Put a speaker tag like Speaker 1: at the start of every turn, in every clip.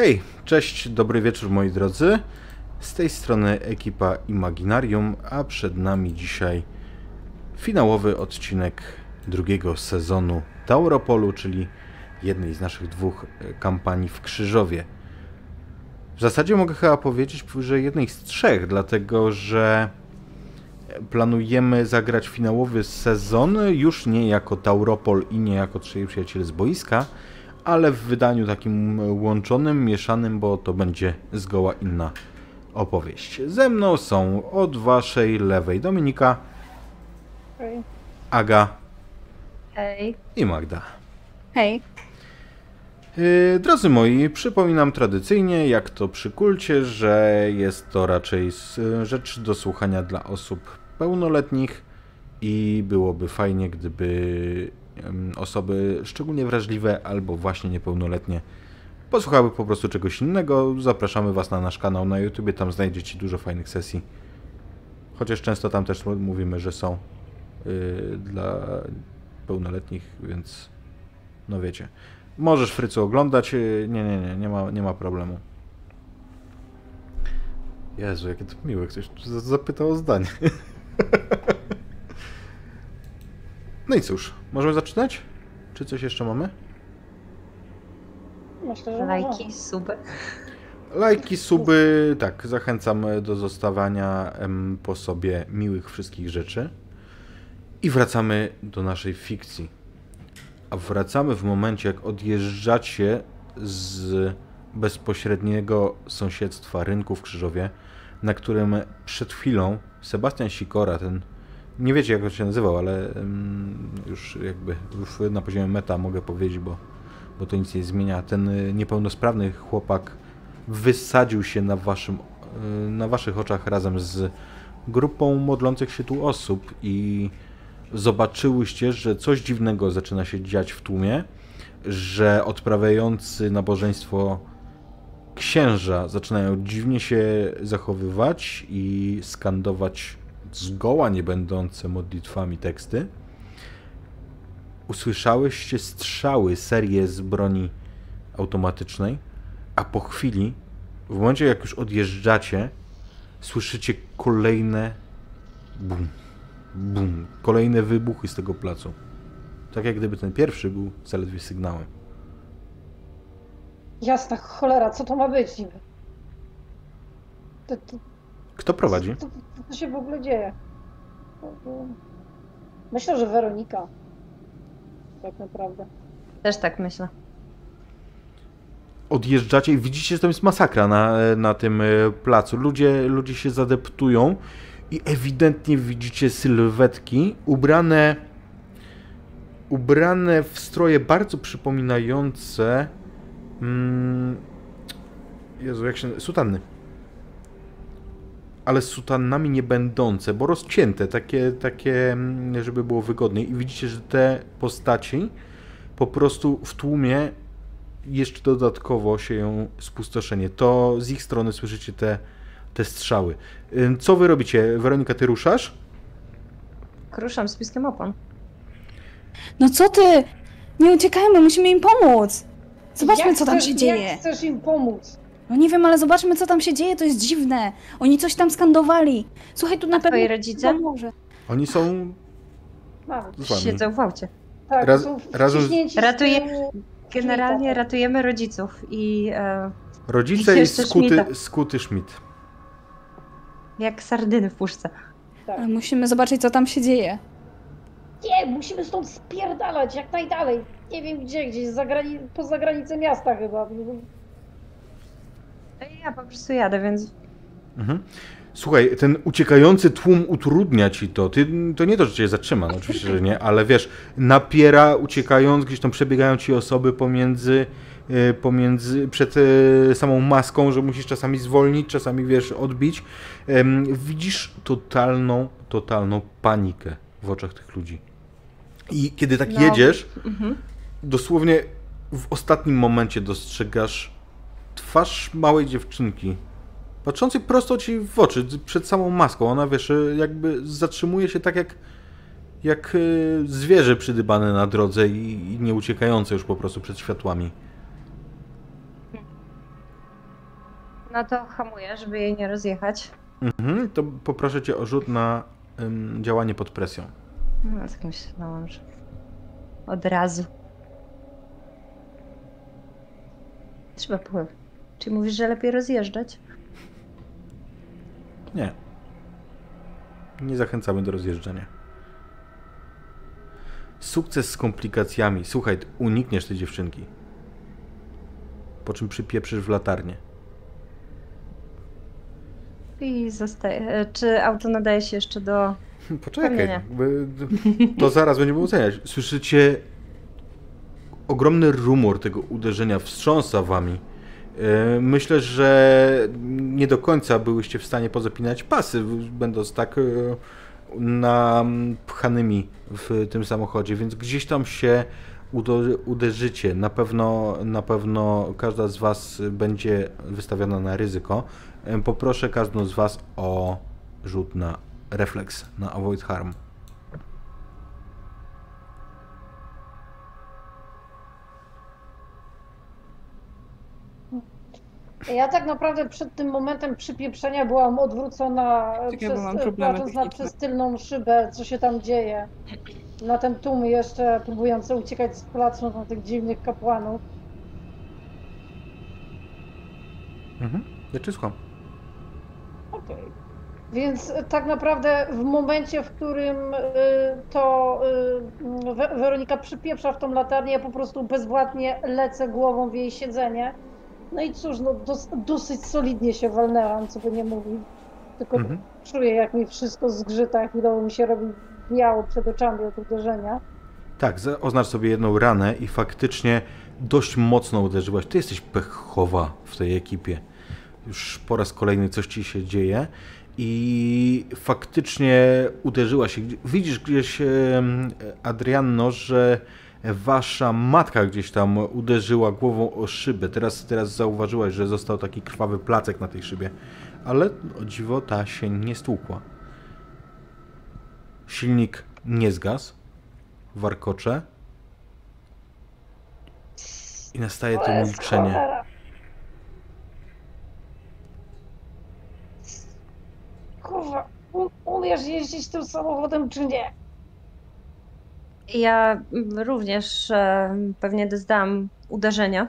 Speaker 1: Hej, cześć, dobry wieczór moi drodzy. Z tej strony ekipa Imaginarium, a przed nami dzisiaj finałowy odcinek drugiego sezonu Tauropolu, czyli jednej z naszych dwóch e, kampanii w Krzyżowie. W zasadzie mogę chyba powiedzieć, że jednej z trzech, dlatego że planujemy zagrać finałowy sezon już nie jako Tauropol i nie jako Trzej Przyjaciele z boiska, ale w wydaniu takim łączonym, mieszanym, bo to będzie zgoła inna opowieść. Ze mną są od waszej lewej Dominika,
Speaker 2: Hej.
Speaker 1: Aga
Speaker 2: Hej.
Speaker 1: i Magda.
Speaker 2: Hej.
Speaker 1: Yy, Drodzy moi, przypominam tradycyjnie, jak to przy kulcie, że jest to raczej rzecz do słuchania dla osób pełnoletnich i byłoby fajnie, gdyby osoby szczególnie wrażliwe albo właśnie niepełnoletnie posłuchały po prostu czegoś innego. Zapraszamy Was na nasz kanał na YouTube, tam znajdziecie dużo fajnych sesji. Chociaż często tam też mówimy, że są yy, dla pełnoletnich, więc no wiecie. Możesz Frycu oglądać. yy, Nie, nie, nie, nie ma, nie ma problemu. Jezu, jakie to miłe. Ktoś zapytał o zdanie. No i cóż, możemy zaczynać? Czy coś jeszcze mamy?
Speaker 2: Myślę, że
Speaker 3: Lajki, suby.
Speaker 1: Lajki, suby, tak, zachęcam do zostawania po sobie miłych wszystkich rzeczy. I wracamy do naszej fikcji. A wracamy w momencie, jak odjeżdżacie z bezpośredniego sąsiedztwa rynku w Krzyżowie, na którym przed chwilą Sebastian Sikora, ten, nie wiecie jak on się nazywał, ale już jakby na poziomie meta mogę powiedzieć, bo, bo to nic nie zmienia, ten y, niepełnosprawny chłopak wysadził się na, waszym, y, na waszych oczach razem z grupą modlących się tu osób i zobaczyłyście, że coś dziwnego zaczyna się dziać w tłumie, że odprawiający nabożeństwo księża zaczynają dziwnie się zachowywać i skandować zgoła nie będące modlitwami teksty. Usłyszałyście strzały, serię z broni automatycznej, a po chwili, w momencie jak już odjeżdżacie, słyszycie kolejne bum, bum, kolejne wybuchy z tego placu. Tak jak gdyby ten pierwszy był zaledwie sygnałem.
Speaker 2: Jasna cholera, co to ma być niby? To, to,
Speaker 1: Kto prowadzi?
Speaker 2: co, co, co się w ogóle dzieje? To- to- Myślę, że Weronika. Tak naprawdę.
Speaker 3: Też tak myślę.
Speaker 1: odjeżdżacie i widzicie, że tam jest masakra na, na tym e, placu. Ludzie, ludzie się zadeptują i ewidentnie widzicie sylwetki ubrane ubrane w stroje bardzo przypominające mm, Jezu, jak się... sutanny. Ale sutannami nie będące, bo rozcięte, takie, takie, mm, żeby było wygodniej. I widzicie, że te postaci po prostu w tłumie jeszcze dodatkowo się ją spustoszenie. To z ich strony słyszycie te, te strzały. Co wy robicie? Weronika, ty ruszasz?
Speaker 3: Kruszam z piskiem opon.
Speaker 4: No co ty? Nie uciekajmy, musimy im pomóc. Zobaczmy,
Speaker 2: Jak
Speaker 4: co tam
Speaker 2: chcesz-
Speaker 4: się dzieje.
Speaker 2: Jak chcesz im pomóc?
Speaker 4: No nie wiem, ale zobaczmy, co tam się dzieje, to jest dziwne. Oni coś tam skandowali. Słuchaj, tu na
Speaker 3: A
Speaker 4: pewno...
Speaker 3: twoi rodzice?
Speaker 4: Pomoże.
Speaker 1: Oni są z wami.
Speaker 3: Siedzą w aucie.
Speaker 2: Tak,
Speaker 1: Raz-
Speaker 2: są
Speaker 1: razem z-
Speaker 2: wciśnięci z
Speaker 3: Ratuje-
Speaker 2: tyłu.
Speaker 3: Generalnie
Speaker 2: Schmidta.
Speaker 3: ratujemy rodziców i e,
Speaker 1: Rodzice i
Speaker 3: Jeszcze
Speaker 1: skuty,
Speaker 3: Schmidta.
Speaker 1: skuty Schmidt.
Speaker 3: jak sardyny w puszce.
Speaker 2: Tak.
Speaker 4: Ale musimy zobaczyć, co tam się dzieje.
Speaker 2: Nie, musimy stąd spierdalać jak najdalej. Nie wiem gdzie, gdzieś za grani- poza granicę miasta chyba.
Speaker 3: I ja po prostu jadę, więc
Speaker 1: Mhm. Słuchaj, ten uciekający tłum utrudnia ci to. Ty, to nie to, że cię zatrzyma, no oczywiście, że nie, ale wiesz, napiera uciekając, gdzieś tam przebiegają ci osoby pomiędzy, e, pomiędzy przed e, samą maską, że musisz czasami zwolnić, czasami wiesz, odbić. Widzisz totalną, totalną panikę w oczach tych ludzi. I kiedy tak
Speaker 3: No.
Speaker 1: jedziesz,
Speaker 3: mhm.
Speaker 1: dosłownie w ostatnim momencie dostrzegasz twarz małej dziewczynki, patrzącej prosto ci w oczy, przed samą maską. Ona, wiesz, jakby zatrzymuje się tak jak, jak y, zwierzę przydybane na drodze i, i nie uciekające już po prostu przed światłami.
Speaker 3: No to hamuję, żeby jej nie rozjechać.
Speaker 1: Mhm, to poproszę cię o rzut na ym, działanie pod presją.
Speaker 3: No, tak myślałam, że od razu. Trzeba było. Czy mówisz, że lepiej rozjeżdżać?
Speaker 1: Nie. Nie zachęcamy do rozjeżdżania. Sukces z komplikacjami. Słuchaj, unikniesz tej dziewczynki. Po czym przypieprzysz w latarnię.
Speaker 3: I zostaje. Czy auto nadaje się jeszcze do.
Speaker 1: Poczekaj, to zaraz będziemy oceniać. Słyszycie ogromny rumor tego uderzenia, wstrząsa wami. E, Myślę, że nie do końca byłyście w stanie pozapinać pasy, będąc tak e, napchanymi w tym samochodzie, więc gdzieś tam się uderzycie. Na pewno, na pewno każda z was będzie wystawiona na ryzyko. E, Poproszę każdą z was o rzut na refleks, na avoid harm.
Speaker 2: Ja tak naprawdę przed tym momentem przypieprzenia byłam odwrócona
Speaker 4: Czekaj,
Speaker 2: przez,
Speaker 4: problemy
Speaker 2: patrząc na przez tylną szybę, co się tam dzieje. Na ten tłum jeszcze próbujący uciekać z placu na tych dziwnych kapłanów.
Speaker 1: Mhm. Znaczy słucham.
Speaker 2: Okej. Więc y, tak naprawdę w momencie, w którym y, to y, We- Weronika przypieprza w tą latarnię, ja po prostu bezwładnie lecę głową w jej siedzenie. No i cóż, no dos, dosyć solidnie się walnęłam, co by nie mówić. Tylko
Speaker 1: Mhm.
Speaker 2: czuję, jak mi wszystko zgrzyta, chwilowo mi się robi biało przed oczami od uderzenia.
Speaker 1: Tak, oznacz sobie jedną ranę i faktycznie dość mocno uderzyłaś. Ty jesteś pechowa w tej ekipie. Już po raz kolejny coś ci się dzieje i faktycznie uderzyłaś. się. Widzisz gdzieś, Adrianno, że wasza matka gdzieś tam uderzyła głową o szybę. Teraz, teraz zauważyłaś, że został taki krwawy placek na tej szybie. Ale o dziwo ta się nie stłukła. Silnik nie zgasł warkocze i nastaje to milczenie.
Speaker 2: Kurwa, umiesz jeździć tym samochodem czy nie?
Speaker 3: Ja mm, również e, pewnie doznałam uderzenia.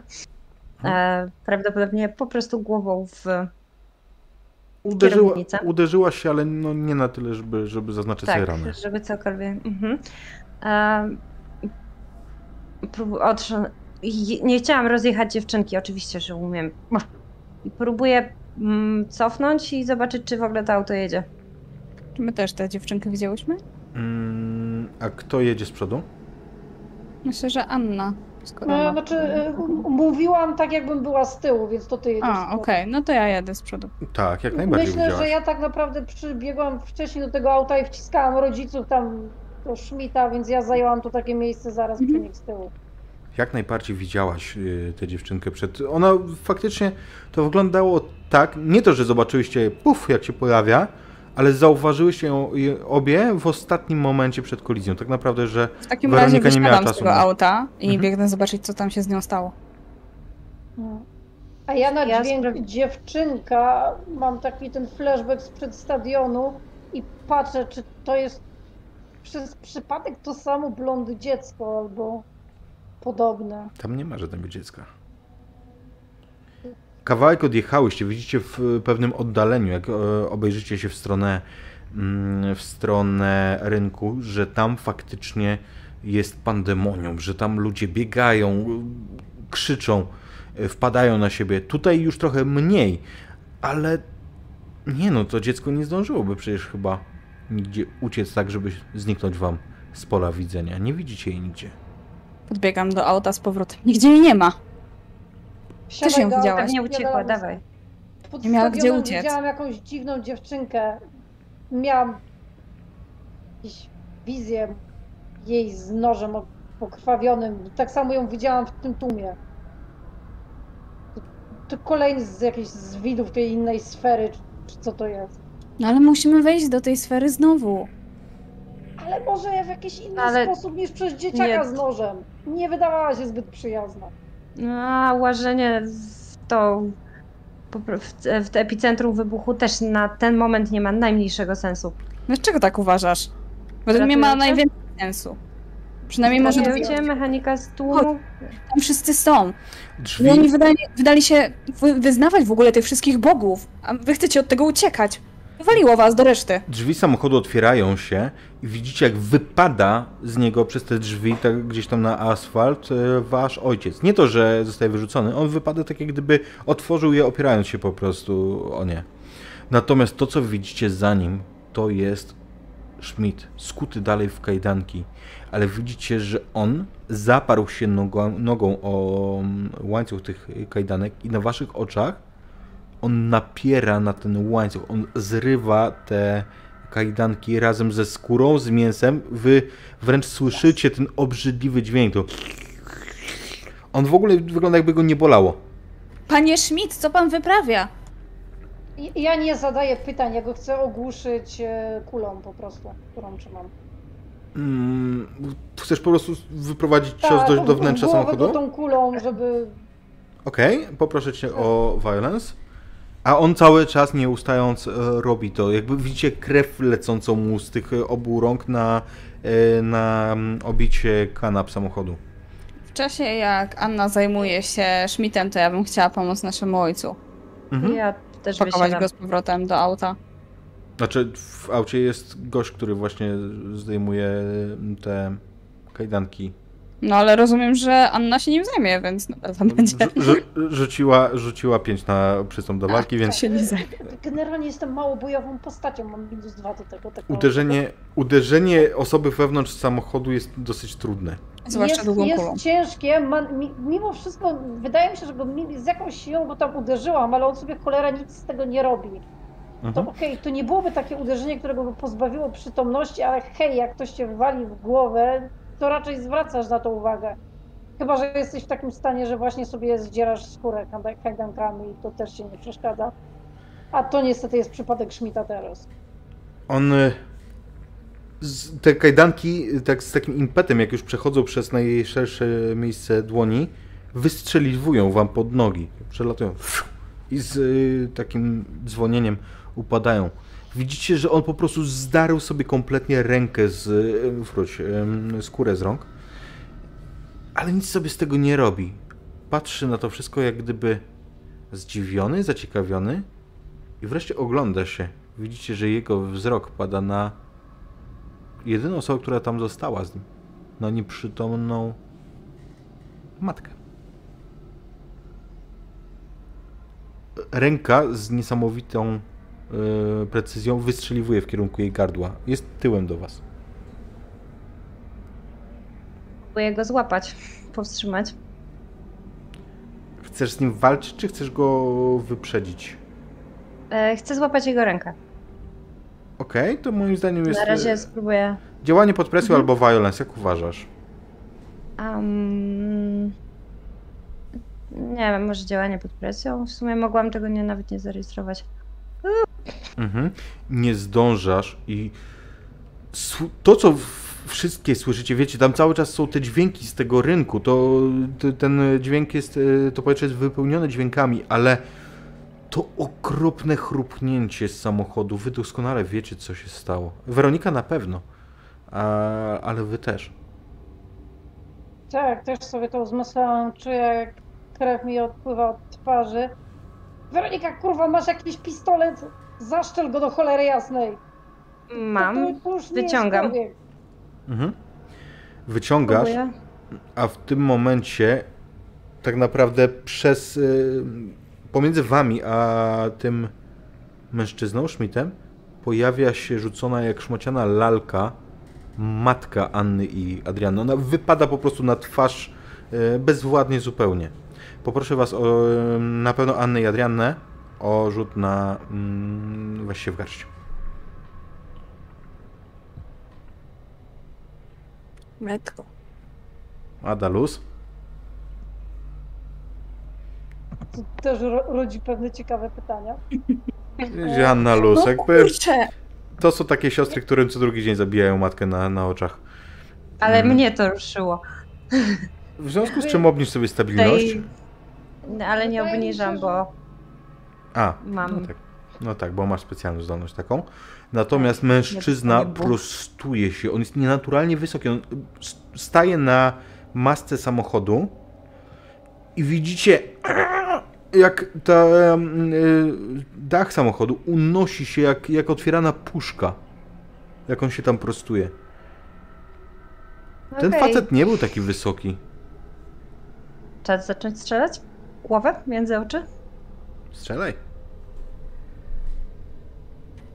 Speaker 3: E, prawdopodobnie po prostu głową w.
Speaker 1: Uderzyła,
Speaker 3: kierownicę.
Speaker 1: uderzyła się, ale no nie na tyle, żeby, żeby zaznaczyć sobie
Speaker 3: Tak,
Speaker 1: ranę.
Speaker 3: żeby cokolwiek. Mhm. E, prób- otrz- je- nie chciałam rozjechać dziewczynki, oczywiście, że umiem. Próbuję mm, cofnąć i zobaczyć, czy w ogóle to auto jedzie.
Speaker 4: Czy my też tę dziewczynkę widziałyśmy?
Speaker 1: Mm, a kto jedzie z przodu?
Speaker 4: Myślę, że Anna. Skoro
Speaker 2: No,
Speaker 4: ma...
Speaker 2: znaczy, m- mówiłam tak, jakbym była z tyłu, więc to ty jedziesz.
Speaker 4: A, okej, no to ja jadę z przodu.
Speaker 1: Tak, jak najbardziej
Speaker 2: Myślę,
Speaker 1: widziałaś.
Speaker 2: że ja tak naprawdę przybiegłam wcześniej do tego auta i wciskałam rodziców tam do Schmidta, więc ja zajęłam to takie miejsce zaraz przy
Speaker 4: Mhm.
Speaker 2: nich z tyłu.
Speaker 1: Jak najbardziej widziałaś y, tę dziewczynkę przed... Ona faktycznie to wyglądało tak, nie to, że zobaczyłyście puf, jak się pojawia, ale zauważyłyście ją obie w ostatnim momencie przed kolizją. Tak naprawdę, że
Speaker 4: W takim
Speaker 1: Weronika
Speaker 4: razie
Speaker 1: nie miała
Speaker 4: wysiadam z
Speaker 1: czasu
Speaker 4: tego
Speaker 1: na-
Speaker 4: auta i
Speaker 1: Mhm.
Speaker 4: biegnę zobaczyć, co tam się z nią stało.
Speaker 2: No. A ja na
Speaker 3: Ja
Speaker 2: dźwięk
Speaker 3: spra-
Speaker 2: dziewczynka mam taki ten flashback sprzed stadionu i patrzę, czy to jest przez przypadek to samo blondy dziecko albo podobne.
Speaker 1: Tam nie ma żadnego dziecka. Kawałek odjechałyście, widzicie w pewnym oddaleniu, jak e, obejrzycie się w stronę, mm, w stronę rynku, że tam faktycznie jest pandemonium, że tam ludzie biegają, krzyczą, e, wpadają na siebie. Tutaj już trochę mniej, ale nie no, to dziecko nie zdążyłoby przecież chyba nigdzie uciec tak, żeby zniknąć wam z pola widzenia. Nie widzicie jej nigdzie.
Speaker 4: Podbiegam do auta z powrotem. Nigdzie jej nie ma.
Speaker 2: Do auta,
Speaker 4: widziałaś?
Speaker 3: Pewnie uciekła,
Speaker 2: wsiadamy.
Speaker 3: dawaj.
Speaker 2: Pod
Speaker 4: Nie miała gdzie uciec.
Speaker 2: Widziałam jakąś dziwną dziewczynkę. Miałam jakąś wizję jej z nożem ok- pokrwawionym. Tak samo ją widziałam w tym tłumie. To, to kolejny z jakichś z widów tej innej sfery, czy, czy co to jest.
Speaker 4: No ale musimy wejść do tej sfery znowu.
Speaker 2: Ale może w jakiś inny
Speaker 3: Ale
Speaker 2: sposób niż przez dzieciaka
Speaker 3: nie.
Speaker 2: z nożem. Nie wydawała się zbyt przyjazna.
Speaker 3: No, a łażenie w tą po pro- w, w epicentrum wybuchu też na ten moment nie ma najmniejszego sensu.
Speaker 4: Dlaczego tak uważasz? Według mnie ma najwięcej sensu. Przynajmniej może.
Speaker 3: Ratujecie mechanika z tłumu?
Speaker 4: Tam wszyscy są.
Speaker 1: Drzwi,
Speaker 4: I oni wydali, wydali się wy, wyznawać w ogóle tych wszystkich bogów, a wy chcecie od tego uciekać. Wywaliło was do reszty.
Speaker 1: drzwi samochodu otwierają się widzicie, jak wypada z niego przez te drzwi, tak gdzieś tam na asfalt, e, wasz ojciec. Nie to, że zostaje wyrzucony, on wypada tak, jak gdyby otworzył je, opierając się po prostu o nie. Natomiast to, co widzicie za nim, to jest Schmidt, skuty dalej w kajdanki. Ale widzicie, że on zaparł się nogą, nogą o mm, łańcuch tych kajdanek i na waszych oczach on napiera na ten łańcuch, on zrywa te kajdanki razem ze skórą, z mięsem. Wy wręcz słyszycie ten obrzydliwy dźwięk. To... On w ogóle wygląda jakby go nie bolało.
Speaker 4: Panie Schmidt, co pan wyprawia?
Speaker 2: Ja nie zadaję pytań, ja go chcę ogłuszyć e, kulą po prostu, którą trzymam.
Speaker 1: Mm, chcesz po prostu wyprowadzić cios
Speaker 2: Tak,
Speaker 1: do, do wnętrza samochodu?
Speaker 2: tą kulą, żeby...
Speaker 1: Okej, poproszę cię o violence. A on cały czas nie ustając e, robi to. Jakby widzicie krew lecącą mu z tych e, obu rąk na, e, na mm, obicie kanap samochodu.
Speaker 4: W czasie jak Anna zajmuje się Schmidtem, to ja bym chciała pomóc naszemu ojcu.
Speaker 1: Mhm.
Speaker 3: Ja też
Speaker 4: Pakować
Speaker 3: wysiadam.
Speaker 4: go z powrotem do auta.
Speaker 1: Znaczy w aucie jest gość, który właśnie zdejmuje te kajdanki.
Speaker 4: No ale rozumiem, że Anna się nim zajmie, więc na pewno będzie.
Speaker 1: Rzu- rzu- rzuciła, rzuciła pięć na przystąp do walki, więc
Speaker 4: się nie zajmie.
Speaker 2: Generalnie jestem mało bojową postacią, mam minus dwa do tego. Tak
Speaker 1: uderzenie, uderzenie osoby wewnątrz samochodu jest dosyć trudne.
Speaker 4: Zwłaszcza
Speaker 2: jest,
Speaker 4: długą
Speaker 2: jest ciężkie, ma, mi, mimo wszystko wydaje mi się, że go z jakąś siłą go tam uderzyłam, ale on sobie cholera nic z tego nie robi. To
Speaker 1: Mhm.
Speaker 2: okej, to nie byłoby takie uderzenie, którego by pozbawiło przytomności, ale hej, jak ktoś cię wali w głowę, to raczej zwracasz na to uwagę. Chyba, że jesteś w takim stanie, że właśnie sobie zdzierasz skórę kajdankami i to też się nie przeszkadza. A to niestety jest przypadek Schmidta teraz.
Speaker 1: On. y, te kajdanki, tak z takim impetem, jak już przechodzą przez najszersze miejsce dłoni, wystrzeliwują wam pod nogi. Przelatują. I z y, takim dzwonieniem upadają. Widzicie, że on po prostu zdarł sobie kompletnie rękę z. Wróć, skórę z rąk. Ale nic sobie z tego nie robi. Patrzy na to wszystko jak gdyby zdziwiony, zaciekawiony. I wreszcie ogląda się. Widzicie, że jego wzrok pada na jedyną osobę, która tam została z nim. Na nieprzytomną matkę. Ręka z niesamowitą precyzją wystrzeliwuje w kierunku jej gardła. Jest tyłem do was.
Speaker 3: Próbuję go złapać, powstrzymać.
Speaker 1: Chcesz z nim walczyć, czy chcesz go wyprzedzić?
Speaker 3: E, chcę złapać jego rękę.
Speaker 1: Okej, to moim zdaniem jest
Speaker 3: Na razie
Speaker 1: e,
Speaker 3: spróbuję.
Speaker 1: działanie pod presją
Speaker 3: Mhm.
Speaker 1: albo violence, jak uważasz?
Speaker 3: Um, nie wiem, może działanie pod presją. W sumie mogłam tego nie, nawet nie zarejestrować.
Speaker 1: Mhm. Nie zdążasz i to, co wszystkie słyszycie, wiecie, tam cały czas są te dźwięki z tego rynku, to, ten dźwięk jest, e, to powietrze jest wypełnione dźwiękami, ale to okropne chrupnięcie z samochodu, wy doskonale wiecie, co się stało. Weronika na pewno, a, ale wy też.
Speaker 2: Tak, też sobie to zmyślałam, czuję jak krew mi odpływa od twarzy. Weronika, kurwa, masz jakiś pistolet? Zaszczel go do cholery jasnej.
Speaker 3: Mam.
Speaker 2: To, to,
Speaker 3: wyciągam.
Speaker 1: Mhm. Wyciągasz,
Speaker 3: Próbuję.
Speaker 1: a w tym momencie tak naprawdę przez y, pomiędzy wami a tym mężczyzną, Schmidtem, pojawia się rzucona jak szmociana lalka matka Anny i Adriany. Ona wypada po prostu na twarz y, bezwładnie zupełnie. Poproszę was o y, na pewno Annę i Adriannę o rzut na mm, weź się w garść.
Speaker 4: Metko.
Speaker 1: Adalus.
Speaker 2: To też ro, rodzi pewne ciekawe pytania.
Speaker 1: Anna Luz.
Speaker 4: No
Speaker 1: Jakby
Speaker 4: kurczę.
Speaker 1: To są takie siostry, którym co drugi dzień zabijają matkę na, na oczach.
Speaker 3: Ale
Speaker 1: Mm.
Speaker 3: mnie to ruszyło.
Speaker 1: W związku z czym obniż sobie stabilność.
Speaker 3: Tej... Ale nie
Speaker 2: Wydaje mi się,
Speaker 3: obniżam,
Speaker 2: że-
Speaker 3: bo
Speaker 1: A,
Speaker 3: Mam.
Speaker 1: No tak. no tak, bo masz specjalną zdolność taką. Natomiast mężczyzna prostuje się. On jest nienaturalnie wysoki. On staje na masce samochodu i widzicie, jak ta, y, dach samochodu unosi się jak, jak otwierana puszka. Jak on się tam prostuje. Ten
Speaker 3: Okej.
Speaker 1: facet nie był taki wysoki.
Speaker 3: Czas zacząć strzelać? Głowę między oczy?
Speaker 1: Strzelaj.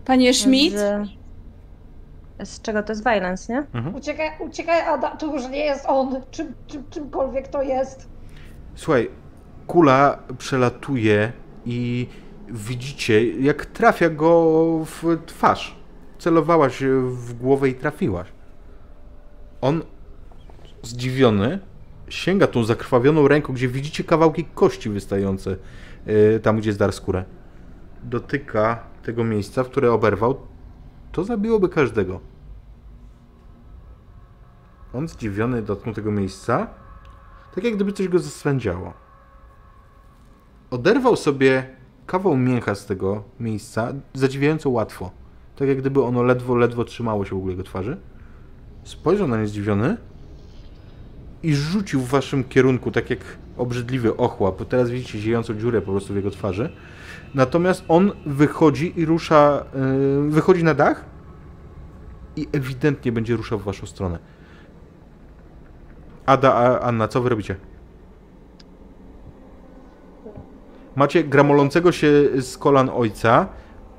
Speaker 4: Panie Schmidt?
Speaker 3: Z, z czego to jest violence, nie?
Speaker 1: Mhm.
Speaker 2: Uciekaj, uciekaj, Ada, to już nie jest on, czym, czym, czymkolwiek to jest.
Speaker 1: Słuchaj, kula przelatuje i widzicie, jak trafia go w twarz. Celowałaś w głowę i trafiłaś. On, zdziwiony, sięga tą zakrwawioną ręką, gdzie widzicie kawałki kości wystające tam, gdzie zdarł skórę. Dotyka tego miejsca, w które oberwał. To zabiłoby każdego. On zdziwiony dotknął tego miejsca, tak jak gdyby coś go zaswędziało. Oderwał sobie kawał mięcha z tego miejsca, zadziwiająco łatwo. Tak jak gdyby ono ledwo, ledwo trzymało się w ogóle jego twarzy. Spojrzał na nie zdziwiony i rzucił w waszym kierunku, tak jak obrzydliwy ochłap. Teraz widzicie ziejącą dziurę po prostu w jego twarzy. Natomiast on wychodzi i rusza, yy, wychodzi na dach i ewidentnie będzie ruszał w waszą stronę. Ada, Anna, co wy robicie? Macie gramolącego się z kolan ojca,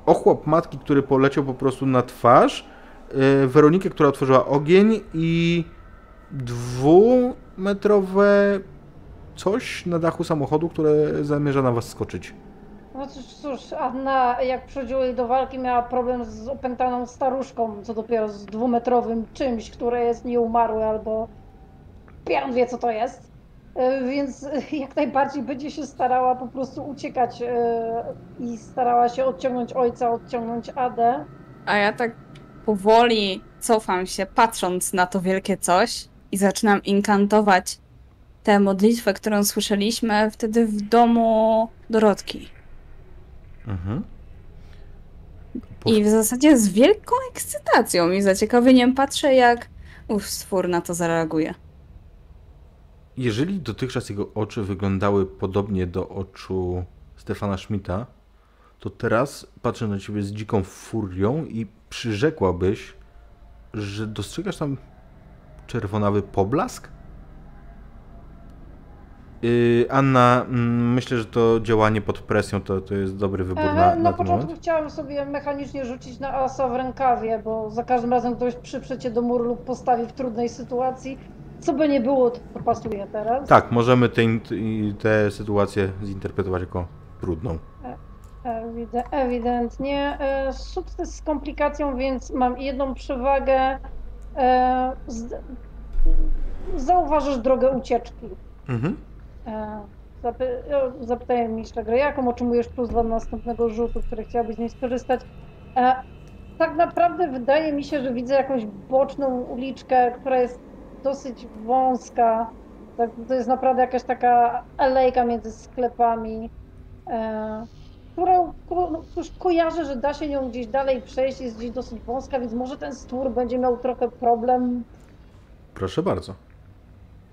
Speaker 1: ochłop matki, który poleciał po prostu na twarz, yy, Weronikę, która otworzyła ogień i dwumetrowe coś na dachu samochodu, które zamierza na was skoczyć.
Speaker 2: No cóż, cóż, Anna jak przychodziło jej do walki miała problem z opętaną staruszką, co dopiero z dwumetrowym czymś, które jest nieumarłe albo Pian wie co to jest. E, Więc jak najbardziej będzie się starała po prostu uciekać e, i starała się odciągnąć ojca, odciągnąć Adę.
Speaker 4: A ja tak powoli cofam się, patrząc na to wielkie coś i zaczynam inkantować tę modlitwę, którą słyszeliśmy wtedy w domu Dorotki.
Speaker 1: Mhm.
Speaker 4: I w zasadzie z wielką ekscytacją i zaciekawieniem patrzę, jak ów stwór na to zareaguje.
Speaker 1: Jeżeli dotychczas jego oczy wyglądały podobnie do oczu Stefana Schmidta, to teraz patrzę na ciebie z dziką furią i przyrzekłabyś, że dostrzegasz tam czerwonawy poblask? Yy, Anna, mm, myślę, że to działanie pod presją to, to jest dobry wybór
Speaker 2: E,
Speaker 1: na,
Speaker 2: Na,
Speaker 1: na
Speaker 2: początku
Speaker 1: moment.
Speaker 2: chciałam sobie mechanicznie rzucić na asa w rękawie, bo za każdym razem ktoś przyprze cię do muru lub postawi w trudnej sytuacji. Co by nie było, to pasuje teraz.
Speaker 1: Tak, możemy tę tę sytuację zinterpretować jako trudną.
Speaker 2: Ewidentnie. E, Sukces z komplikacją, więc mam jedną przewagę. E, z- Zauważysz drogę ucieczki.
Speaker 1: Mhm.
Speaker 2: E, Zapy- o, zapytałem mistrza gry, jaką otrzymujesz plus dwa następnego rzutu, który chciałabyś z niej skorzystać. E, tak naprawdę wydaje mi się, że widzę jakąś boczną uliczkę, która jest dosyć wąska. Tak, to jest naprawdę jakaś taka alejka między sklepami, e, którą ko, no, cóż, kojarzę, że da się nią gdzieś dalej przejść, jest gdzieś dosyć wąska, więc może ten stwór będzie miał trochę problem
Speaker 1: Proszę bardzo.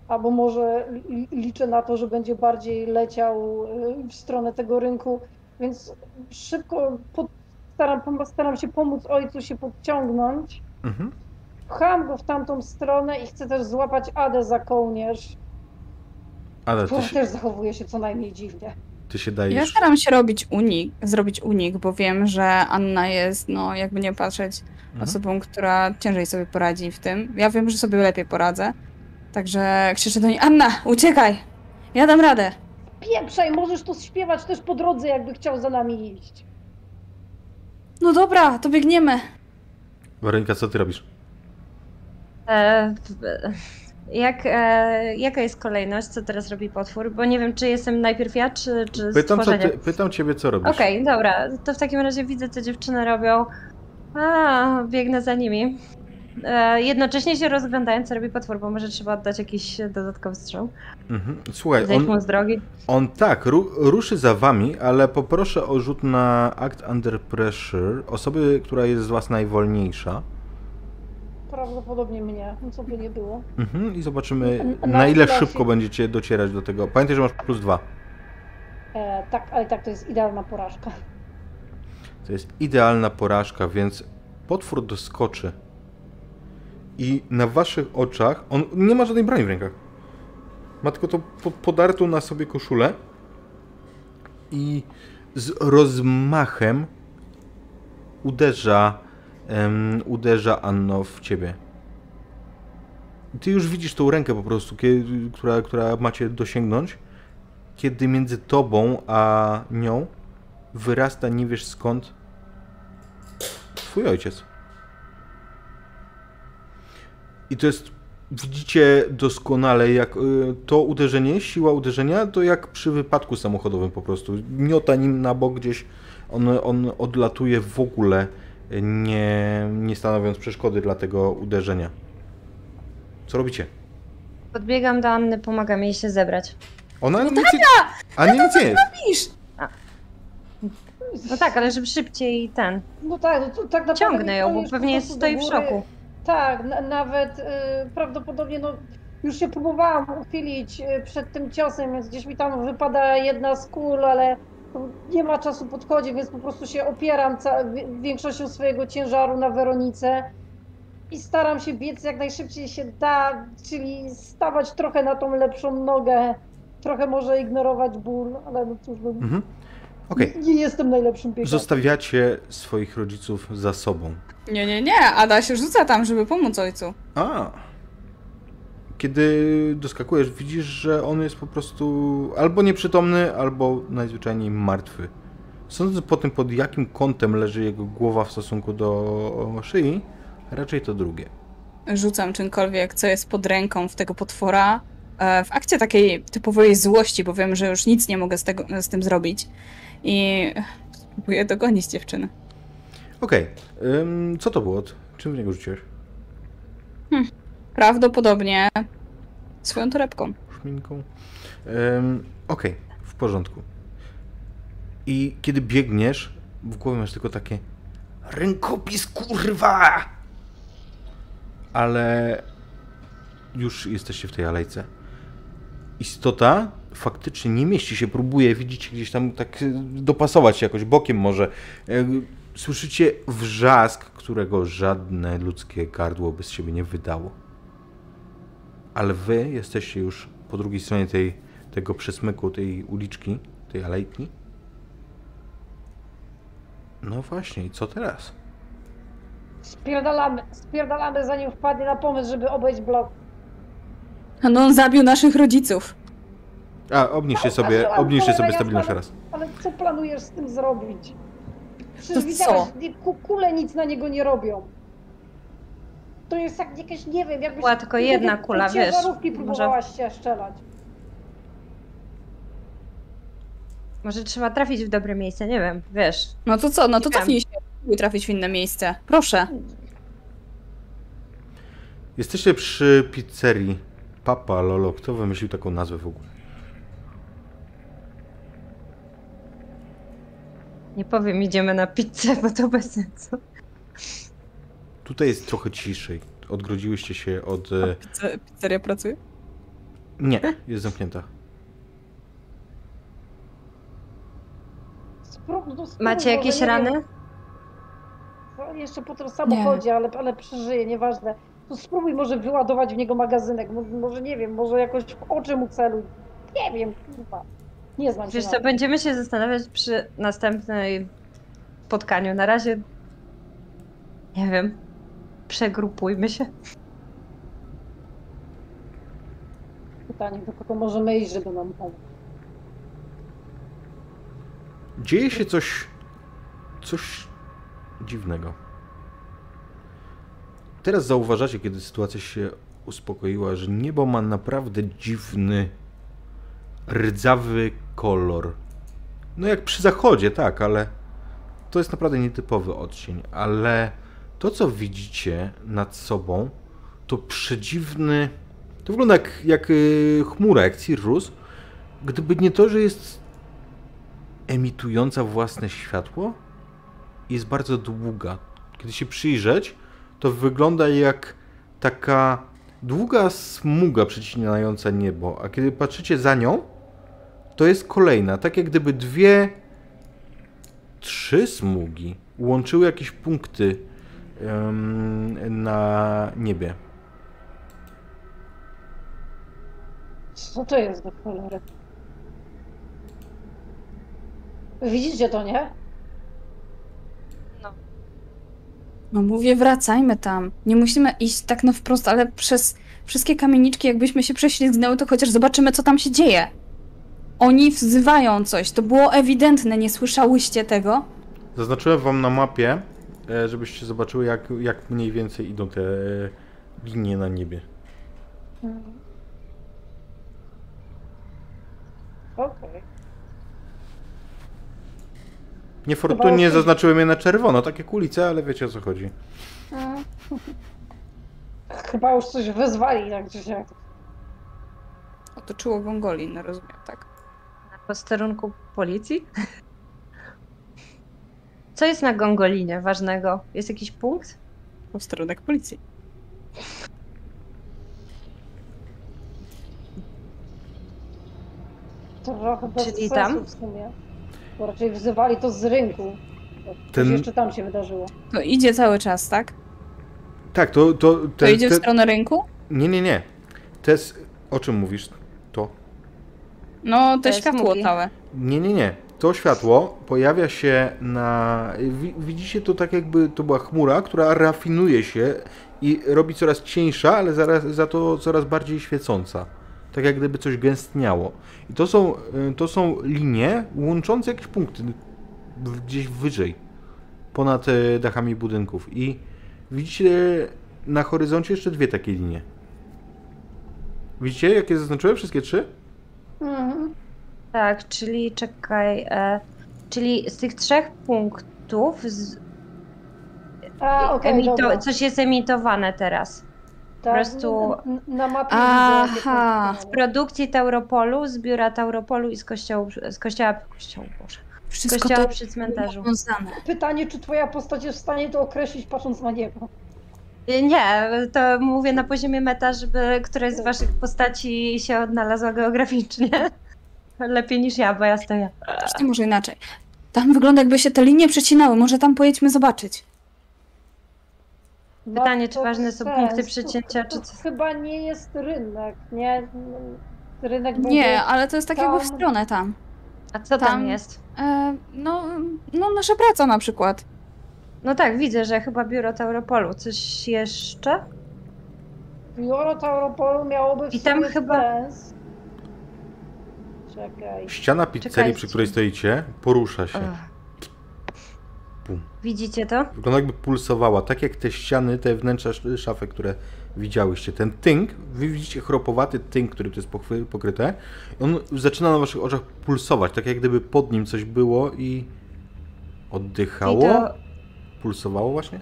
Speaker 2: albo może li- liczę na to, że będzie bardziej leciał y, w stronę tego rynku, więc szybko pod, staram, staram się pomóc ojcu się podciągnąć.
Speaker 1: Mhm.
Speaker 2: Pcham go w tamtą stronę i chcę też złapać Adę za kołnierz,
Speaker 1: Ale ty się,
Speaker 2: też zachowuje się co najmniej dziwnie.
Speaker 1: Ty się
Speaker 4: Ja
Speaker 1: dajesz.
Speaker 4: staram się robić unik, zrobić unik, bo wiem, że Anna jest, no jakby nie patrzeć,
Speaker 1: Mhm.
Speaker 4: osobą, która ciężej sobie poradzi w tym. Ja wiem, że sobie lepiej poradzę. Także krzyczę do niej, Anna, uciekaj! Ja dam radę.
Speaker 2: Pieprzaj, możesz to śpiewać też po drodze, jakby chciał za nami iść.
Speaker 4: No dobra, to biegniemy.
Speaker 1: Weronika, co ty robisz?
Speaker 3: E, jak, e, jaka jest kolejność, co teraz robi potwór? Bo nie wiem, czy jestem najpierw ja, czy, czy
Speaker 1: Pytam, co ty, pytam ciebie, co robisz.
Speaker 3: Okej, dobra, to w takim razie widzę, co dziewczyny robią. A, biegnę za nimi. E, jednocześnie się rozglądając, co robi potwór, bo może trzeba oddać jakiś dodatkowy strzał.
Speaker 1: Mhm. Słuchaj, on,
Speaker 3: z drogi.
Speaker 1: on tak, ru, ruszy za wami, ale poproszę o rzut na Act Under Pressure osoby, która jest z was najwolniejsza.
Speaker 2: Prawdopodobnie mnie, no co by nie było.
Speaker 1: Mhm. I zobaczymy,
Speaker 2: Na-
Speaker 1: na ile szybko będziecie docierać do tego. Pamiętaj, że masz plus dwa.
Speaker 2: E, tak, ale tak, to jest idealna porażka.
Speaker 1: To jest idealna porażka, więc potwór doskoczy. I na waszych oczach on nie ma żadnej broni w rękach. Ma tylko to po- podartą na sobie koszulę. I z rozmachem uderza em, uderza Anno w ciebie. Ty już widzisz tą rękę po prostu, kiedy, która, która macie dosięgnąć, kiedy między tobą a nią wyrasta nie wiesz skąd twój ojciec. I to jest, widzicie doskonale, jak y, to uderzenie, siła uderzenia, to jak przy wypadku samochodowym po prostu. Miota nim na bok gdzieś, on, on odlatuje w ogóle, nie, nie stanowiąc przeszkody dla tego uderzenia. Co robicie?
Speaker 3: Podbiegam do Anny, pomagam jej się zebrać.
Speaker 1: Ona nic, nie- a nie, nic nie jest.
Speaker 3: No tak, ale żeby szybciej ten.
Speaker 2: No tak, no to, tak naprawdę...
Speaker 3: Ciągnę ją, bo pewnie jest, stoi w szoku.
Speaker 2: Tak, na, nawet y, prawdopodobnie, no już się próbowałam uchylić y, przed tym ciosem, więc gdzieś mi tam wypada jedna z kul, ale no, nie ma czasu podchodzi, więc po prostu się opieram większością swojego ciężaru na Weronice i staram się biec jak najszybciej się da, czyli stawać trochę na tą lepszą nogę, trochę może ignorować ból, ale no cóż, no,
Speaker 1: Mhm. Okej.
Speaker 2: nie jestem najlepszym biegaczem.
Speaker 1: Zostawiacie swoich rodziców za sobą.
Speaker 4: Nie, nie, nie. Ada się rzuca tam, żeby pomóc ojcu.
Speaker 1: A. Kiedy doskakujesz, widzisz, że on jest po prostu albo nieprzytomny, albo najzwyczajniej martwy. Sądząc po tym, pod jakim kątem leży jego głowa w stosunku do szyi, raczej to drugie.
Speaker 4: Rzucam czymkolwiek, co jest pod ręką w tego potwora. e, W akcie takiej typowej złości, bo wiem, że już nic nie mogę z, tego, z tym zrobić. I spróbuję dogonić dziewczynę.
Speaker 1: Okej, ym, co to było? Czym w niego rzuciłeś?
Speaker 4: Prawdopodobnie swoją torebką.
Speaker 1: Szminką? Ym, Okej, w porządku. I kiedy biegniesz, w głowie masz tylko takie rękopis, kurwa! Ale już jesteście w tej alejce. Istota faktycznie nie mieści się, próbuje, widzicie gdzieś tam tak y, dopasować się jakoś bokiem może. Y, Słyszycie wrzask, którego żadne ludzkie gardło by z siebie nie wydało. Ale wy jesteście już po drugiej stronie tej, tego przesmyku, tej uliczki, tej alejki. No właśnie, i co teraz?
Speaker 2: Spierdalamy, spierdalamy zanim wpadnie na pomysł, żeby obejść blok.
Speaker 4: A no on zabił naszych rodziców.
Speaker 1: A, obniżcie sobie,
Speaker 2: Zaczęłam
Speaker 1: obniżcie sobie
Speaker 2: cholera
Speaker 1: stabilność raz.
Speaker 2: Ale co planujesz z tym zrobić? Przecież
Speaker 4: To
Speaker 2: widziałeś,
Speaker 4: co?
Speaker 2: nie- ku- kule nic na niego nie robią. To jest jak jakieś, nie wiem, jakbyś...
Speaker 3: Była tylko jedna kula, wiesz,
Speaker 2: ciężarówki
Speaker 3: może-
Speaker 2: próbowałaś się strzelać.
Speaker 3: Może trzeba trafić w dobre miejsce, nie wiem, wiesz.
Speaker 4: No to co? No to cofnij się. Spróbuj trafić w inne miejsce. Proszę.
Speaker 1: Jesteście przy pizzerii Papa Lolo. Kto wymyślił taką nazwę w ogóle?
Speaker 3: Nie powiem, idziemy na pizzę, bo to bez sensu.
Speaker 1: Tutaj jest trochę ciszej. Odgrodziłyście się od... e,
Speaker 4: Pizze- Pizzeria pracuje?
Speaker 1: Nie, jest zamknięta.
Speaker 2: No, spróbuj,
Speaker 3: Macie jakieś rany?
Speaker 2: Jeszcze po tym samochodzie, ale, ale przeżyje, nieważne. To spróbuj może wyładować w niego magazynek. Mo- Może nie wiem, może jakoś w oczy mu celuj. Nie wiem, kurwa. Nie znam się
Speaker 3: Wiesz co, będziemy się zastanawiać przy następnej spotkaniu. Na razie, nie wiem, przegrupujmy się.
Speaker 2: Pytanie, do kogo możemy iść, żeby nam pomóc.
Speaker 1: Dzieje się coś... coś dziwnego. Teraz zauważacie, kiedy sytuacja się uspokoiła, że niebo ma naprawdę dziwny, rdzawy kolor. No jak przy zachodzie, tak, ale to jest naprawdę nietypowy odcień, ale to co widzicie nad sobą, to przedziwny. To wygląda jak, jak y, chmura, jak Cirrus. Gdyby nie to, że jest emitująca własne światło, jest bardzo długa. Kiedy się przyjrzeć, to wygląda jak taka długa smuga przecinająca niebo, a kiedy patrzycie za nią, to jest kolejna, tak jak gdyby dwie, trzy smugi łączyły jakieś punkty na niebie.
Speaker 2: Co to jest do cholery? Widzicie to, nie?
Speaker 4: No mówię, wracajmy tam. Nie musimy iść tak na wprost, ale przez wszystkie kamieniczki, jakbyśmy się prześlizgnęły, to chociaż zobaczymy, co tam się dzieje. Oni wzywają coś, to było ewidentne, nie słyszałyście tego?
Speaker 1: Zaznaczyłem wam na mapie, żebyście zobaczyły, jak, jak mniej więcej idą te e, linie na niebie.
Speaker 2: Okej.
Speaker 1: Niefortunnie
Speaker 2: Chyba-
Speaker 1: zaznaczyłem je na czerwono, takie kulice, ale wiecie o co chodzi.
Speaker 2: Chyba już coś wezwali, tak czy siak.
Speaker 4: Otoczyło Gongolin, no rozumiem, tak?
Speaker 3: Na posterunku policji? Co jest na Gongolinie ważnego? Jest jakiś punkt?
Speaker 4: Posterunek policji.
Speaker 2: To trochę bez
Speaker 3: Czyli
Speaker 2: sensu
Speaker 3: tam?
Speaker 2: w sumie. Bo raczej wzywali to z rynku. Coś
Speaker 1: Ten-
Speaker 2: jeszcze tam się wydarzyło.
Speaker 4: To idzie cały czas, tak?
Speaker 1: Tak, to... To,
Speaker 4: To
Speaker 1: te,
Speaker 4: idzie w
Speaker 1: te,
Speaker 4: stronę rynku?
Speaker 1: Nie, nie, nie. To jest... O czym mówisz? To?
Speaker 4: No,
Speaker 3: To
Speaker 4: te
Speaker 3: jest
Speaker 4: światło całe.
Speaker 1: Nie, nie, nie. To światło pojawia się na. wi- Widzicie to tak, jakby to była chmura, która rafinuje się i robi coraz cieńsza, ale zaraz, za to coraz bardziej świecąca. Tak jak gdyby coś gęstniało. I to są, y, to są linie łączące jakieś punkty gdzieś wyżej, ponad e, dachami budynków. I widzicie na horyzoncie jeszcze dwie takie linie. Widzicie, jakie zaznaczyłem? Wszystkie trzy?
Speaker 2: Mhm.
Speaker 3: Tak, czyli czekaj. E, czyli z tych trzech punktów z,
Speaker 2: A, okej,
Speaker 3: emito,
Speaker 2: dobra.
Speaker 3: coś jest emitowane teraz.
Speaker 2: Tak,
Speaker 3: prostu-
Speaker 2: n- Na mapie
Speaker 4: Aha.
Speaker 3: Z produkcji Tauropolu, z biura Tauropolu i z kościołu, z kościoła, kościołu Boże,
Speaker 4: Wszystko
Speaker 3: kościoła
Speaker 4: to
Speaker 3: przy cmentarzu.
Speaker 4: powiązane.
Speaker 2: Pytanie, czy twoja postać jest w stanie to określić patrząc na niebo?
Speaker 3: Y, Nie, to mówię na poziomie meta, żeby któraś z waszych postaci się odnalazła geograficznie. Lepiej niż ja, bo ja stoję.
Speaker 4: Zresztą może inaczej. Tam wygląda jakby się te linie przecinały. Może tam pojedźmy zobaczyć.
Speaker 3: Pytanie, czy
Speaker 2: to
Speaker 3: ważne są punkty
Speaker 2: To-
Speaker 3: przecięcia,
Speaker 2: to
Speaker 3: czy co?
Speaker 2: Chyba nie jest rynek, nie? Rynek
Speaker 4: Nie, ale to jest tak jakby w
Speaker 2: tam-
Speaker 4: stronę tam.
Speaker 3: A co tam,
Speaker 4: Tam-
Speaker 3: jest?
Speaker 4: E, no, no, nasza praca na przykład.
Speaker 3: No tak, widzę, że chyba biuro Tauropolu. Coś jeszcze?
Speaker 2: Biuro Tauropolu miałoby w
Speaker 3: I tam chyba-
Speaker 2: sens. Czekaj.
Speaker 1: Ściana pizzerii,
Speaker 3: Czekajcie.
Speaker 1: przy której stoicie, porusza się.
Speaker 3: Widzicie to?
Speaker 1: Wygląda jakby pulsowała, tak jak te ściany, te wnętrza sz- szafy, które widziałyście. Ten tynk, wy widzicie chropowaty tynk, który to jest pochwy- pokryte. On zaczyna na waszych oczach pulsować, tak jak gdyby pod nim coś było i oddychało,
Speaker 3: I to...
Speaker 1: pulsowało właśnie.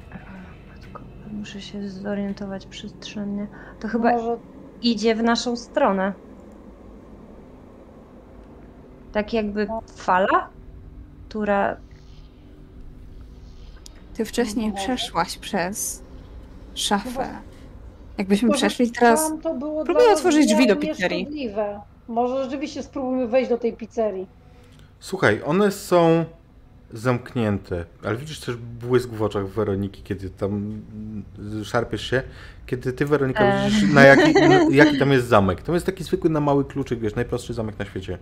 Speaker 3: Matko, Muszę się zorientować przestrzennie. To chyba
Speaker 2: Może
Speaker 3: idzie w naszą stronę. Tak jakby fala, która...
Speaker 4: Ty wcześniej
Speaker 2: Może.
Speaker 4: przeszłaś przez szafę. Jakbyśmy przeszli teraz. Próbuję otworzyć drzwi do
Speaker 2: nie-
Speaker 4: pizzerii.
Speaker 2: nieszkodliwe. Może rzeczywiście spróbujmy wejść do tej pizzerii.
Speaker 1: Słuchaj, one są zamknięte, ale widzisz też błysk w oczach Weroniki, kiedy tam szarpiesz się. Kiedy ty, Weronika,
Speaker 3: E.
Speaker 1: widzisz, na jaki, na, jaki tam jest zamek. To jest taki zwykły na mały kluczyk, wiesz, najprostszy zamek na świecie.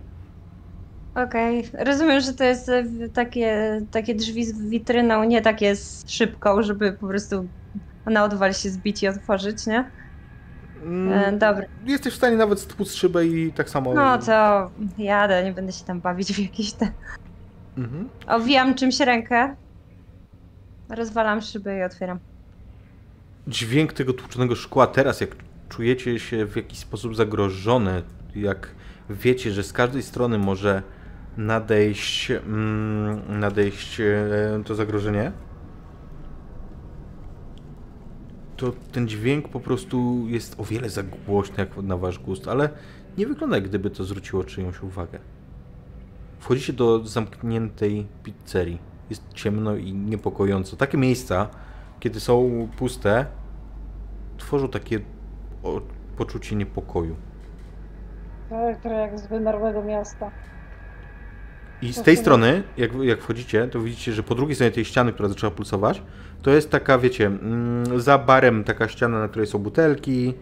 Speaker 3: Okej, rozumiem, że to jest e, takie, takie drzwi z witryną, nie takie z szybką, żeby po prostu na odwal się zbić i otworzyć, nie?
Speaker 1: Mm,
Speaker 3: E, dobra.
Speaker 1: Jesteś w stanie nawet stłuc szybę i tak samo...
Speaker 3: No to jadę, nie będę się tam bawić w jakieś te...
Speaker 1: Mhm.
Speaker 3: Owijam czymś rękę, rozwalam szybę i otwieram.
Speaker 1: Dźwięk tego tłuczonego szkła teraz, jak czujecie się w jakiś sposób zagrożone, jak wiecie, że z każdej strony może nadejść, mm, nadejść e, to zagrożenie, to ten dźwięk po prostu jest o wiele za głośny jak na wasz gust, ale nie wygląda jak gdyby to zwróciło czyjąś uwagę. Wchodzicie do zamkniętej pizzerii. Jest ciemno i niepokojąco. Takie miejsca, kiedy są puste, tworzą takie poczucie niepokoju.
Speaker 2: Tak, które jak z wymarłego miasta.
Speaker 1: I z
Speaker 2: To
Speaker 1: tej
Speaker 2: chyba-
Speaker 1: strony, jak, jak wchodzicie, to widzicie, że po drugiej stronie tej ściany, która zaczęła pulsować, to jest taka, wiecie, mm, za barem taka ściana, na której są butelki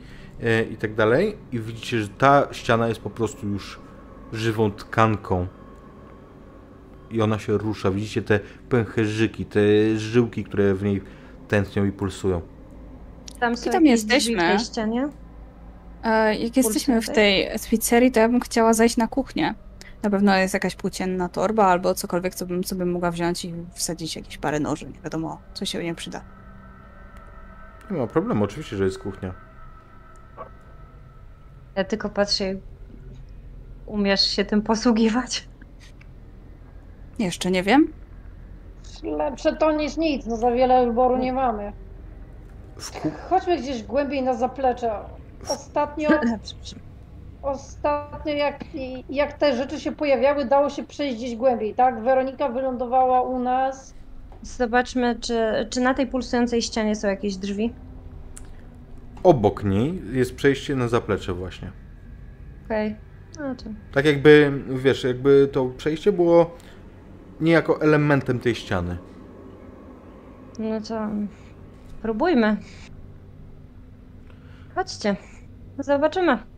Speaker 1: e, i tak dalej. I widzicie, że ta ściana jest po prostu już żywą tkanką. I ona się rusza. Widzicie te pęcherzyki, te żyłki, które w niej tętnią i pulsują.
Speaker 3: Tam są
Speaker 4: I tam jesteśmy.
Speaker 3: w tej ścianie?
Speaker 4: E, jak jesteśmy w tej pizzerii, to ja bym chciała zajść na kuchnię. Na pewno jest jakaś płócienna torba albo cokolwiek, co bym sobie mogła wziąć i wsadzić jakieś parę noży. Nie wiadomo, co się nie przyda.
Speaker 1: Nie ma problemu, oczywiście, że jest kuchnia.
Speaker 3: Ja tylko patrzę, umiesz się tym posługiwać?
Speaker 4: Jeszcze nie wiem.
Speaker 2: Lepsze to niż nic, no za wiele wyboru nie mamy. Chodźmy gdzieś głębiej na zaplecze. Ostatnio. ostatnio jak, jak te rzeczy się pojawiały, dało się przejść gdzieś głębiej, tak? Weronika wylądowała u nas.
Speaker 3: Zobaczmy, czy, czy na tej pulsującej ścianie są jakieś drzwi.
Speaker 1: Obok niej jest przejście na zaplecze właśnie.
Speaker 3: Okej. No to
Speaker 1: Tak jakby, wiesz, jakby to przejście było niejako elementem tej ściany.
Speaker 3: No to próbujmy. Chodźcie. Zobaczymy.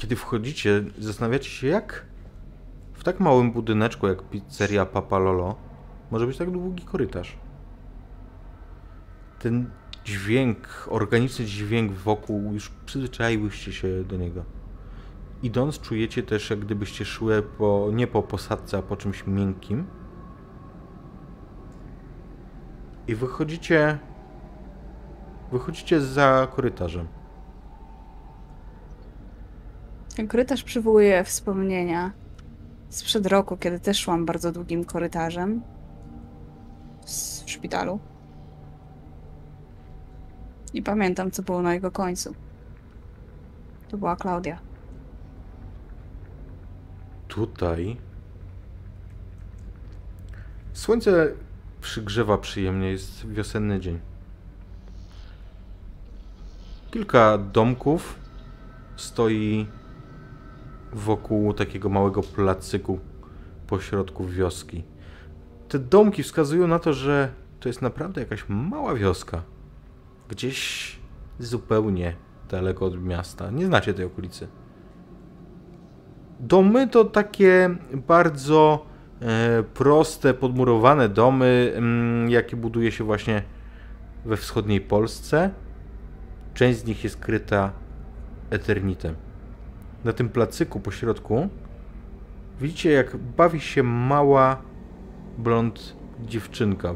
Speaker 1: Kiedy wchodzicie, zastanawiacie się, jak w tak małym budyneczku jak pizzeria Papa Lolo może być tak długi korytarz. Ten dźwięk, organiczny dźwięk wokół, już przyzwyczaiłyście się do niego. Idąc, czujecie też, jak gdybyście szły po, nie po posadce, a po czymś miękkim. I wychodzicie. Wychodzicie za korytarzem.
Speaker 4: Korytarz przywołuje wspomnienia sprzed roku, kiedy też szłam bardzo długim korytarzem w szpitalu. I pamiętam, co było na jego końcu. To była Klaudia.
Speaker 1: Tutaj słońce przygrzewa przyjemnie, jest wiosenny dzień. Kilka domków stoi wokół takiego małego placyku pośrodku wioski. Te domki wskazują na to, że to jest naprawdę jakaś mała wioska. Gdzieś zupełnie daleko od miasta. Nie znacie tej okolicy. Domy to takie bardzo e, proste, podmurowane domy, mm, jakie buduje się właśnie we wschodniej Polsce. Część z nich jest kryta eternitem. Na tym placyku po środku widzicie, jak bawi się mała blond dziewczynka.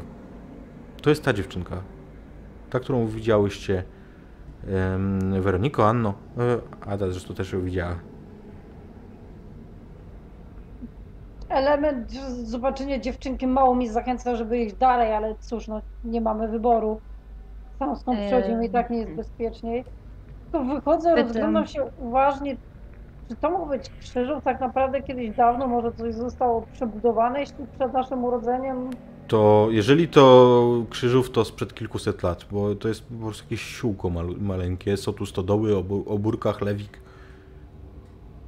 Speaker 1: To jest ta dziewczynka. Ta, którą widziałyście. Weroniko, Anno. E, Ada zresztą też ją widziała.
Speaker 2: Element zobaczenia dziewczynki mało mi zachęca, żeby iść dalej, ale cóż, no nie mamy wyboru. Sam skąd przychodzimy i tak nie jest bezpieczniej. To wychodzę, rozglądam się uważnie, czy to mógł być krzyżów tak naprawdę kiedyś dawno, może coś zostało przebudowane, jeśli przed naszym urodzeniem
Speaker 1: To jeżeli to krzyżów, to sprzed kilkuset lat, bo to jest po prostu jakieś siłko malu- maleńkie. Są tu stodoły, obu- obórka, chlewik.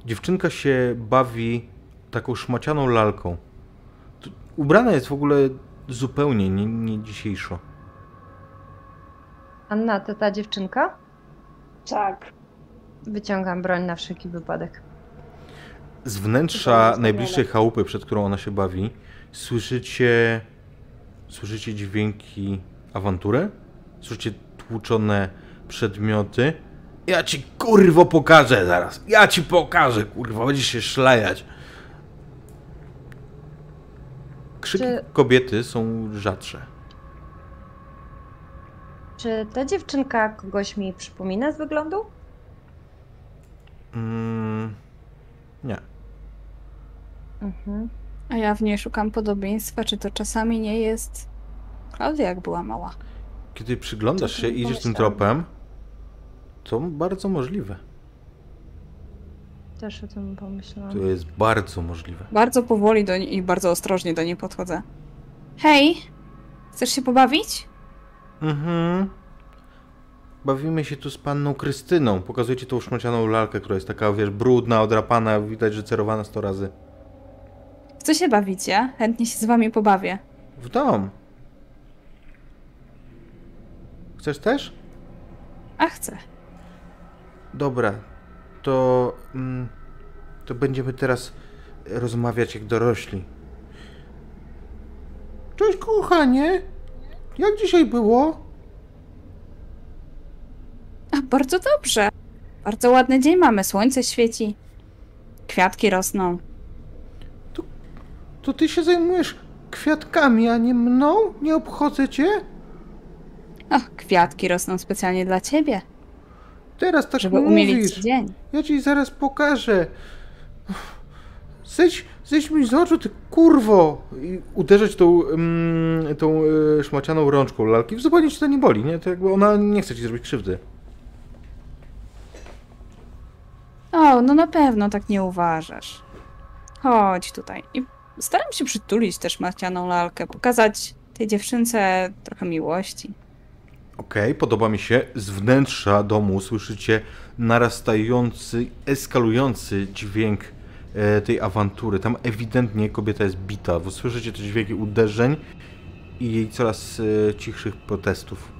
Speaker 1: Dziewczynka się bawi taką szmacianą lalką. To ubrana jest w ogóle zupełnie nie, nie dzisiejszo.
Speaker 3: Anna, to ta dziewczynka?
Speaker 2: tak.
Speaker 3: Wyciągam broń na wszelki wypadek.
Speaker 1: Z wnętrza najbliższej chałupy, przed którą ona się bawi, słyszycie, słyszycie dźwięki awantury, słyszycie tłuczone przedmioty. Ja ci kurwo pokażę zaraz. Ja ci pokażę, kurwa, będziesz się szlajać. Krzyki
Speaker 3: Czy-
Speaker 1: kobiety są rzadsze.
Speaker 3: Czy ta dziewczynka kogoś mi przypomina z wyglądu?
Speaker 1: Mm, nie.
Speaker 3: Mhm.
Speaker 4: A ja w niej szukam podobieństwa, czy to czasami nie jest Klaudia, jak była mała.
Speaker 1: Kiedy przyglądasz się i idziesz tym tropem, to bardzo możliwe.
Speaker 3: Też o tym pomyślałam.
Speaker 1: To jest bardzo możliwe.
Speaker 4: Bardzo powoli do niej i bardzo ostrożnie do niej podchodzę. Hej, chcesz się pobawić?
Speaker 1: Mhm. Bawimy się tu z panną Krystyną. Pokazuję ci tą szmacianą lalkę, która jest taka, wiesz, brudna, odrapana, widać, że cerowana 100 razy.
Speaker 4: W co się bawicie? Chętnie się z wami pobawię.
Speaker 1: W dom. Chcesz też?
Speaker 4: A chcę.
Speaker 1: Dobra, to. Mm, to będziemy teraz rozmawiać jak dorośli. Cześć, kochanie. Jak dzisiaj było?
Speaker 4: A, bardzo dobrze. Bardzo ładny dzień mamy. Słońce świeci. Kwiatki rosną.
Speaker 1: To ty się zajmujesz kwiatkami, a nie mną? Nie obchodzę cię?
Speaker 4: Ach, kwiatki rosną specjalnie dla ciebie,
Speaker 1: Teraz tak
Speaker 4: żeby
Speaker 1: mówisz.
Speaker 4: dzień.
Speaker 1: Ja ci zaraz pokażę. Zejdź, zejdź mi z oczu, ty kurwo! I uderzać tą, mm, tą y, szmacianą rączką lalki. Zupełnie ci to nie boli, nie? To jakby ona nie chce ci zrobić krzywdy.
Speaker 4: O, no na pewno tak nie uważasz. Chodź tutaj. I staram się przytulić też macianą lalkę, pokazać tej dziewczynce trochę miłości.
Speaker 1: Okej, podoba mi się. Z wnętrza domu słyszycie narastający, eskalujący dźwięk e, tej awantury. Tam ewidentnie kobieta jest bita. Bo słyszycie te dźwięki uderzeń i jej coraz e, cichszych protestów.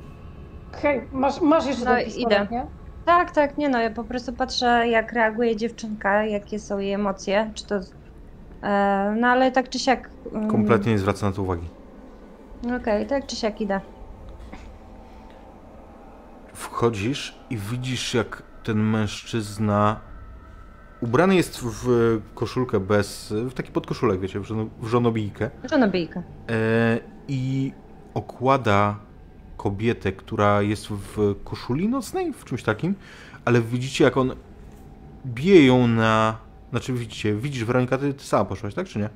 Speaker 2: Hej, masz, masz jeszcze
Speaker 3: No, idę.
Speaker 2: nie?
Speaker 3: Tak, tak, nie no, ja po prostu patrzę jak reaguje dziewczynka, jakie są jej emocje, czy to... E, no ale tak czy siak... mm,
Speaker 1: Kompletnie nie zwraca na to uwagi.
Speaker 3: Okej, tak czy siak idę.
Speaker 1: Wchodzisz i widzisz, jak ten mężczyzna ubrany jest w koszulkę bez. w taki podkoszulek, wiecie, w, żono, w żonobijkę.
Speaker 3: Żonobijka.
Speaker 1: E, I okłada kobietę, która jest w koszuli nocnej, w czymś takim, ale widzicie, jak on bije ją na. Znaczy, widzicie, widzisz, Weronika, ty, ty sama poszłaś, tak czy nie?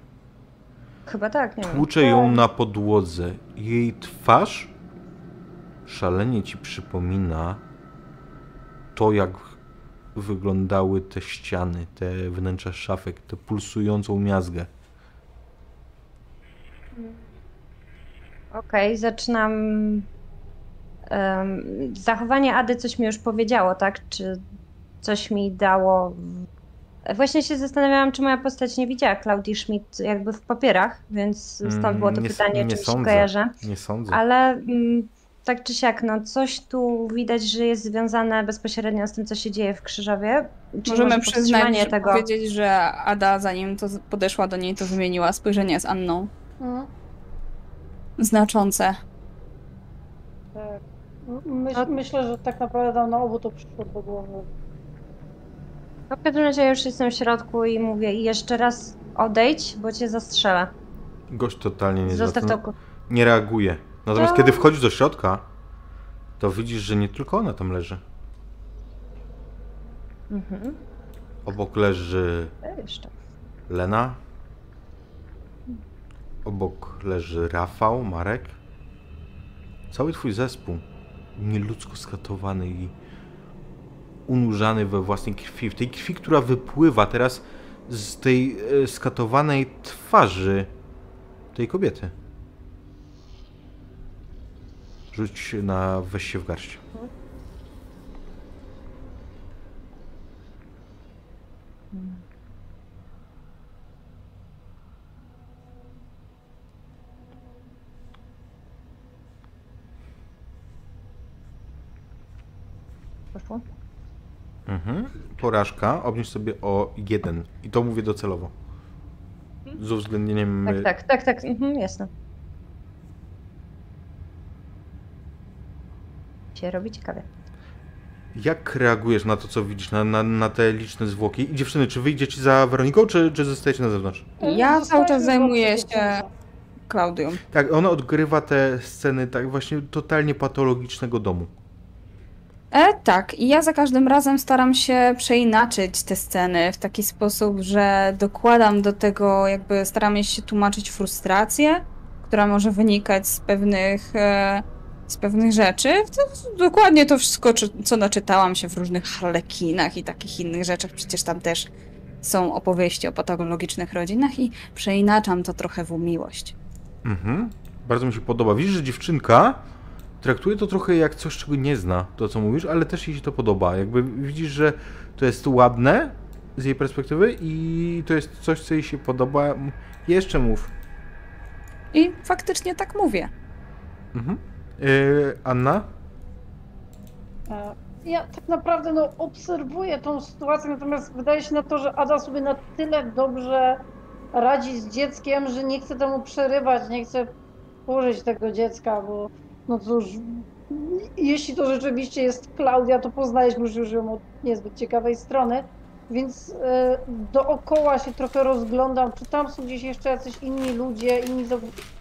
Speaker 3: Chyba tak, nie wiem.
Speaker 1: Tłucze ją na podłodze. Jej twarz szalenie ci przypomina to, jak wyglądały te ściany, te wnętrza szafek, tę pulsującą miazgę.
Speaker 3: Okej, zaczynam... zachowanie Ady coś mi już powiedziało, tak? Czy coś mi dało... Właśnie się zastanawiałam, czy moja postać nie widziała Klaudii Schmidt jakby w papierach, więc stąd było to
Speaker 1: Mm, nie
Speaker 3: pytanie,
Speaker 1: nie
Speaker 3: czy mi się
Speaker 1: sądzę.
Speaker 3: kojarzy.
Speaker 1: Nie sądzę.
Speaker 3: Ale mm, tak czy siak, no coś tu widać, że jest związane bezpośrednio z tym, co się dzieje w Krzyżowie. Czyli
Speaker 4: Możemy
Speaker 3: może
Speaker 4: przyznać, że
Speaker 3: tego.
Speaker 4: powiedzieć, że Ada zanim to podeszła do niej, to zmieniła spojrzenie z Anną.
Speaker 2: Mhm.
Speaker 4: Znaczące.
Speaker 2: Tak. Myśl, myślę, że tak naprawdę nam na obu to przyszło do głowy.
Speaker 3: No, w każdym razie ja już jestem w środku i mówię i jeszcze raz odejdź, bo cię zastrzelę.
Speaker 1: Gość totalnie nie,
Speaker 3: Zostaw to.
Speaker 1: nie reaguje. Natomiast
Speaker 3: To-
Speaker 1: kiedy wchodzisz do środka, to widzisz, że nie tylko ona tam leży.
Speaker 3: Mhm.
Speaker 1: Obok leży
Speaker 3: E, Jeszcze.
Speaker 1: Lena. Obok leży Rafał, Marek. Cały twój zespół nieludzko skatowany i unurzany we własnej krwi. W tej krwi, która wypływa teraz z tej e, skatowanej twarzy tej kobiety. Rzuć na weź się w garść.
Speaker 3: Poszło?
Speaker 1: Mhm. Porażka, obniż sobie o jeden. I to mówię docelowo. Z uwzględnieniem.
Speaker 3: Tak, tak, tak, tak. Mhm, jasne. Się robi ciekawie.
Speaker 1: Jak reagujesz na to, co widzisz, na, na, na te liczne zwłoki? I dziewczyny, czy wyjdziecie za Weroniką, czy, czy zostajecie na zewnątrz?
Speaker 4: Ja cały czas zajmuję się-. Klaudią.
Speaker 1: Tak, ona odgrywa te sceny tak właśnie totalnie patologicznego domu.
Speaker 4: E, tak, i ja za każdym razem staram się przeinaczyć te sceny w taki sposób, że dokładam do tego, jakby staramy się tłumaczyć frustrację, która może wynikać z pewnych e, z pewnych rzeczy. To, dokładnie to wszystko, co naczytałam się w różnych harlekinach i takich innych rzeczach. Przecież tam też są opowieści o patologicznych rodzinach i przeinaczam to trochę w miłość.
Speaker 1: Mhm. Bardzo mi się podoba. Widzisz, że dziewczynka traktuje to trochę jak coś, czego nie zna, to co mówisz, ale też jej się to podoba. Jakby widzisz, że to jest ładne z jej perspektywy i to jest coś, co jej się podoba. Jeszcze mów.
Speaker 4: I faktycznie tak mówię.
Speaker 1: Mhm. Yy, Anna?
Speaker 2: E, Ja tak naprawdę no, obserwuję tą sytuację, natomiast wydaje się na to, że Ada sobie na tyle dobrze radzi z dzieckiem, że nie chce temu przerywać, nie chce położyć tego dziecka, bo no cóż, jeśli to rzeczywiście jest Klaudia, to poznaliśmy już ją od niezbyt ciekawej strony, więc e, dookoła się trochę rozglądam, czy tam są gdzieś jeszcze jacyś inni ludzie, inni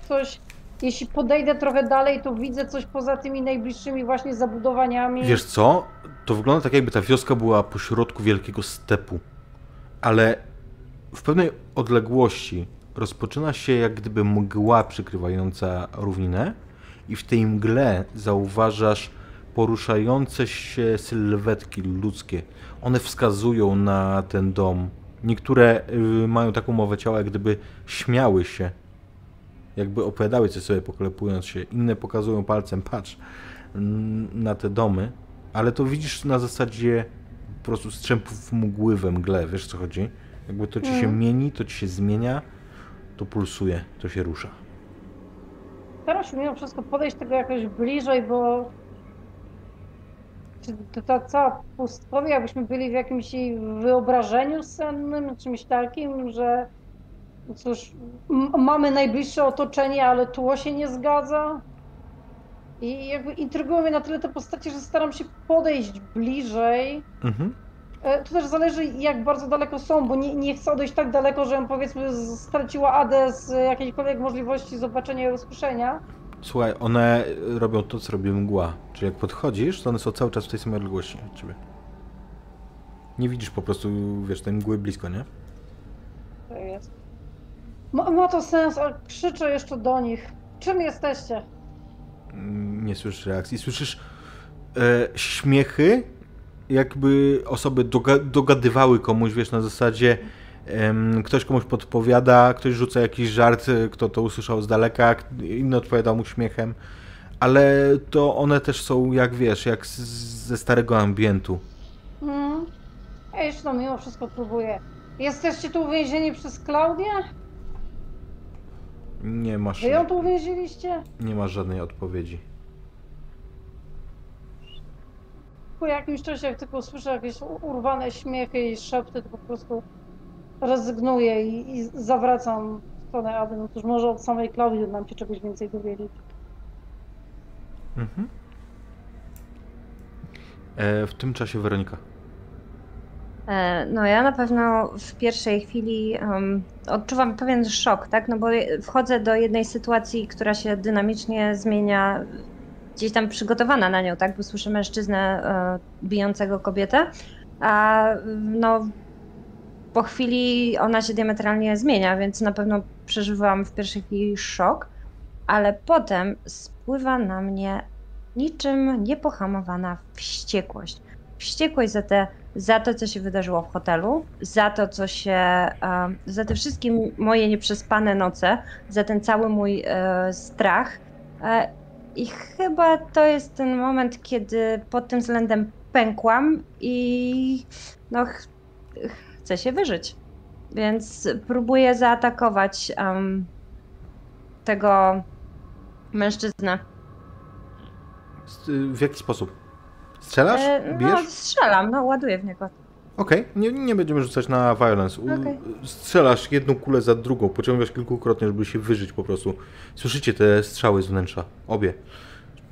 Speaker 2: coś. Jeśli podejdę trochę dalej, to widzę coś poza tymi najbliższymi właśnie zabudowaniami.
Speaker 1: Wiesz co? To wygląda tak, jakby ta wioska była pośrodku wielkiego stepu. Ale w pewnej odległości rozpoczyna się jak gdyby mgła przykrywająca równinę i w tej mgle zauważasz poruszające się sylwetki ludzkie. One wskazują na ten dom. Niektóre y, mają taką mowę ciała, jak gdyby śmiały się. Jakby opowiadały coś sobie poklepując się. Inne pokazują palcem, patrz, na te domy. Ale to widzisz na zasadzie po prostu strzępów mgły we mgle, wiesz co chodzi? Jakby to ci się
Speaker 2: Mhm.
Speaker 1: mieni, to ci się zmienia, to pulsuje, to się rusza.
Speaker 2: Staram się mimo wszystko podejść tego jakoś bliżej, bo to ta cała pustkowia, jakbyśmy byli w jakimś wyobrażeniu sennym, czymś takim, że no cóż, mamy najbliższe otoczenie, ale tło się nie zgadza. I jakby intrygują mnie na tyle te postacie, że staram się podejść bliżej.
Speaker 1: Mhm.
Speaker 2: E, To też zależy, jak bardzo daleko są, bo nie, nie chcę odejść tak daleko, żebym powiedzmy straciła Adę z jakiejkolwiek możliwości zobaczenia i usłyszenia.
Speaker 1: Słuchaj, one robią to, co robi mgła. Czyli jak podchodzisz, to one są cały czas w tej samej odległości od ciebie. Nie widzisz po prostu, wiesz, tej mgły blisko, nie?
Speaker 2: To jest. Ma, ma to sens, ale krzyczę jeszcze do nich. Czym jesteście?
Speaker 1: Mm, Nie słyszysz reakcji. Słyszysz e, śmiechy, jakby osoby doga dogadywały komuś, wiesz, na zasadzie em, ktoś komuś podpowiada, ktoś rzuca jakiś żart, e, kto to usłyszał z daleka, inny odpowiada mu śmiechem, ale to one też są, jak wiesz, jak ze starego ambientu.
Speaker 2: Hmm? Ja jeszcze to mimo wszystko próbuję. Jesteście tu uwięzieni przez Klaudię?
Speaker 1: Nie masz,
Speaker 2: Wy ją tu uwięziliście?
Speaker 1: nie masz żadnej odpowiedzi.
Speaker 2: Po jakimś czasie, jak tylko słyszę jakieś urwane śmiechy i szepty, to po prostu rezygnuję i, i zawracam w stronę Ady. No cóż, może od samej Klaudii nam się czegoś więcej dowiedzieć.
Speaker 1: Mhm. E, w tym czasie Weronika.
Speaker 3: E, No ja na pewno w pierwszej chwili em, odczuwam pewien szok, tak? No bo wchodzę do jednej sytuacji, która się dynamicznie zmienia, gdzieś tam przygotowana na nią, tak? Bo słyszę mężczyznę e, bijącego kobietę, a no po chwili ona się diametralnie zmienia, więc na pewno przeżywałam w pierwszej chwili szok, ale potem spływa na mnie niczym niepohamowana wściekłość. Wściekłość za te za to, co się wydarzyło w hotelu, za to, co się, e, za te wszystkie moje nieprzespane noce, za ten cały mój e, strach. I chyba to jest ten moment, kiedy pod tym względem pękłam i no, ch chcę się wyżyć. Więc próbuję zaatakować em, tego mężczyznę.
Speaker 1: W jaki sposób? Strzelasz?
Speaker 3: E, no,
Speaker 1: Bijesz?
Speaker 3: strzelam, no, ładuję w niego.
Speaker 1: Okej, nie, nie będziemy rzucać na violence.
Speaker 3: Okej.
Speaker 1: Strzelasz jedną kulę za drugą, pociągasz kilkukrotnie, żeby się wyżyć po prostu. Słyszycie te strzały z wnętrza. Obie.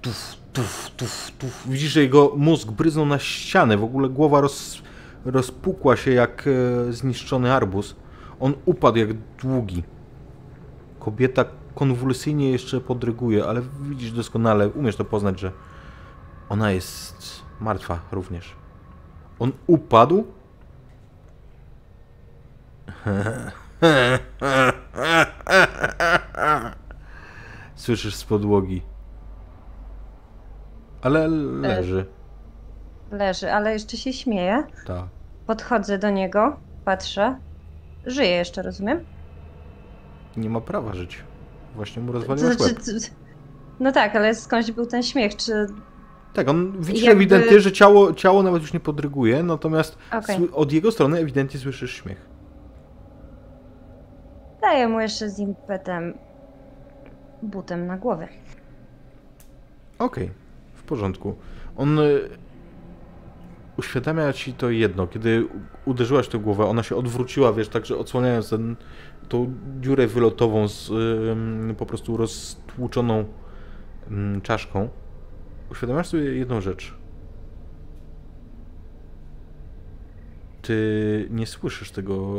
Speaker 1: Tuf, tuf, tuf, tuf. Widzisz, że jego mózg bryznął na ścianę. W ogóle głowa roz, rozpukła się jak e, zniszczony arbuz. On upadł jak długi. Kobieta konwulsyjnie jeszcze podryguje, ale widzisz doskonale, umiesz to poznać, że ona jest martwa również. On upadł. Słyszysz z podłogi. Ale leży.
Speaker 3: Leży, ale jeszcze się śmieje.
Speaker 1: Tak.
Speaker 3: Podchodzę do niego, patrzę. Żyje jeszcze, rozumiem?
Speaker 1: Nie ma prawa żyć. Właśnie mu
Speaker 3: To
Speaker 1: rozwaliłaś
Speaker 3: znaczy,
Speaker 1: łeb.
Speaker 3: no tak, ale skądś był ten śmiech, czy...
Speaker 1: Tak, on widzi
Speaker 3: jakby-
Speaker 1: ewidentnie, że ciało, ciało nawet już nie podryguje, natomiast sły- od jego strony ewidentnie słyszysz śmiech.
Speaker 3: Daję mu jeszcze z impetem butem na głowę.
Speaker 1: Okej, w porządku. On y, uświadamia ci to jedno, kiedy uderzyłaś tę głowę, ona się odwróciła, wiesz, także odsłaniając ten, tą dziurę wylotową z po prostu roztłuczoną czaszką. Uświadamiasz sobie jedną rzecz. Ty nie słyszysz tego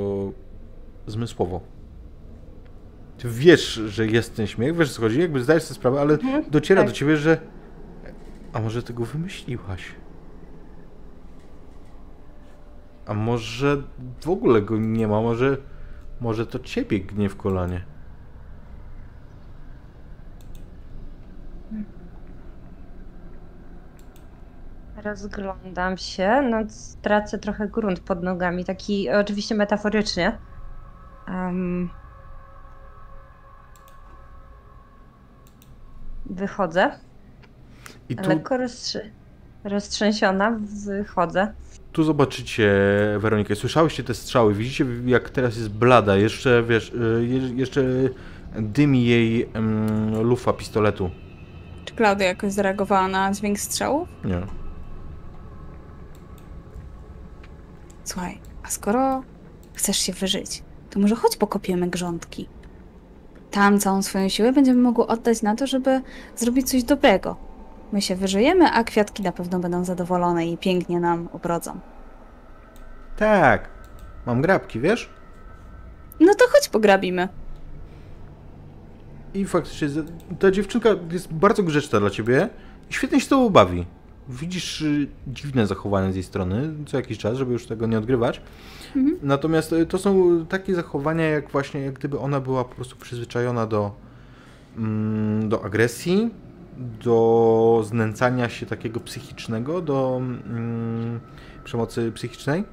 Speaker 1: zmysłowo. Ty wiesz, że jest ten śmiech, wiesz co chodzi, jakby zdajesz sobie sprawę, ale
Speaker 3: Mhm,
Speaker 1: dociera
Speaker 3: tak.
Speaker 1: do ciebie, że a może ty go wymyśliłaś? A może w ogóle go nie ma, może może to ciebie gnie w kolanie.
Speaker 3: Rozglądam się, no tracę trochę grunt pod nogami, taki oczywiście metaforycznie. Em, wychodzę,
Speaker 1: I tu,
Speaker 3: lekko roztrzy- roztrzęsiona, wychodzę.
Speaker 1: tu zobaczycie Weronikę, słyszałyście te strzały, widzicie jak teraz jest blada, jeszcze wiesz, y, je, jeszcze dymi jej em, lufa pistoletu.
Speaker 4: Czy Klaudia jakoś zareagowała na dźwięk strzału?
Speaker 1: Nie.
Speaker 4: Słuchaj, a skoro chcesz się wyżyć, to może chodź pokopiemy grządki. Tam całą swoją siłę będziemy mogły oddać na to, żeby zrobić coś dobrego. My się wyżyjemy, a kwiatki na pewno będą zadowolone i pięknie nam obrodzą.
Speaker 1: Tak. Mam grabki, wiesz?
Speaker 4: No to chodź pograbimy.
Speaker 1: I faktycznie ta dziewczynka jest bardzo grzeczna dla ciebie i świetnie się z tobą bawi. Widzisz y, dziwne zachowania z jej strony co jakiś czas, żeby już tego nie odgrywać.
Speaker 4: Mhm.
Speaker 1: Natomiast y, to są takie zachowania, jak właśnie jak gdyby ona była po prostu przyzwyczajona do, mm, do agresji, do znęcania się takiego psychicznego, do mm, przemocy psychicznej.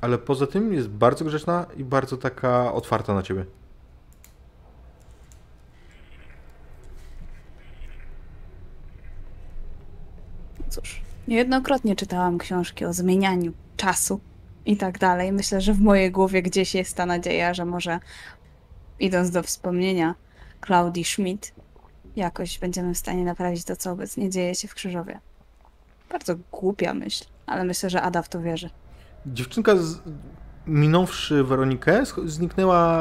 Speaker 1: Ale poza tym jest bardzo grzeczna i bardzo taka otwarta na ciebie.
Speaker 4: Cóż, niejednokrotnie czytałam książki o zmienianiu czasu i tak dalej. Myślę, że w mojej głowie gdzieś jest ta nadzieja, że może idąc do wspomnienia Klaudii Schmidt, jakoś będziemy w stanie naprawić to, co obecnie dzieje się w Krzyżowie. Bardzo głupia myśl, ale myślę, że Ada w to wierzy.
Speaker 1: Dziewczynka, z, minąwszy Weronikę, zniknęła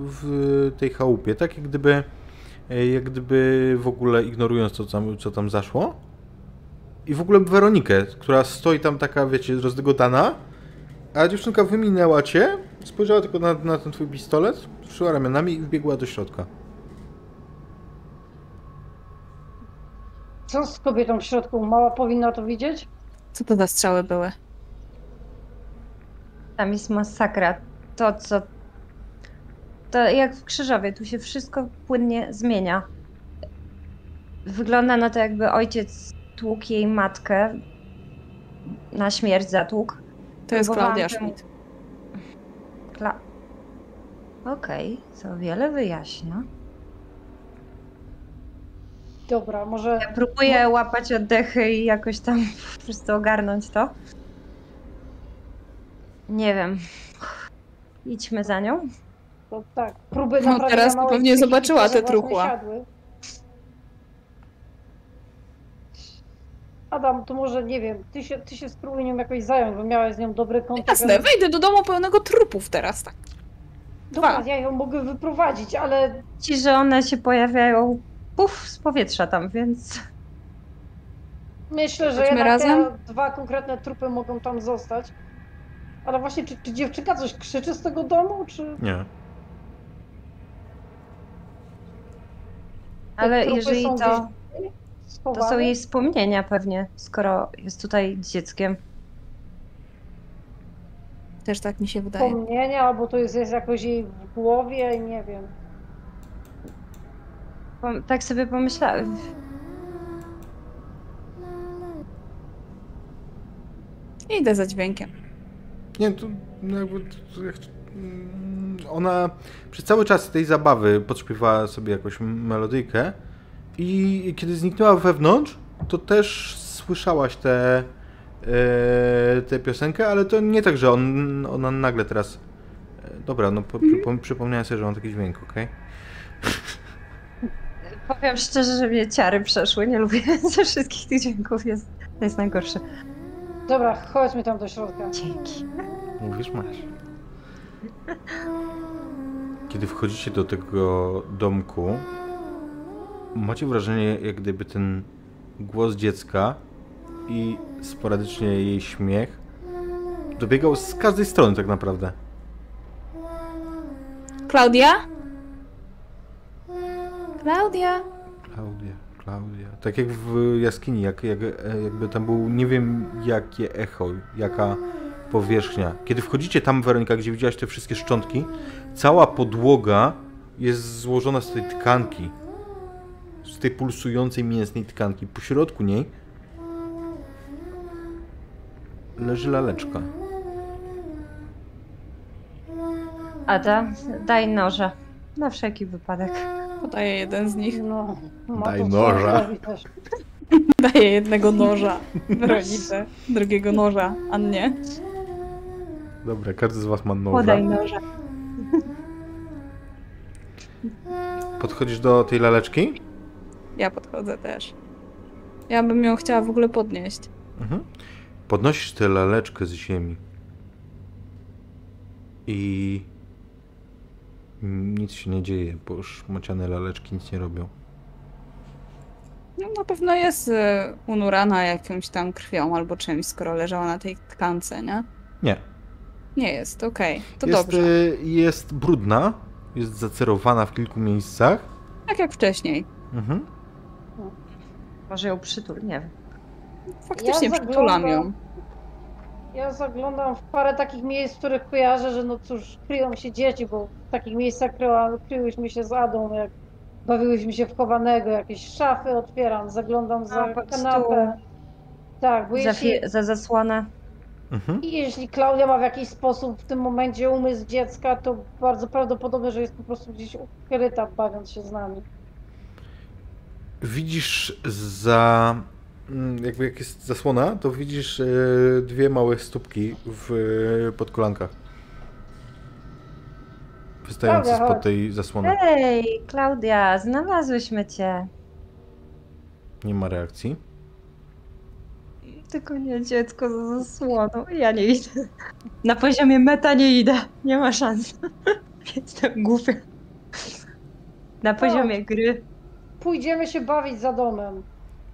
Speaker 1: w tej chałupie, tak jak gdyby, jak gdyby w ogóle ignorując to, co tam, co tam zaszło. I w ogóle Weronikę, która stoi tam taka, wiecie, rozdygotana, a dziewczynka wyminęła cię, spojrzała tylko na, na ten twój pistolet, ruszyła ramionami i wbiegła do środka.
Speaker 2: Co z kobietą w środku? Mała powinna to widzieć?
Speaker 4: Co to za strzały były?
Speaker 3: Tam jest masakra. To, co. To jak w Krzyżowie, tu się wszystko płynnie zmienia. Wygląda na to, jakby ojciec tłukł jej matkę. Na śmierć zatłukł.
Speaker 4: To jest Klaudia Schmidt.
Speaker 3: Kla... Okej, co wiele wyjaśnia.
Speaker 2: Dobra, może
Speaker 3: Ja próbuję łapać oddechy i jakoś tam po prostu ogarnąć to. Nie wiem. Idźmy za nią.
Speaker 2: to tak, próby
Speaker 4: No, teraz to pewnie zobaczyła te truchła.
Speaker 2: siadły. Adam, to może nie wiem, ty się, ty się spróbuj nią jakoś zająć, bo miałaś z nią dobry kontakt.
Speaker 4: Jasne, wejdę do domu pełnego trupów teraz, tak.
Speaker 2: Dobra,
Speaker 4: dwa.
Speaker 2: ja ją mogę wyprowadzić, ale
Speaker 3: Ci, że one się pojawiają puf z powietrza tam, więc
Speaker 2: myślę, że
Speaker 4: Chodźmy
Speaker 2: jednak
Speaker 4: razem?
Speaker 2: te dwa konkretne trupy mogą tam zostać. Ale właśnie, czy, czy dziewczynka coś krzyczy z tego domu, czy...
Speaker 1: Nie.
Speaker 2: te
Speaker 3: ale jeżeli to,
Speaker 2: gdzieś
Speaker 3: schowany.
Speaker 2: To
Speaker 3: są jej wspomnienia pewnie, skoro jest tutaj dzieckiem.
Speaker 4: Też tak mi się wydaje.
Speaker 2: Wspomnienia, albo to jest, jest jakoś jej w głowie, nie wiem.
Speaker 3: Tak sobie pomyślałem.
Speaker 4: Idę za dźwiękiem.
Speaker 1: Nie, to no jakby... Mm, ona przez cały czas tej zabawy podśpiewała sobie jakąś melodyjkę i kiedy zniknęła wewnątrz, to też słyszałaś tę e, tę piosenkę, ale to nie tak, że on, ona nagle teraz... e, Dobra, no po, przypom- przypomniałem sobie, że mam taki dźwięk, okej?
Speaker 3: Powiem szczerze, że mnie ciary przeszły. Nie lubię ze wszystkich tych dźwięków. Jest, to jest najgorsze.
Speaker 2: Dobra, chodźmy tam do środka.
Speaker 3: Dzięki.
Speaker 1: Mówisz, masz. Kiedy wchodzicie do tego domku, macie wrażenie, jak gdyby ten głos dziecka i sporadycznie jej śmiech dobiegał z każdej strony tak naprawdę.
Speaker 4: Klaudia? Klaudia?
Speaker 1: Klaudia, Klaudia. Tak jak w jaskini, jak, jak, jakby tam był, nie wiem jakie echo, jaka powierzchnia. Kiedy wchodzicie tam, Weronika, gdzie widziałaś te wszystkie szczątki, cała podłoga jest złożona z tej tkanki. Tej pulsującej mięsnej tkanki. Po środku niej leży laleczka.
Speaker 3: Ada, daj noża. Na wszelki wypadek.
Speaker 4: Podaję jeden z nich.
Speaker 2: No,
Speaker 1: Daj noża.
Speaker 4: Daję jednego noża Weronice, drugiego noża Annie.
Speaker 1: Dobra, każdy z was ma noża.
Speaker 3: Podaj noża.
Speaker 1: Podchodzisz do tej laleczki?
Speaker 4: Ja podchodzę też. Ja bym ją chciała w ogóle podnieść.
Speaker 1: Mhm. Podnosisz tę laleczkę z ziemi. I nic się nie dzieje, bo już maciane laleczki nic nie robią.
Speaker 4: No na pewno jest y, unurana jakąś tam krwią albo czymś, skoro leżała na tej tkance, nie?
Speaker 1: Nie.
Speaker 4: Nie jest, okej. To
Speaker 1: jest,
Speaker 4: dobrze.
Speaker 1: y, jest brudna, jest zacerowana w kilku miejscach.
Speaker 4: Tak jak wcześniej.
Speaker 1: Mhm.
Speaker 3: Może ją przytul, nie wiem.
Speaker 4: Faktycznie
Speaker 2: Ja
Speaker 4: przytulam ją.
Speaker 2: zaglądam- Ja zaglądam w parę takich miejsc, w których kojarzę, że no cóż, kryją się dzieci, bo w takich miejscach kryła, kryłyśmy się z Adą, jak bawiłyśmy się w chowanego, jakieś szafy otwieram, zaglądam za
Speaker 3: A, pod
Speaker 2: kanapę. Tak, bo
Speaker 3: Za,
Speaker 2: jeśli,
Speaker 3: za zasłonę.
Speaker 1: Mhm.
Speaker 2: i jeśli Klaudia ma w jakiś sposób w tym momencie umysł dziecka, to bardzo prawdopodobne, że jest po prostu gdzieś ukryta, bawiąc się z nami.
Speaker 1: Widzisz za. mm, Jakby jak jest zasłona, to widzisz y, dwie małe stópki w y, pod kolankach. Wystające
Speaker 2: Dobra,
Speaker 1: spod tej zasłony.
Speaker 3: Hej, Klaudia, znalazłyśmy cię.
Speaker 1: Nie ma reakcji.
Speaker 3: Tylko nie dziecko za zasłoną. Ja nie idę. Na poziomie meta nie idę. Nie ma szans. Jestem głupia. Na poziomie gry.
Speaker 2: Pójdziemy się bawić za domem.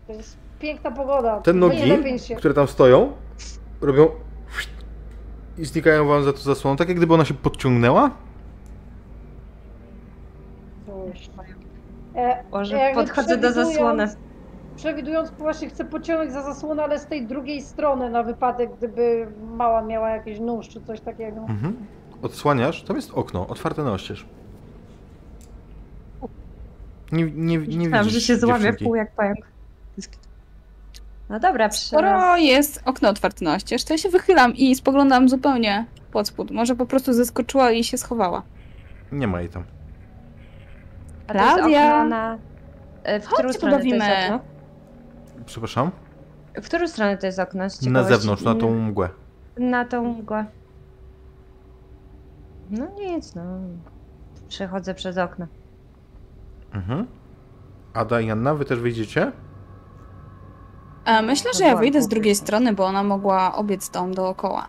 Speaker 2: To jest piękna pogoda.
Speaker 1: Te nogi, które tam stoją, robią i znikają wam za to zasłoną, tak jak gdyby ona się podciągnęła.
Speaker 2: E,
Speaker 3: Może
Speaker 2: jakby
Speaker 3: podchodzę do
Speaker 2: przewidując-
Speaker 3: zasłony.
Speaker 2: Przewidując, właśnie chcę pociągnąć za zasłonę, ale z tej drugiej strony, na wypadek, gdyby mała miała jakiś nóż czy coś takiego.
Speaker 1: Mhm. Odsłaniasz, tam jest okno, otwarte na oścież. Nie, nie, nie
Speaker 3: Myślałam, że się złamie
Speaker 1: dziewczynki.
Speaker 3: pół jak pająk. No dobra.
Speaker 4: Skoro jest okno otwarte na oścież, to ja się wychylam i spoglądam zupełnie pod spód. Może po prostu zeskoczyła i się schowała.
Speaker 1: Nie ma jej tam.
Speaker 4: Klaudia!
Speaker 3: na... e, W
Speaker 4: Chodźcie,
Speaker 3: którą stronę to jest okno?
Speaker 1: Przepraszam?
Speaker 3: W którą stronę to jest okno? Z
Speaker 1: Na
Speaker 3: ciekawości?
Speaker 1: zewnątrz, na tą mgłę.
Speaker 3: Na tą mgłę. No nic, no. Przechodzę przez okno.
Speaker 1: Mhm. Ada i Anna, wy też wyjdziecie?
Speaker 4: A myślę, że ja wyjdę z drugiej strony, bo ona mogła obiec dom dookoła.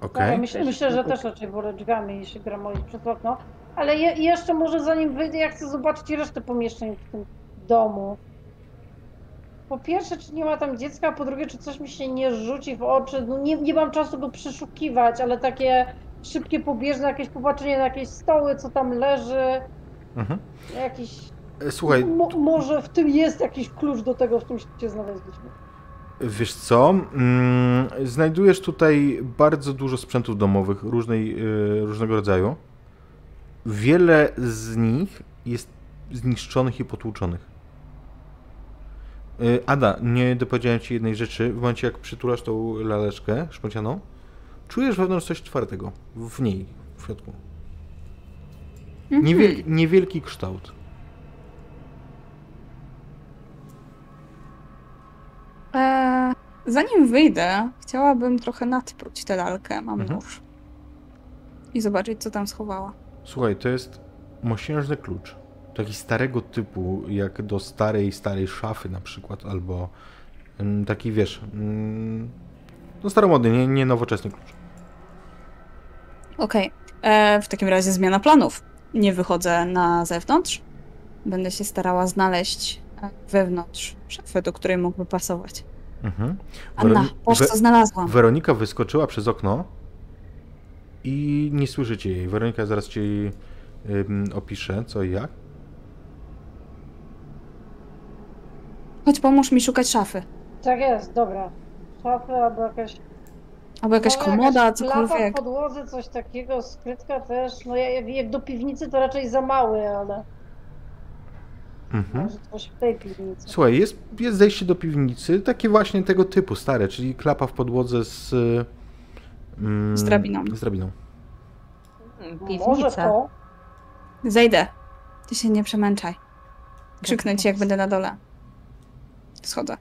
Speaker 1: Okej.
Speaker 2: Ja myślę, myślę, że też raczej wolę drzwiami niż się gramolić przez okno. Ale je, jeszcze może zanim wyjdę, ja chcę zobaczyć resztę pomieszczeń w tym domu. Po pierwsze, czy nie ma tam dziecka, a po drugie, czy coś mi się nie rzuci w oczy. No nie, nie mam czasu go przeszukiwać, ale takie szybkie, pobieżne jakieś popatrzenie na jakieś stoły, co tam leży,
Speaker 1: Mhm.
Speaker 2: jakiś...
Speaker 1: E, Słuchaj,
Speaker 2: Mo, może w tym jest jakiś klucz do tego, w czym się znaleźliśmy.
Speaker 1: wiesz co? Mm, znajdujesz tutaj bardzo dużo sprzętów domowych różnej, y, różnego rodzaju. Wiele z nich jest zniszczonych i potłuczonych. Y, Ada, nie dopowiedziałem ci jednej rzeczy. W momencie, jak przytulasz tą laleczkę szpocianą, czujesz wewnątrz coś twardego. W niej, w środku.
Speaker 4: Mhm.
Speaker 1: Niewiel- niewielki kształt.
Speaker 4: Eee, zanim wyjdę, chciałabym trochę nadpróć tę lalkę. Mam
Speaker 1: Mhm.
Speaker 4: nóż. I zobaczyć, co tam schowała.
Speaker 1: Słuchaj, to jest mosiężny klucz. Taki starego typu, jak do starej, starej szafy na przykład, albo mm, taki, wiesz, mm, no staromodny, nie, nie nowoczesny klucz.
Speaker 4: Okej. Eee, w takim razie zmiana planów. Nie wychodzę na zewnątrz. Będę się starała znaleźć e, wewnątrz szafę, do której mógłby pasować.
Speaker 1: Mhm.
Speaker 4: Anna,
Speaker 1: Weroni-
Speaker 4: patrz co znalazłam.
Speaker 1: Weronika wyskoczyła przez okno i nie słyszycie jej. Weronika zaraz ci ym, opisze, co i jak.
Speaker 4: Chodź, pomóż mi szukać szafy.
Speaker 2: Tak jest, dobra. Szafy albo jakaś...
Speaker 4: Albo jakaś
Speaker 2: no,
Speaker 4: komoda,
Speaker 2: jakaś Klapa w
Speaker 4: cokolwiek.
Speaker 2: podłodze, coś takiego, skrytka też. No jak, jak do piwnicy to raczej za mały, ale
Speaker 1: Mhm.
Speaker 2: może coś w tej piwnicy.
Speaker 1: Słuchaj, jest, jest zejście do piwnicy, takie właśnie tego typu, stare, czyli klapa w podłodze z... ym,
Speaker 4: Z drabiną.
Speaker 1: Z drabiną.
Speaker 2: Może
Speaker 3: Piwnica.
Speaker 2: to?
Speaker 4: Zejdę. Ty się nie przemęczaj. Krzyknę ci, jak będę na dole. Schodzę.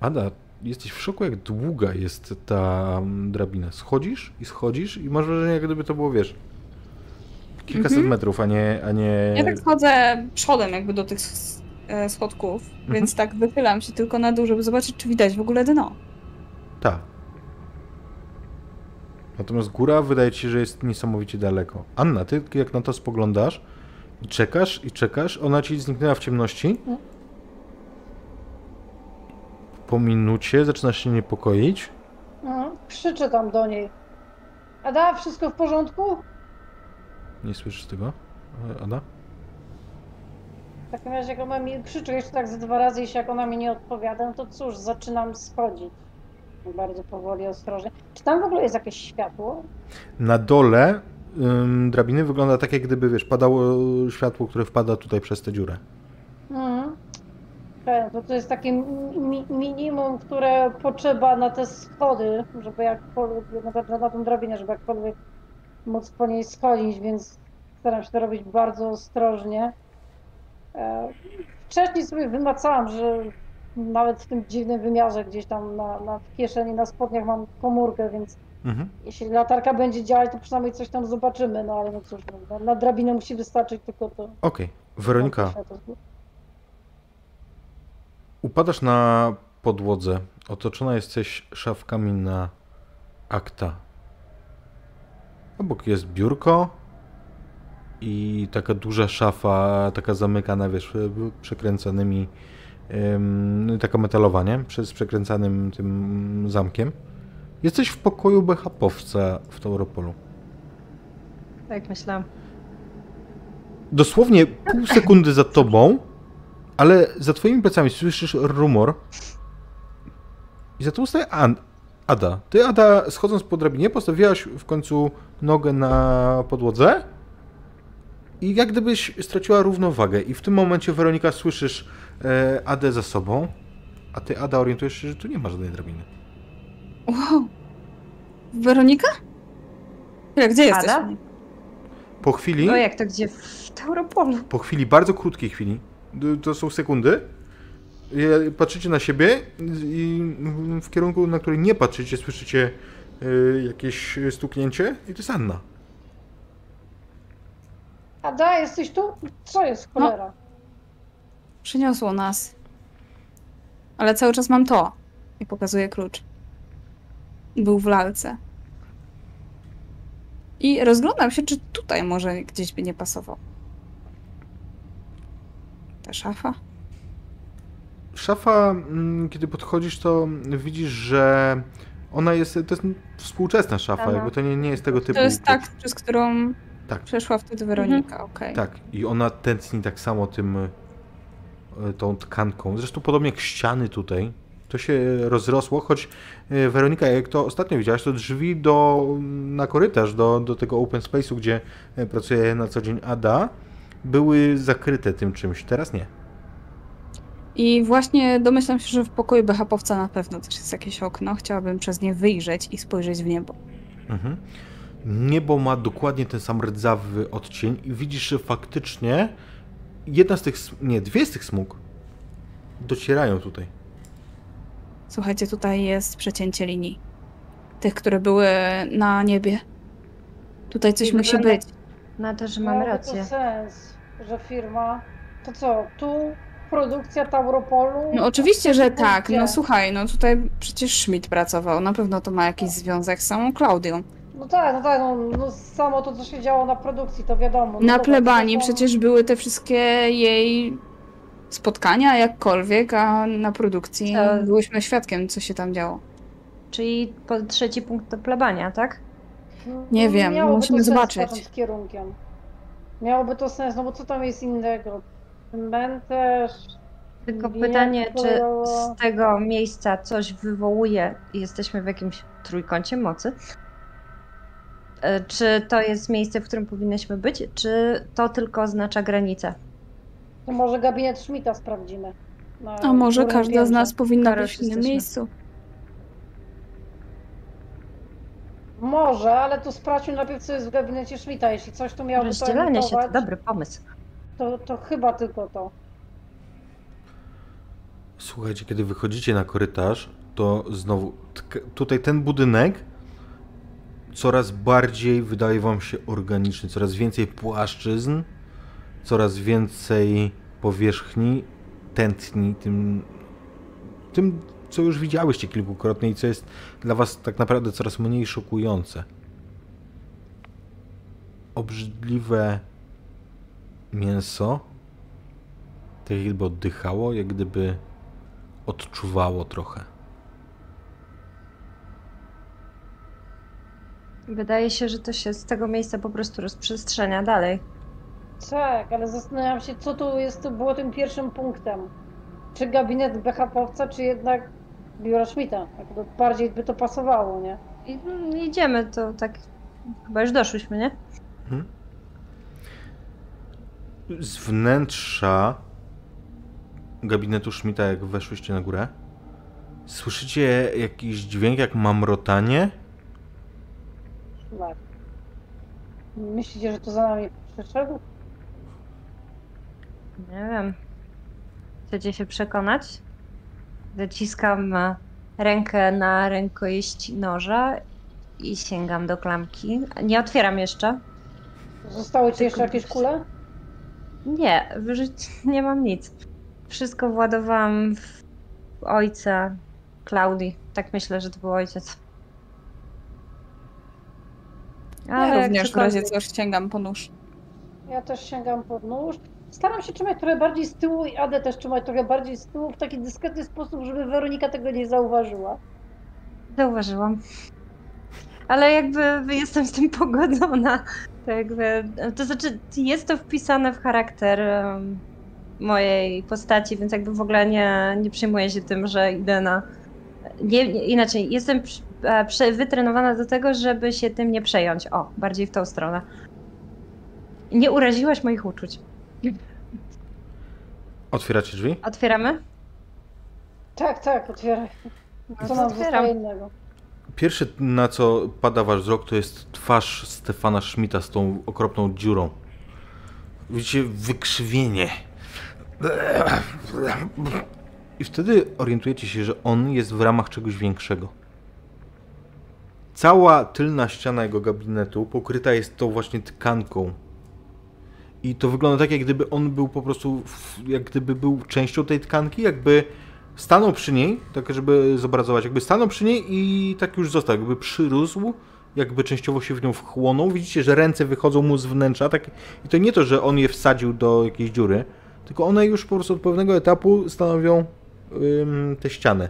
Speaker 1: Ada, jesteś w szoku, jak długa jest ta mm, drabina. Schodzisz i schodzisz i masz wrażenie, jak gdyby to było, wiesz, kilkaset
Speaker 4: Mhm.
Speaker 1: metrów, a nie... A nie...
Speaker 4: Ja tak schodzę przodem jakby do tych e, schodków,
Speaker 1: Mhm.
Speaker 4: więc tak wychylam się tylko na dół, żeby zobaczyć, czy widać w ogóle dno.
Speaker 1: Tak. Natomiast góra wydaje ci się, że jest niesamowicie daleko. Anna, ty jak na to spoglądasz i czekasz i czekasz, ona ci zniknęła w ciemności. Po minucie zaczynasz się niepokoić.
Speaker 2: Mhm. Krzyczę tam do niej. Ada, wszystko w porządku?
Speaker 1: Nie słyszysz tego? Ada?
Speaker 2: W takim razie, jak ona mi krzyczy jeszcze tak ze dwa razy, jeśli jak ona mi nie odpowiada, no to cóż, zaczynam schodzić. Bardzo powoli, ostrożnie. Czy tam w ogóle jest jakieś światło?
Speaker 1: Na dole ym, drabiny wygląda tak, jak gdyby, wiesz, padało światło, które wpada tutaj przez tę dziurę.
Speaker 2: Mhm. Okej, no to to jest takie mi minimum, które potrzeba na te schody, żeby jakkolwiek, na, na tą drabinę, żeby jakkolwiek móc po niej schodzić, więc staram się to robić bardzo ostrożnie. E, Wcześniej sobie wymacałam, że nawet w tym dziwnym wymiarze gdzieś tam na, na w kieszeni, na spodniach mam komórkę, więc
Speaker 1: Mhm.
Speaker 2: jeśli latarka będzie działać, to przynajmniej coś tam zobaczymy, no ale no cóż, no, na, na drabinę musi wystarczyć tylko to.
Speaker 1: Okej. Weronika,
Speaker 2: światło.
Speaker 1: Upadasz na podłodze. Otoczona jesteś szafkami na akta. Obok jest biurko i taka duża szafa, taka zamykana, wiesz, przekręcanymi, ym, taka metalowa, nie? Przez przekręcanym tym zamkiem. Jesteś w pokoju BHP-owca w Tauropolu.
Speaker 3: Tak myślałam.
Speaker 1: Dosłownie pół sekundy za tobą, ale za twoimi plecami słyszysz rumor. I za tobą staje An- Ada. Ty, Ada, schodząc po drabinie, postawiłaś w końcu nogę na podłodze i jak gdybyś straciła równowagę. I w tym momencie, Weronika, słyszysz e, Adę za sobą, a ty, Ada, orientujesz się, że tu nie ma żadnej drabiny.
Speaker 4: Wow. Weronika? Chwila, gdzie jesteś?
Speaker 3: Ada?
Speaker 1: Po chwili...
Speaker 3: No jak to gdzie? W Tauropolu.
Speaker 1: Po chwili, bardzo krótkiej chwili, to są sekundy, patrzycie na siebie i w kierunku, na który nie patrzycie, słyszycie y, jakieś stuknięcie i to jest Anna.
Speaker 2: Ada, jesteś tu? Co jest
Speaker 4: No.
Speaker 2: cholera?
Speaker 4: Przyniosło nas. Ale cały czas mam to. I pokazuję klucz. Był w lalce. I rozglądam się, czy tutaj może gdzieś by nie pasował. Ta szafa?
Speaker 1: Szafa, mm, kiedy podchodzisz, to widzisz, że ona jest, to jest współczesna szafa,
Speaker 3: Aha.
Speaker 1: jakby to nie, nie jest tego typu.
Speaker 4: To jest tak, przez którą
Speaker 1: Tak.
Speaker 4: przeszła wtedy Weronika, okej.
Speaker 1: Tak, i ona tętni tak samo tym, y, tą tkanką. Zresztą podobnie jak ściany tutaj. To się rozrosło, choć y, Weronika, jak to ostatnio widziałaś, to drzwi do, na korytarz do, do tego open space'u, gdzie y, pracuje na co dzień Ada, były zakryte tym czymś. Teraz nie.
Speaker 4: I właśnie domyślam się, że w pokoju BHP-owca na pewno też jest jakieś okno. Chciałabym przez nie wyjrzeć i spojrzeć w niebo.
Speaker 1: Mhm. Niebo ma dokładnie ten sam rdzawy odcień i widzisz, że faktycznie jedna z tych, nie, dwie z tych smug docierają tutaj.
Speaker 4: Słuchajcie, tutaj jest przecięcie linii. Tych, które były na niebie. Tutaj coś
Speaker 3: I
Speaker 4: musi
Speaker 3: wygląda-
Speaker 4: być.
Speaker 3: Na to, że mamy rację.
Speaker 2: to sens, że firma... To co, tu produkcja Tauropolu?
Speaker 4: No oczywiście, że tak. No słuchaj, no tutaj przecież Schmidt pracował. Na pewno to ma jakiś związek z samą Klaudią.
Speaker 2: No tak, no tak, no, no samo to, co się działo na produkcji, to wiadomo. No
Speaker 4: Na
Speaker 2: dobra,
Speaker 4: plebanii
Speaker 2: to są-
Speaker 4: przecież były te wszystkie jej spotkania, jakkolwiek, a na produkcji
Speaker 3: To-
Speaker 4: byłyśmy świadkiem, co się tam działo.
Speaker 3: Czyli po trzeci punkt to plebania, tak?
Speaker 4: Nie wiem,
Speaker 2: Miałoby
Speaker 4: musimy
Speaker 2: to sens
Speaker 4: zobaczyć.
Speaker 2: kierunkiem. Miałoby to sens, no bo co tam jest innego? Cmentarz...
Speaker 3: Tylko
Speaker 2: Nie,
Speaker 3: pytanie, czy z tego miejsca coś wywołuje i jesteśmy w jakimś trójkącie mocy? E, Czy to jest miejsce, w którym powinnyśmy być, czy to tylko oznacza granicę?
Speaker 2: To może gabinet Schmidta sprawdzimy.
Speaker 4: A może każda z
Speaker 2: piętrze.
Speaker 4: nas powinna
Speaker 3: Skoro
Speaker 4: być w innym
Speaker 3: jesteśmy.
Speaker 4: miejscu.
Speaker 2: Może, ale to sprawdźmy najpierw, co jest w gabinecie Schmidta. Jeśli coś tu miałoby to
Speaker 3: Rozdzielanie się to dobry pomysł.
Speaker 2: to, to chyba tylko to.
Speaker 1: Słuchajcie, kiedy wychodzicie na korytarz, to znowu tutaj ten budynek coraz bardziej wydaje wam się organiczny, coraz więcej płaszczyzn, coraz więcej powierzchni tętni tym, tym co już widziałyście kilkukrotnie i co jest dla was tak naprawdę coraz mniej szokujące. Obrzydliwe mięso, tak jakby oddychało, jak gdyby odczuwało trochę.
Speaker 3: Wydaje się, że to się z tego miejsca po prostu rozprzestrzenia dalej.
Speaker 2: Tak, ale zastanawiam się, co tu jest, to było tym pierwszym punktem. Czy gabinet BHP-owca, czy jednak biuro Schmidta. Jakby bardziej by to pasowało, nie?
Speaker 3: I idziemy, to tak chyba już doszłyśmy, nie?
Speaker 1: Z wnętrza gabinetu Schmidta, jak weszłyście na górę, słyszycie jakiś dźwięk jak mamrotanie?
Speaker 2: Tak. Myślicie, że to za nami przyszedł?
Speaker 3: Nie wiem. Chcecie się przekonać? Zaciskam e, rękę na rękojeść noża i sięgam do klamki. Nie otwieram jeszcze.
Speaker 2: Zostały ci jeszcze jakieś kule?
Speaker 3: Nie, wyrzuć nie mam nic. Wszystko władowałam w ojca Klaudii. Tak myślę, że to był ojciec.
Speaker 4: Ja również w razie coś sięgam po nóż.
Speaker 2: Ja też sięgam pod nóż. Staram się trzymać trochę bardziej z tyłu i Adę też trzymać trochę bardziej z tyłu w taki dyskretny sposób, żeby Weronika tego nie zauważyła.
Speaker 3: Zauważyłam. Ale jakby jestem z tym pogodzona. To jakby, to znaczy jest to wpisane w charakter mojej postaci, więc jakby w ogóle nie, nie przejmuję się tym, że idę na... Nie, nie, inaczej, jestem e, wytrenowana do tego, żeby się tym nie przejąć. O, bardziej w tą stronę. Nie uraziłaś moich uczuć.
Speaker 1: Otwieracie drzwi?
Speaker 3: Otwieramy?
Speaker 2: Tak, tak, otwieraj.
Speaker 3: No
Speaker 2: Co
Speaker 3: to
Speaker 2: nam
Speaker 3: otwieram.
Speaker 2: zostaje innego?
Speaker 1: Pierwsze, na co pada wasz wzrok, to jest twarz Stefana Schmidta z tą okropną dziurą. Widzicie wykrzywienie. I wtedy orientujecie się, że on jest w ramach czegoś większego. Cała tylna ściana jego gabinetu pokryta jest tą właśnie tkanką. I to wygląda tak, jak gdyby on był po prostu, jak gdyby był częścią tej tkanki, jakby stanął przy niej, tak żeby zobrazować, jakby stanął przy niej i tak już został, jakby przyrósł, jakby częściowo się w nią wchłonął. Widzicie, że ręce wychodzą mu z wnętrza, tak, i to nie to, że on je wsadził do jakiejś dziury, tylko one już po prostu od pewnego etapu stanowią ym, tę ścianę.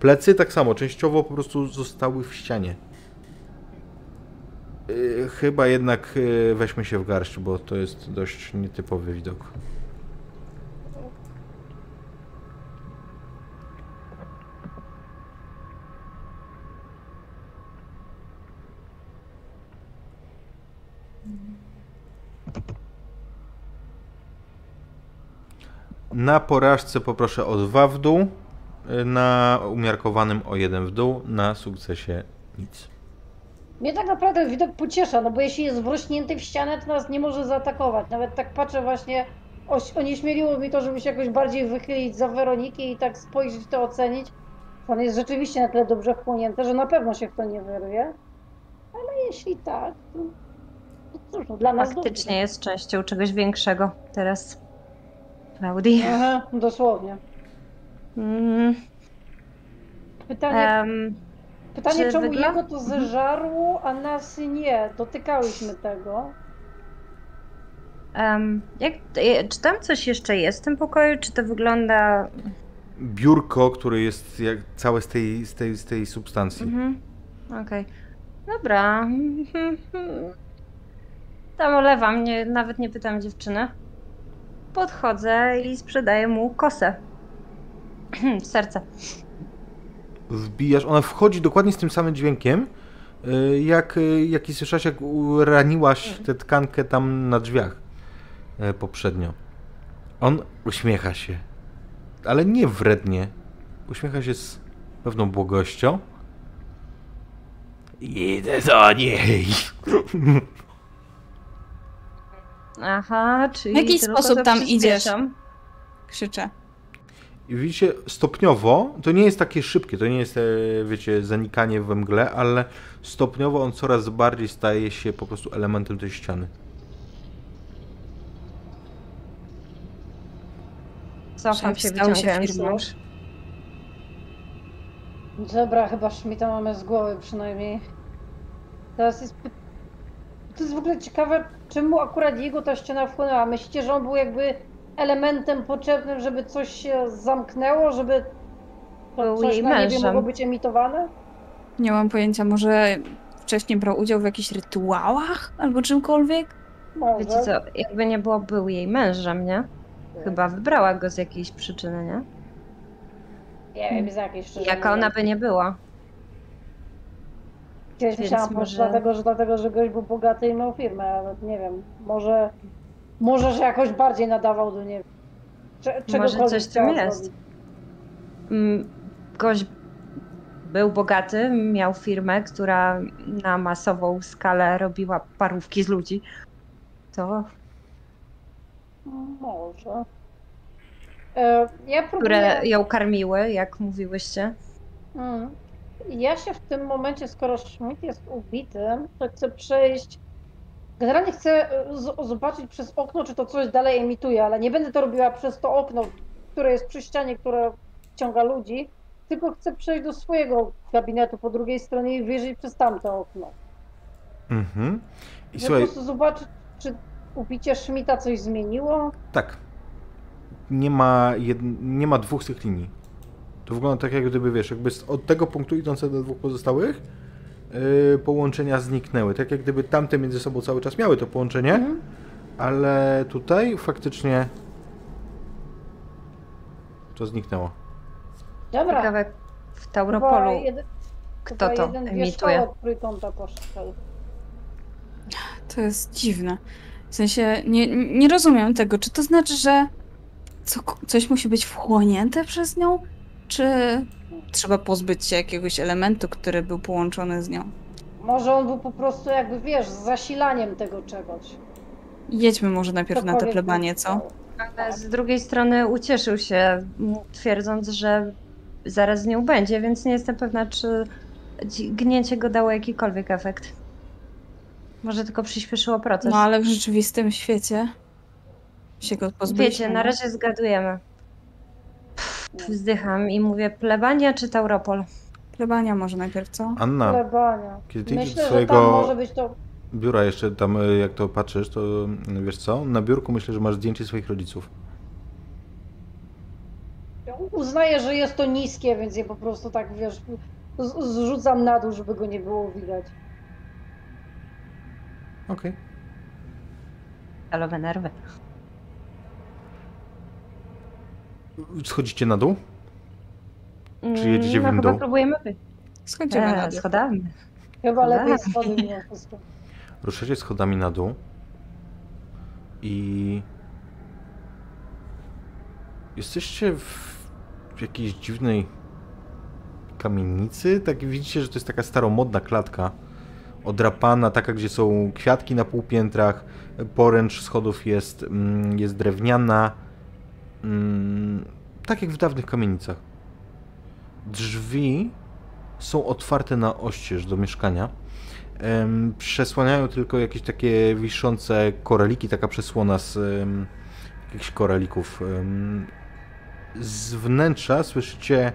Speaker 1: Plecy tak samo, częściowo po prostu zostały w ścianie. Yy, chyba jednak yy, weźmy się w garść, bo to jest dość nietypowy widok. Na porażce poproszę o dwa w dół, y, na umiarkowanym o jeden w dół, na sukcesie nic.
Speaker 2: Mnie tak naprawdę widok pociesza, no bo jeśli jest wrośnięty w ścianę, to nas nie może zaatakować. Nawet tak patrzę właśnie, onieśmieliło mi to, żeby się jakoś bardziej wychylić za Weronikę i tak spojrzeć, to ocenić. On jest rzeczywiście na tyle dobrze wchłonięty, że na pewno się w to nie wyrwie. Ale jeśli tak, to, to cóż, no dla nas
Speaker 3: Faktycznie jest częścią czegoś większego teraz.
Speaker 2: Dobrze. Aha, dosłownie.
Speaker 3: Mm,
Speaker 2: Pytanie,
Speaker 3: em,
Speaker 2: pytanie
Speaker 3: czy
Speaker 2: czemu
Speaker 3: wygla-
Speaker 2: jego to zeżarło, a nas nie? Dotykałyśmy tego.
Speaker 3: em, jak, e, czy tam coś jeszcze jest w tym pokoju? Czy to wygląda.
Speaker 1: Biurko, które jest jak całe z tej, z tej, z tej substancji.
Speaker 3: Mhm. Okej. Dobra. Mhm. Tam olewam, nie, nawet nie pytam dziewczyny. Podchodzę i sprzedaję mu kosę. w serce.
Speaker 1: Wbijasz, ona wchodzi dokładnie z tym samym dźwiękiem, y, jak, y, jaki słyszałaś, jak raniłaś tę tkankę tam na drzwiach y, poprzednio. On uśmiecha się, ale nie wrednie. Uśmiecha się z pewną błogością. Idę do niej.
Speaker 3: Aha, czyli.
Speaker 4: W jaki sposób tam idziesz? Krzyczę.
Speaker 1: I widzicie, stopniowo, to nie jest takie szybkie, to nie jest, e, wiecie, zanikanie we mgle, ale stopniowo on coraz bardziej staje się po prostu elementem tej ściany.
Speaker 3: Cofam się,
Speaker 4: firmą.
Speaker 3: nóż.
Speaker 2: Dobra, chyba Szmita mamy z głowy przynajmniej. Teraz jest. To jest w ogóle ciekawe, czemu akurat jego ta ściana wchłonęła. Myślicie, że on był jakby elementem potrzebnym, żeby coś się zamknęło, żeby to
Speaker 3: Był
Speaker 2: coś
Speaker 3: jej
Speaker 2: na niebie
Speaker 3: mężem.
Speaker 2: mogło być emitowane?
Speaker 4: Nie mam pojęcia, może wcześniej brał udział w jakichś rytuałach albo czymkolwiek?
Speaker 2: Może.
Speaker 3: Wiecie co, jakby nie było, był jej mężem, nie? Chyba wybrała go z jakiejś przyczyny, nie?
Speaker 2: Nie wiem, z jakiejś szczerze
Speaker 3: Jaka ona
Speaker 2: mówiąc.
Speaker 3: by nie była.
Speaker 2: Kiedyś
Speaker 3: więc
Speaker 2: myślałam może...
Speaker 3: może-
Speaker 2: dlatego, że dlatego, że gość był bogaty i miał firmę, ale nie wiem. Może, może że jakoś bardziej nadawał do niej. Cze- czegokolwiek
Speaker 3: coś w tym
Speaker 2: chciała
Speaker 3: jest. Mm, Gość był bogaty, miał firmę, która na masową skalę robiła parówki z ludzi. To,
Speaker 2: Może. E, ja próbuję...
Speaker 3: które ją karmiły, jak mówiłyście.
Speaker 2: Mm. Ja się w tym momencie, skoro Schmidt jest ubity, to chcę przejść. Generalnie chcę e, zobaczyć przez okno, czy to coś dalej emituje, ale nie będę to robiła przez to okno, które jest przy ścianie, które wciąga ludzi, tylko chcę przejść do swojego gabinetu po drugiej stronie i wyjrzeć przez tamte okno.
Speaker 1: Mhm. I słuchaj,
Speaker 2: po prostu zobaczyć, czy ubicie Schmidta coś zmieniło.
Speaker 1: tak. Nie ma, jed... nie ma dwóch tych linii. To wygląda tak, jak gdyby wiesz, jakby od tego punktu idące do dwóch pozostałych połączenia zniknęły. Tak jak gdyby tamte między sobą cały czas miały to połączenie,
Speaker 2: Mhm.
Speaker 1: ale tutaj faktycznie to zniknęło.
Speaker 2: Dobra.
Speaker 3: Ciekawe w
Speaker 2: Chyba
Speaker 3: Tauropolu,
Speaker 2: jeden-
Speaker 3: kto to
Speaker 2: jeden
Speaker 3: emituje.
Speaker 2: wierzchołek trójkąta poszedł.
Speaker 4: To jest dziwne. W sensie nie, nie rozumiem tego. Czy to znaczy, że co, coś musi być wchłonięte przez nią? Czy trzeba pozbyć się jakiegoś elementu, który był połączony z nią?
Speaker 2: Może on był po prostu jakby, wiesz, zasilaniem tego czegoś.
Speaker 4: Jedźmy może najpierw na te plebanie, co?
Speaker 3: Ale z drugiej strony ucieszył się, twierdząc, że zaraz z nią będzie, więc nie jestem pewna, czy gnięcie go dało jakikolwiek efekt. Może tylko przyspieszyło proces.
Speaker 4: No ale w rzeczywistym świecie się go pozbyliśmy.
Speaker 3: Wiecie, na razie zgadujemy. Wzdycham i mówię, plebania czy Tauropol?
Speaker 4: Plebania może najpierw, co?
Speaker 1: Anna,
Speaker 2: Plebania.
Speaker 1: kiedy idziesz
Speaker 2: Myślę,
Speaker 1: do
Speaker 2: że tam
Speaker 1: swojego
Speaker 2: może być to...
Speaker 1: biura jeszcze tam, y, jak to patrzysz, to y, wiesz co? Na biurku myślę, że masz zdjęcie swoich rodziców.
Speaker 2: Uznaję, że jest to niskie, więc je po prostu tak, wiesz, zrzucam na dół, żeby go nie było widać.
Speaker 1: Okej.
Speaker 3: Stalowe nerwy.
Speaker 1: Schodzicie na dół? Czy jedziecie w
Speaker 3: no,
Speaker 1: tym
Speaker 3: chyba
Speaker 1: dół?
Speaker 3: próbujemy być.
Speaker 4: Schodzimy na
Speaker 3: E,
Speaker 4: dół.
Speaker 3: schodami.
Speaker 2: Chyba
Speaker 3: Tak.
Speaker 2: lepiej schody mimo wszystko.
Speaker 1: Ruszacie schodami na dół i Jesteście w, w jakiejś dziwnej kamienicy. Tak widzicie, że to jest taka staromodna klatka. Odrapana, taka, gdzie są kwiatki na półpiętrach. Poręcz schodów jest, mm, jest drewniana. Mm, tak jak w dawnych kamienicach. Drzwi są otwarte na oścież do mieszkania. Em, przesłaniają tylko jakieś takie wiszące koraliki, taka przesłona z em, jakichś koralików. Em, z wnętrza słyszycie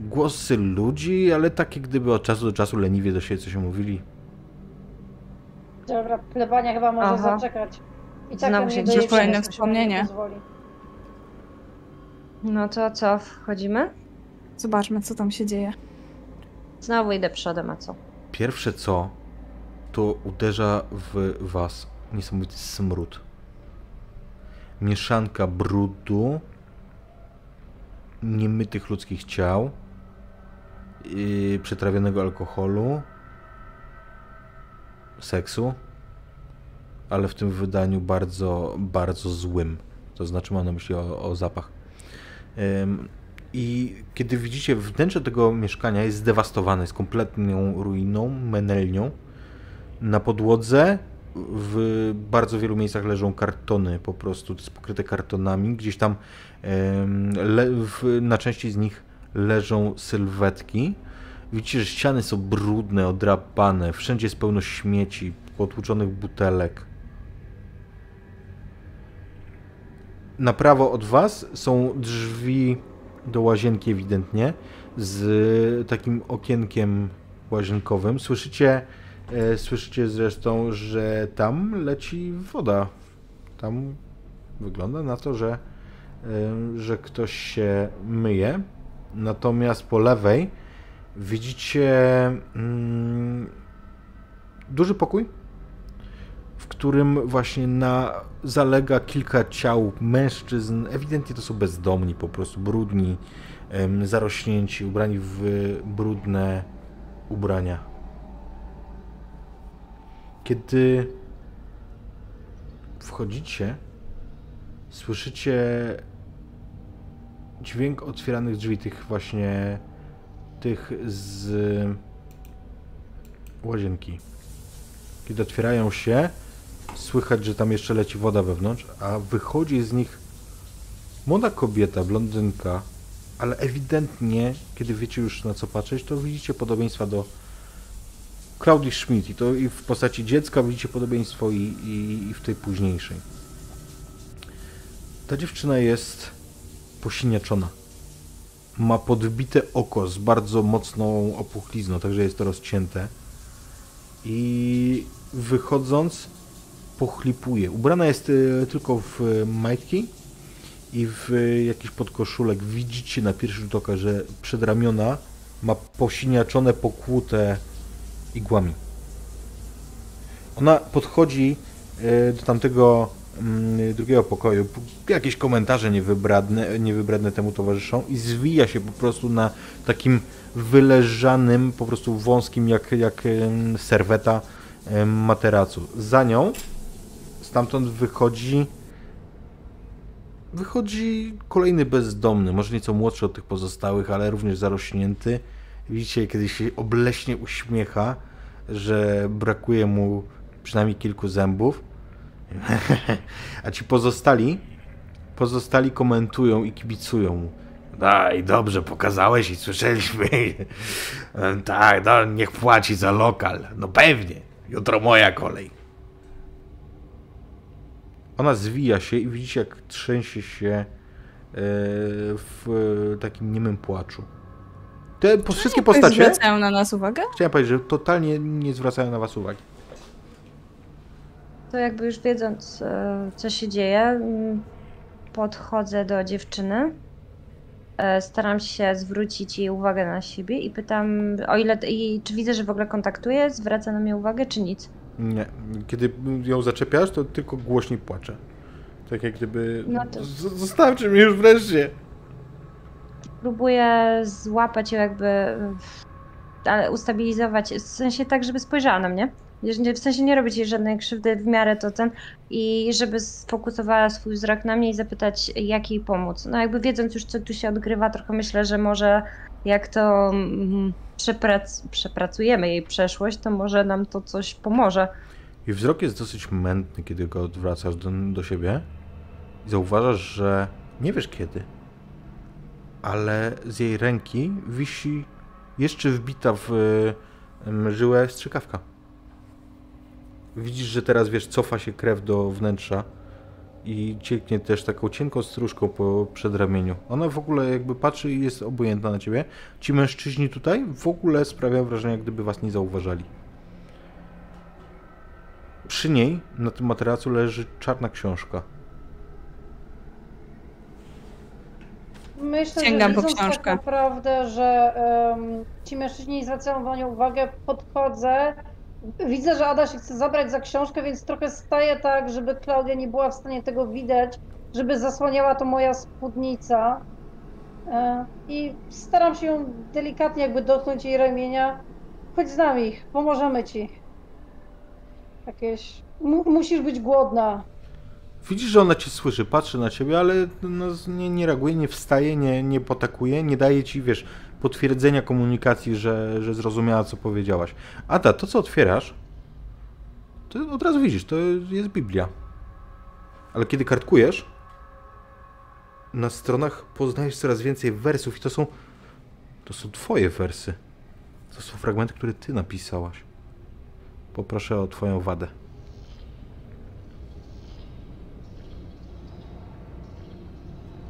Speaker 1: głosy ludzi, ale takie gdyby od czasu do czasu leniwie do siebie coś mówili.
Speaker 2: Dobra, plebania chyba może
Speaker 3: Aha.
Speaker 2: zaczekać. I tak
Speaker 3: Znowu się dzieje
Speaker 4: kolejne wspomnienie.
Speaker 2: nie pozwoli.
Speaker 3: No to co, wchodzimy?
Speaker 4: Zobaczmy, co tam się dzieje.
Speaker 3: Znowu idę przodem, a co?
Speaker 1: Pierwsze co, to uderza w was niesamowity smród. Mieszanka brudu, niemytych ludzkich ciał, yy, przetrawionego alkoholu, seksu, ale w tym wydaniu bardzo, bardzo złym. To znaczy mam na myśli o, o zapach. I kiedy widzicie wnętrze tego mieszkania jest zdewastowane, jest kompletną ruiną, menelnią. Na podłodze w bardzo wielu miejscach leżą kartony po prostu, to jest pokryte kartonami. Gdzieś tam na części z nich leżą sylwetki. Widzicie, że ściany są brudne, odrapane, wszędzie jest pełno śmieci, potłuczonych butelek. Na prawo od was są drzwi do łazienki ewidentnie, z takim okienkiem łazienkowym. Słyszycie, e, słyszycie zresztą, że tam leci woda. Tam wygląda na to, że, e, że ktoś się myje. Natomiast po lewej widzicie mm, duży pokój, w którym właśnie na, zalega kilka ciał mężczyzn. Ewidentnie to są bezdomni, po prostu brudni, zarośnięci, ubrani w brudne ubrania. Kiedy wchodzicie, słyszycie dźwięk otwieranych drzwi, tych właśnie tych z łazienki. Kiedy otwierają się, słychać, że tam jeszcze leci woda wewnątrz, a wychodzi z nich młoda kobieta, blondynka, ale ewidentnie, kiedy wiecie już na co patrzeć, to widzicie podobieństwa do Claudii Schmidt i to i w postaci dziecka widzicie podobieństwo i, i, i w tej późniejszej. Ta dziewczyna jest posiniaczona. Ma podbite oko z bardzo mocną opuchlizną, także jest to rozcięte. I wychodząc pochlipuje. Ubrana jest e, tylko w e, majtki i w e, jakiś podkoszulek. Widzicie na pierwszy rzut oka, że przedramiona ma posiniaczone, pokłute igłami. Ona podchodzi do tamtego mm, drugiego pokoju. Jakieś komentarze niewybredne, niewybredne temu towarzyszą i zwija się po prostu na takim wyleżanym, po prostu wąskim jak, jak serweta materacu. Za nią stamtąd wychodzi wychodzi kolejny bezdomny, może nieco młodszy od tych pozostałych, ale również zarośnięty. Widzicie, kiedy się obleśnie uśmiecha, że brakuje mu przynajmniej kilku zębów. A ci pozostali, pozostali komentują i kibicują mu. Daj, dobrze pokazałeś i słyszeliśmy. tak, no, niech płaci za lokal. No pewnie. Jutro moja kolej. Ona zwija się i widzicie, jak trzęsie się e, w takim niemym płaczu. Te po, wszystkie postacie,
Speaker 4: Zwracają na nas uwagę?
Speaker 1: chciałem powiedzieć, że totalnie nie zwracają na was uwagi.
Speaker 3: To jakby już wiedząc, e, co się dzieje, podchodzę do dziewczyny. e, Staram się zwrócić jej uwagę na siebie i pytam, o ile. I czy widzę, że w ogóle kontaktuje, zwraca na mnie uwagę, czy nic?
Speaker 1: Nie. Kiedy ją zaczepiasz, to tylko głośniej płacze. Tak jak gdyby...
Speaker 3: No to-
Speaker 1: mnie już wreszcie!
Speaker 3: Próbuję złapać ją, jakby. Ale ustabilizować, w sensie tak, żeby spojrzała na mnie. Nie- W sensie nie robić jej żadnej krzywdy w miarę to ten i żeby sfokusowała swój wzrok na mnie i zapytać, jak jej pomóc. No jakby wiedząc już, co tu się odgrywa, trochę myślę, że może jak to mm, przeprac przepracujemy jej przeszłość, to może nam to coś pomoże.
Speaker 1: Jej wzrok jest dosyć mętny, kiedy go odwracasz do, do siebie. I zauważasz, że nie wiesz kiedy, ale z jej ręki wisi jeszcze wbita w żyłę strzykawka. Widzisz, że teraz wiesz, cofa się krew do wnętrza i cieknie też taką cienką stróżką po przedramieniu. Ona w ogóle jakby patrzy i jest obojętna na ciebie. Ci mężczyźni tutaj w ogóle sprawiają wrażenie, jak gdyby was nie zauważali. Przy niej na tym materacu leży czarna książka.
Speaker 2: Myślę,
Speaker 4: Sięgam
Speaker 2: że
Speaker 4: po książkę.
Speaker 2: tak naprawdę, że em, ci mężczyźni nie zwracają na nią uwagę, podchodzę. Widzę, że Ada się chce zabrać za książkę, więc trochę staję tak, żeby Klaudia nie była w stanie tego widać, żeby zasłaniała to moja spódnica. E, I staram się ją delikatnie jakby dotknąć jej ramienia. Chodź z nami, pomożemy ci. Jakieś... Mu- musisz być głodna.
Speaker 1: Widzisz, że ona cię słyszy, patrzy na ciebie, ale no, nie, nie reaguje, nie wstaje, nie, nie potakuje, nie daje ci, wiesz, potwierdzenia komunikacji, że, że zrozumiała, co powiedziałaś. Ada, to co otwierasz, to od razu widzisz, to jest Biblia. Ale kiedy kartkujesz, na stronach poznajesz coraz więcej wersów i to są, to są twoje wersy. To są fragmenty, które ty napisałaś. Poproszę o twoją wadę.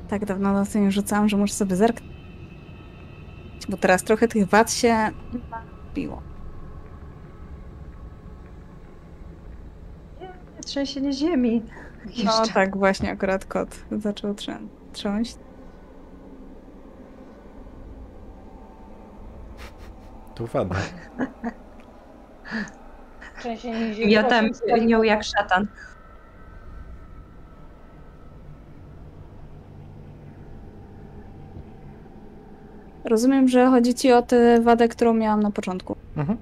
Speaker 4: Tak dawno na nie rzucałam, że muszę sobie zerknąć. Bo teraz trochę tych wad się nabiło.
Speaker 3: Trzęsienie ziemi.
Speaker 4: No
Speaker 3: Jeszcze.
Speaker 4: tak, właśnie akurat kot zaczął trzę- trząść.
Speaker 1: To wada.
Speaker 2: Trzęsienie ziemi.
Speaker 3: Miotem
Speaker 2: osiem
Speaker 3: nią jak szatan.
Speaker 4: Rozumiem, że chodzi ci o tę wadę, którą miałam na początku.
Speaker 1: Mhm.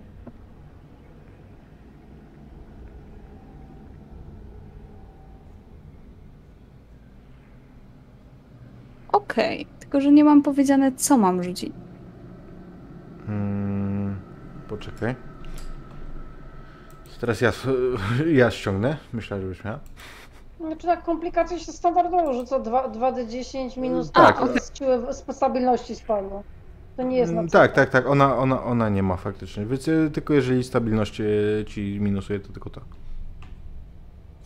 Speaker 4: Okej, tylko że nie mam powiedziane, co mam rzucić.
Speaker 1: Mm, poczekaj. Teraz ja, ja ściągnę. Myślałem, żebyś miała.
Speaker 2: Znaczy tak, komplikacje się standardowo rzuca 2, 2d10 minus
Speaker 1: Tak.
Speaker 2: tak, z siły z stabilności spadło. To nie jest na
Speaker 1: Mm,
Speaker 2: co.
Speaker 1: Tak, tak, tak. Ona, ona, ona nie ma faktycznie. Więc e, tylko jeżeli stabilność e, ci minusuje, to tylko to.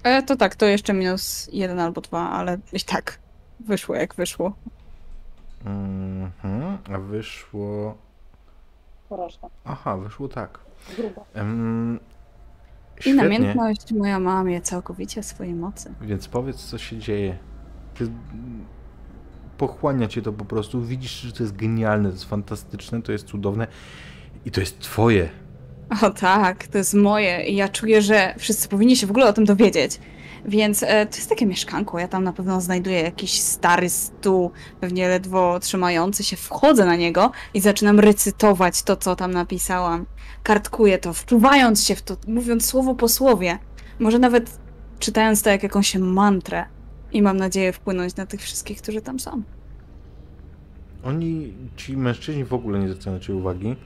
Speaker 4: E, to tak, to jeszcze minus jeden albo dwa, ale i tak wyszło jak wyszło.
Speaker 1: Mhm. A wyszło.
Speaker 2: Porażka,
Speaker 1: Aha, wyszło tak.
Speaker 2: grubo.
Speaker 4: I namiętność moja mamie całkowicie swojej mocy.
Speaker 1: Więc powiedz, co się dzieje. Ty, pochłania cię to po prostu. Widzisz, że to jest genialne, to jest fantastyczne, to jest cudowne i to jest twoje.
Speaker 4: O tak, to jest moje i ja czuję, że wszyscy powinni się w ogóle o tym dowiedzieć. Więc e, to jest takie mieszkanko, ja tam na pewno znajduję jakiś stary stół, pewnie ledwo trzymający się, wchodzę na niego i zaczynam recytować to, co tam napisałam. Kartkuję to, wczuwając się w to, mówiąc słowo po słowie. Może nawet czytając to jak jakąś mantrę. I mam nadzieję wpłynąć na tych wszystkich, którzy tam są.
Speaker 1: Oni, ci mężczyźni w ogóle nie zwracają na ciebie uwagi.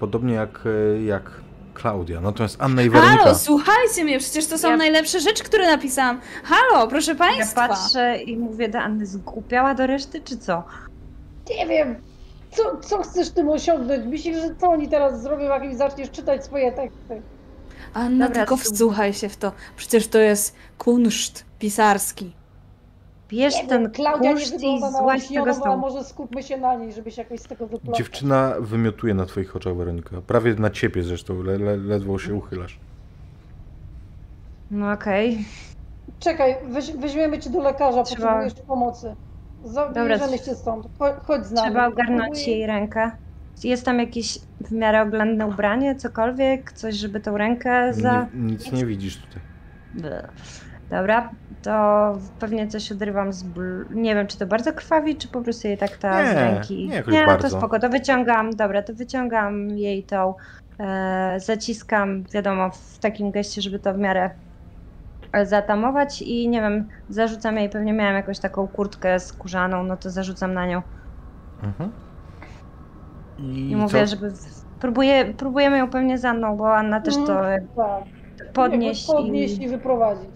Speaker 1: Podobnie jak, e, jak Klaudia. Natomiast Anna i Weronika.
Speaker 4: Halo, słuchajcie mnie, przecież to są
Speaker 3: Ja-
Speaker 4: najlepsze rzeczy, które napisałam. Halo, proszę
Speaker 3: Ja
Speaker 4: państwa.
Speaker 3: patrzę i mówię do Anny, zgłupiała do reszty, czy co?
Speaker 2: Nie wiem, co, co chcesz tym osiągnąć? Myślisz, że co oni teraz zrobią, jak im zaczniesz czytać swoje teksty?
Speaker 4: Anna,
Speaker 3: Dobra,
Speaker 4: tylko wsłuchaj się w to. Przecież to jest kunszt pisarski.
Speaker 3: Bierz
Speaker 2: Nie
Speaker 3: ten
Speaker 2: wiem, Klaudia nie
Speaker 3: kunszt i
Speaker 2: wygląda na
Speaker 3: złaź z tego
Speaker 2: olśnioną,
Speaker 3: stołu.
Speaker 2: może skupmy się na niej, żeby się jakoś z tego wyplątać.
Speaker 1: Dziewczyna wymiotuje na twoich oczach, Weronika. Prawie na ciebie zresztą, le, le, ledwo się uchylasz.
Speaker 3: No okej.
Speaker 2: Czekaj, weź, weźmiemy cię do lekarza,
Speaker 3: Trzeba-
Speaker 2: potrzebujesz pomocy. Zabierzemy cię stąd. Chodź, chodź z nami.
Speaker 3: Trzeba ogarnąć
Speaker 2: Próbuj-
Speaker 3: jej rękę. Jest tam jakieś w miarę oględne ubranie, cokolwiek, coś, żeby tą rękę za...
Speaker 1: Nie, nic nie widzisz tutaj.
Speaker 3: Bleh. Dobra, to pewnie coś odrywam z bl... Nie wiem, czy to bardzo krwawi, czy po prostu jej tak ta
Speaker 1: Nie,
Speaker 3: z ręki.
Speaker 1: nie jakoś
Speaker 3: to
Speaker 1: bardzo.
Speaker 3: spoko, to wyciągam, dobra, to wyciągam jej tą, e, zaciskam, wiadomo, w takim geście, żeby to w miarę zatamować i nie wiem, zarzucam jej, pewnie miałam jakąś taką kurtkę skórzaną, no to zarzucam na nią
Speaker 1: Mhm. I,
Speaker 3: i mówię,
Speaker 1: co?
Speaker 3: żeby... Próbuję, próbujemy ją pewnie za mną, bo Anna też to
Speaker 2: Mhm. Tak.
Speaker 3: podnieść,
Speaker 2: podnieść
Speaker 3: i...
Speaker 2: i wyprowadzić.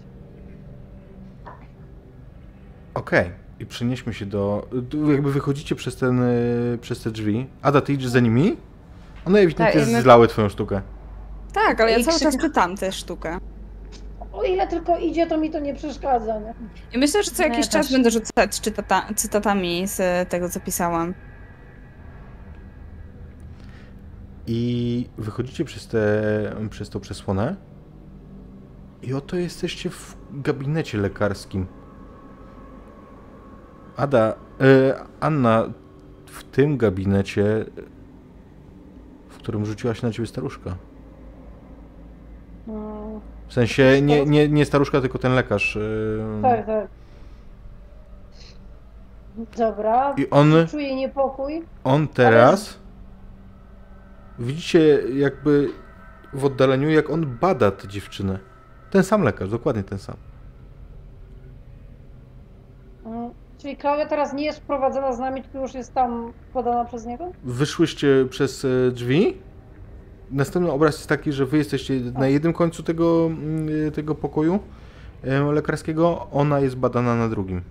Speaker 1: Okej. I przenieśmy się do... Jakby wychodzicie przez ten, y, przez te drzwi. Ada, ty idziesz za nimi? One ewidentnie
Speaker 3: Tak, i my-
Speaker 1: zlały twoją sztukę.
Speaker 4: Tak, ale ja
Speaker 3: I
Speaker 4: cały czas czytam tę sztukę.
Speaker 2: O ile tylko idzie, to mi to nie przeszkadza, nie?
Speaker 4: I myślę, że co
Speaker 3: No,
Speaker 4: jakiś
Speaker 3: ja
Speaker 4: czas
Speaker 3: też.
Speaker 4: będę rzucać czytata- cytatami z tego, co pisałam.
Speaker 1: I wychodzicie przez, te, przez tą przesłonę. I oto jesteście w gabinecie lekarskim. Ada, e, Anna, w tym gabinecie, w którym rzuciła się na ciebie staruszka.
Speaker 2: Mm,
Speaker 1: W sensie nie, nie, nie staruszka, tylko ten lekarz. e,
Speaker 2: tak, tak. Dobra.
Speaker 1: I on,
Speaker 2: Czuję niepokój.
Speaker 1: on teraz. Widzicie, jakby w oddaleniu, jak on bada tę dziewczynę. Ten sam lekarz, dokładnie ten sam.
Speaker 2: Mm, Czyli Klaudia teraz nie jest wprowadzona z nami, tylko już jest tam podana przez niego?
Speaker 1: Wyszłyście przez e, drzwi. Następny obraz jest taki, że wy jesteście na jednym końcu tego, mm, tego pokoju e, lekarskiego, ona jest badana na drugim.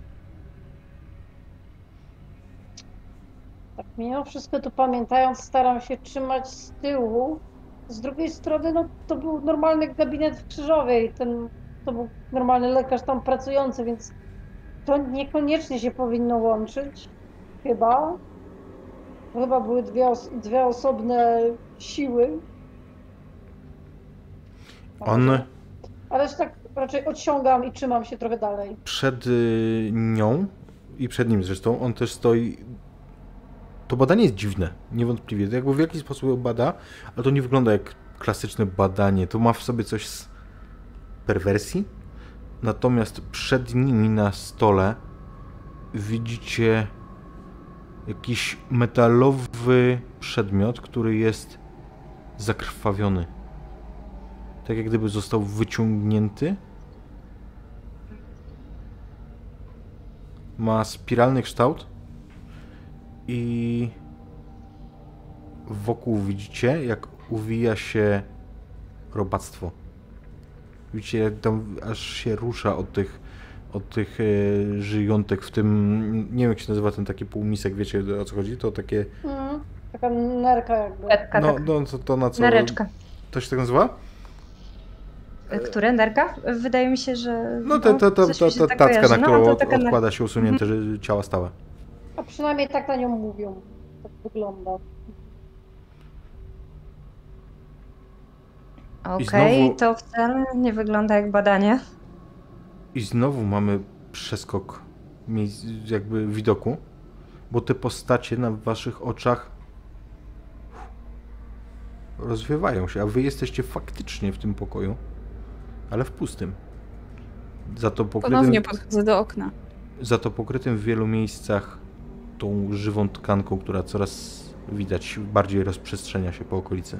Speaker 2: Tak, mimo wszystko to pamiętając, staram się trzymać z tyłu. Z drugiej strony, no to był normalny gabinet w Krzyżowej, ten, to był normalny lekarz tam pracujący, więc to niekoniecznie się powinno łączyć, chyba. Chyba były dwie, os- dwie osobne siły.
Speaker 1: On
Speaker 2: Ale tak raczej odciągam i trzymam się trochę dalej.
Speaker 1: przed y, nią i przed nim zresztą, on też stoi. To badanie jest dziwne, niewątpliwie. Jakby w jakiś sposób bada, ale to nie wygląda jak klasyczne badanie. To ma w sobie coś z perwersji. Natomiast przed nimi na stole widzicie jakiś metalowy przedmiot, który jest zakrwawiony. Tak jak gdyby został wyciągnięty ma spiralny kształt i wokół widzicie, jak uwija się robactwo. Widzicie, jak tam aż się rusza od tych, od tych e, żyjątek w tym, nie wiem jak się nazywa ten taki półmisek, wiecie o co chodzi? To takie,
Speaker 2: Mhm. Taka nerka jakby.
Speaker 3: Nerka,
Speaker 1: no,
Speaker 3: tak.
Speaker 1: no to, to na co?
Speaker 3: Nereczka.
Speaker 1: To się tak nazywa?
Speaker 3: E, Które? Nerka? Wydaje mi się, że.
Speaker 1: No to, to, to,
Speaker 3: coś
Speaker 1: to,
Speaker 3: mi się
Speaker 1: to
Speaker 3: tak
Speaker 1: tacka,
Speaker 3: kojarzy.
Speaker 1: na
Speaker 3: No,
Speaker 1: którą
Speaker 3: to
Speaker 1: od,
Speaker 3: taka
Speaker 1: odkłada się usunięte że ciała stałe.
Speaker 2: A przynajmniej tak na nią mówią. Tak wygląda.
Speaker 3: Okej,
Speaker 1: znowu-
Speaker 3: to wcale nie wygląda jak badanie.
Speaker 1: I znowu mamy przeskok jakby widoku, bo te postacie na waszych oczach rozwiewają się, a wy jesteście faktycznie w tym pokoju, ale w pustym. Za to pokrytym,
Speaker 4: Ponownie podchodzę do okna.
Speaker 1: za to pokrytym w wielu miejscach tą żywą tkanką, która coraz widać bardziej rozprzestrzenia się po okolicy.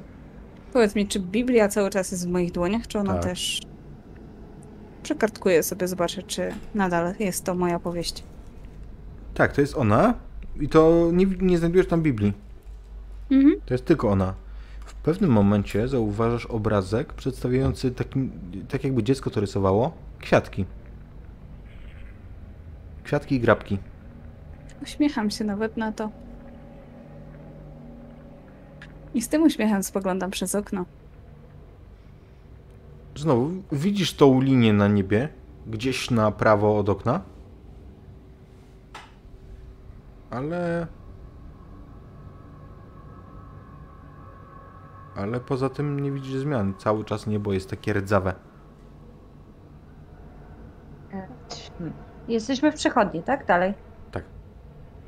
Speaker 4: Powiedz mi, czy Biblia cały czas jest w moich dłoniach, czy ona
Speaker 1: Tak.
Speaker 4: też... Przekartkuję sobie, zobaczę, czy nadal jest to moja powieść.
Speaker 1: Tak, to jest ona i to nie, nie znajdujesz tam Biblii.
Speaker 4: Mhm.
Speaker 1: To jest tylko ona. W pewnym momencie zauważasz obrazek przedstawiający taki, tak jakby dziecko to rysowało, kwiatki. Kwiatki i grabki.
Speaker 4: Uśmiecham się nawet na to. I z tym uśmiechem spoglądam przez okno.
Speaker 1: Znowu, widzisz tą linię na niebie, gdzieś na prawo od okna. Ale... Ale poza tym nie widzisz zmian. Cały czas niebo jest takie rdzawe.
Speaker 3: Jesteśmy w przechodni, tak? Dalej.
Speaker 1: Tak.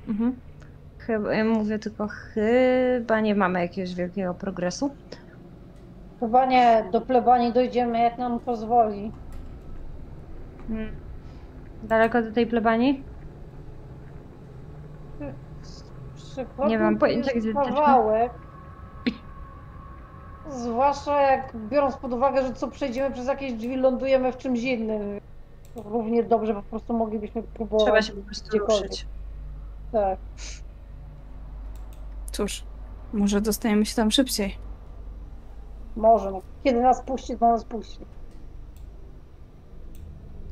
Speaker 3: Mhm. Chyba, ja mówię tylko, chyba nie mamy jakiegoś wielkiego progresu.
Speaker 2: Chyba nie, do plebanii dojdziemy jak nam pozwoli.
Speaker 3: Mm. Daleko do tej plebanii? Nie mam pojęcia, gdzie to-
Speaker 2: kawałek. Zwłaszcza jak biorąc pod uwagę, że co przejdziemy przez jakieś drzwi, lądujemy w czymś innym. Równie dobrze po prostu moglibyśmy próbować.
Speaker 3: Trzeba się po prostu ruszyć.
Speaker 2: Tak.
Speaker 4: Cóż, może dostajemy się tam szybciej.
Speaker 2: Może. No. Kiedy nas puści, to nas puści.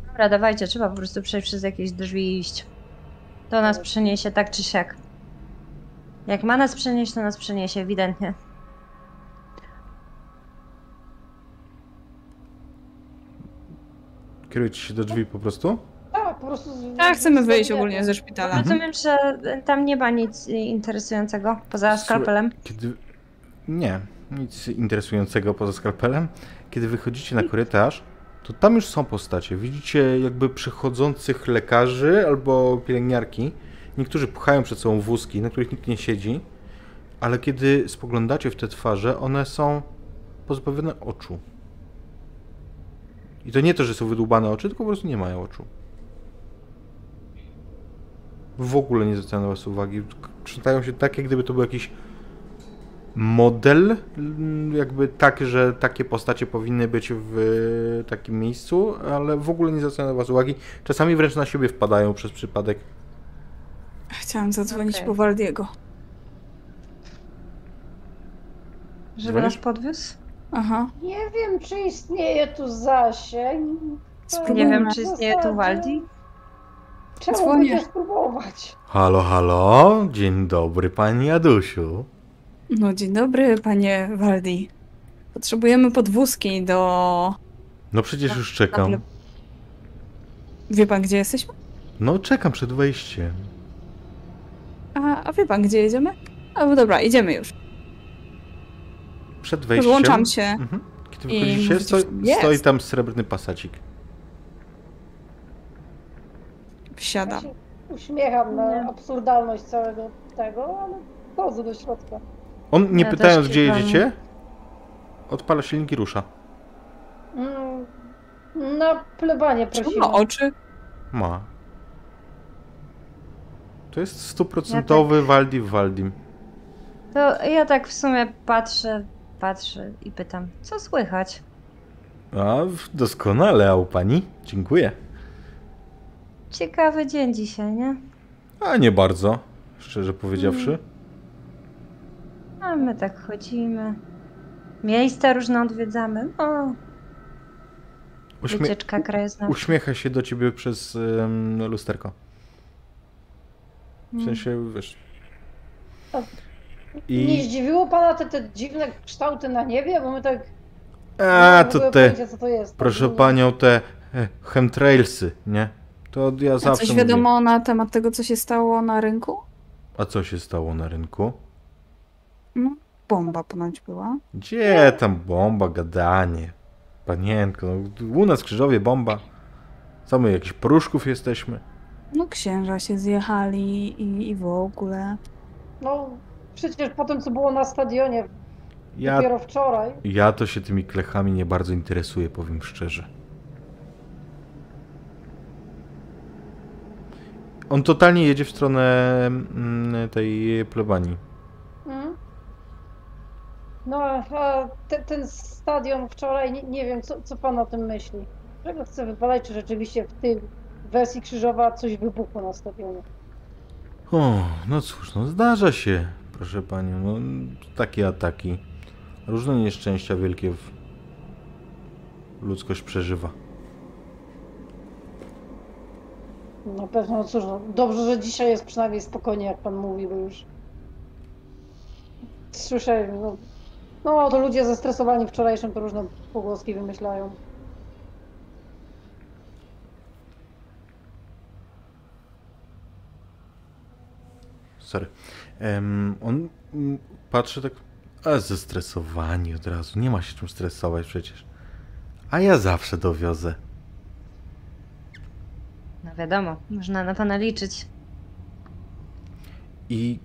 Speaker 3: Dobra, dawajcie, trzeba po prostu przejść przez jakieś drzwi i iść. To nas przeniesie tak czy siak. Jak ma nas przenieść, to nas przeniesie, ewidentnie.
Speaker 1: Kierujecie się do drzwi po prostu?
Speaker 2: Tak, po prostu. z-
Speaker 4: Tak, chcemy wyjść ogólnie ze szpitala.
Speaker 1: Mhm.
Speaker 3: Rozumiem, że tam nie ma nic interesującego poza skalpelem.
Speaker 1: Kiedy... Nie, nic interesującego poza skalpelem. Kiedy wychodzicie na korytarz, to tam już są postacie. Widzicie jakby przychodzących lekarzy albo pielęgniarki. Niektórzy pchają przed sobą wózki, na których nikt nie siedzi. Ale kiedy spoglądacie w te twarze, one są pozbawione oczu. I to nie to, że są wydłubane oczy, tylko po prostu nie mają oczu. W ogóle nie zwracają na was uwagi. Czytają się tak, jak gdyby to był jakiś model, jakby tak, że takie postacie powinny być w takim miejscu, ale w ogóle nie zwracają na was uwagi. Czasami wręcz na siebie wpadają przez przypadek.
Speaker 4: Chciałam zadzwonić
Speaker 3: Okej.
Speaker 4: po Waldiego.
Speaker 3: Żeby nas podwiózł?
Speaker 4: Aha.
Speaker 2: Nie wiem, czy istnieje tu zasięg.
Speaker 4: Spróbujmy.
Speaker 3: Nie wiem, czy istnieje tu Waldi.
Speaker 2: Czemu
Speaker 4: Dzwonię.
Speaker 2: spróbować?
Speaker 1: Halo, halo, dzień dobry pani Adusiu.
Speaker 4: No dzień dobry, panie Waldi. Potrzebujemy podwózki do...
Speaker 1: No przecież już czekam.
Speaker 4: Wie pan, gdzie jesteśmy?
Speaker 1: No czekam przed wejściem.
Speaker 4: A, a wie pan, gdzie jedziemy? A, no dobra, idziemy już.
Speaker 1: Przed wejściem.
Speaker 4: Rozłączam się.
Speaker 1: Mhm. Kiedy
Speaker 4: I
Speaker 1: wychodzicie,
Speaker 4: jest.
Speaker 1: stoi tam srebrny pasacik.
Speaker 2: Ja
Speaker 4: Wsiadam.
Speaker 2: się uśmiecham na
Speaker 3: Nie.
Speaker 2: absurdalność całego tego, ale wchodzę do środka.
Speaker 1: On, nie
Speaker 3: Ja
Speaker 1: pytając gdzie
Speaker 3: kiwam.
Speaker 1: jedziecie, odpala silnik i rusza.
Speaker 2: Mm, Na plebanie
Speaker 4: Czy
Speaker 2: prosimy.
Speaker 4: ma oczy?
Speaker 1: Ma. To jest stuprocentowy Waldi w Waldim.
Speaker 3: To ja tak w sumie patrzę, patrzę i pytam, co słychać?
Speaker 1: A, w- doskonale, a u pani? Dziękuję.
Speaker 3: Ciekawy dzień dzisiaj, nie?
Speaker 1: A nie bardzo, szczerze powiedziawszy.
Speaker 3: A my tak chodzimy. Miejsca różne odwiedzamy. O,
Speaker 1: Uśmie
Speaker 3: wycieczka krajoznawcza.
Speaker 1: uśmiecha się do ciebie przez em, lusterko. W sensie, wiesz...
Speaker 2: Nie
Speaker 1: I...
Speaker 2: zdziwiło pana te, te dziwne kształty na niebie? Bo my tak.
Speaker 1: A,
Speaker 2: nie
Speaker 1: to te...
Speaker 2: pojęcia, co to jest.
Speaker 1: Proszę
Speaker 2: Tak,
Speaker 1: panią, te e, chemtrailsy, nie? To ja
Speaker 4: A
Speaker 1: zawsze
Speaker 4: coś
Speaker 1: mówię.
Speaker 4: wiadomo na temat tego, co się stało na rynku?
Speaker 1: A co się stało na rynku?
Speaker 4: No, bomba ponoć była.
Speaker 1: Gdzie tam bomba, gadanie? Panienko, no, u nas w Krzyżowie bomba. Co my, jakichś poruszków jesteśmy?
Speaker 4: No księża się zjechali i, i w ogóle.
Speaker 2: No, przecież po tym, co było na stadionie
Speaker 1: Ja,
Speaker 2: dopiero wczoraj.
Speaker 1: ja to się tymi klechami nie bardzo interesuję, powiem szczerze. On totalnie jedzie w stronę mm, tej plebanii.
Speaker 2: Mm. No, a te, ten stadion wczoraj, nie, nie wiem, co, co pan o tym myśli? Czego chce wypalać, czy rzeczywiście w tej wersji krzyżowa coś wybuchło na stadionie?
Speaker 1: O, no cóż, no zdarza się, proszę panią, no takie ataki. Różne nieszczęścia wielkie w... ludzkość przeżywa.
Speaker 2: Na pewno, no cóż, no, dobrze, że dzisiaj jest przynajmniej spokojnie, jak pan mówi, bo już słyszałem, no, no to ludzie zestresowani wczorajszym to różne pogłoski wymyślają.
Speaker 1: Sorry. Em, on mm, patrzy tak, a zestresowani od razu, nie ma się czym stresować przecież. A ja zawsze dowiozę.
Speaker 3: No wiadomo, można na pana liczyć.
Speaker 1: I,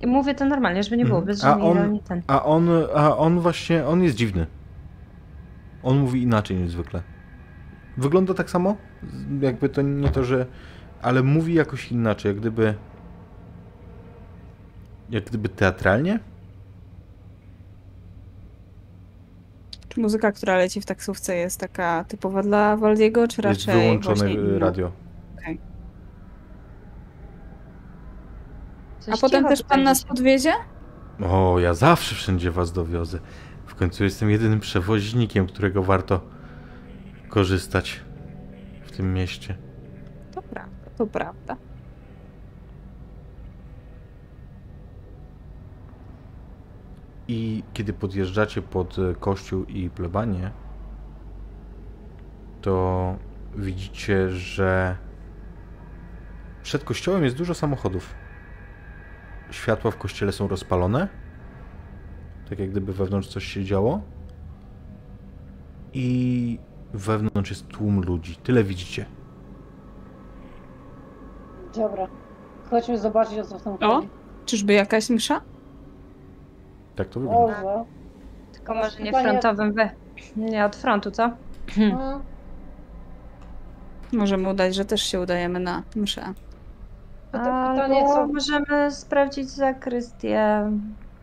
Speaker 3: I mówię to normalnie, żeby nie było,
Speaker 1: Mhm.
Speaker 3: bez
Speaker 1: A on-
Speaker 3: ironii ten.
Speaker 1: a on, a on właśnie, on jest dziwny. On mówi inaczej niż zwykle. Wygląda tak samo? Jakby to nie to, że... Ale mówi jakoś inaczej, jak gdyby... Jak gdyby teatralnie?
Speaker 4: Czy muzyka, która leci w taksówce jest taka typowa dla Waldiego, czy
Speaker 1: Jest
Speaker 4: raczej
Speaker 1: wyłączone
Speaker 4: właśnie
Speaker 3: Coś
Speaker 4: A potem
Speaker 3: cicho
Speaker 4: też
Speaker 3: tutaj
Speaker 4: pan nas
Speaker 3: dzisiaj.
Speaker 4: podwiezie?
Speaker 1: O, ja zawsze wszędzie was dowiozę. W końcu jestem jedynym przewoźnikiem, którego warto korzystać w tym mieście.
Speaker 4: To prawda, to prawda.
Speaker 1: I kiedy podjeżdżacie pod e, kościół i plebanię, to widzicie, że przed kościołem jest dużo samochodów. Światła w kościele są rozpalone, tak jak gdyby wewnątrz coś się działo. I wewnątrz jest tłum ludzi. Tyle widzicie.
Speaker 2: Dobra. Chodźmy zobaczyć, o co w tym chodzi.
Speaker 4: Czyżby jakaś msza?
Speaker 1: Tak to wygląda.
Speaker 2: Może.
Speaker 3: Tylko może nie
Speaker 2: Panie-
Speaker 3: frontowym we. Nie od frontu, co?
Speaker 2: Mhm.
Speaker 4: Możemy udać, że też się udajemy na mszę.
Speaker 2: Pyta- Pytanie,
Speaker 3: Albo
Speaker 2: co...
Speaker 3: możemy sprawdzić zakrystię,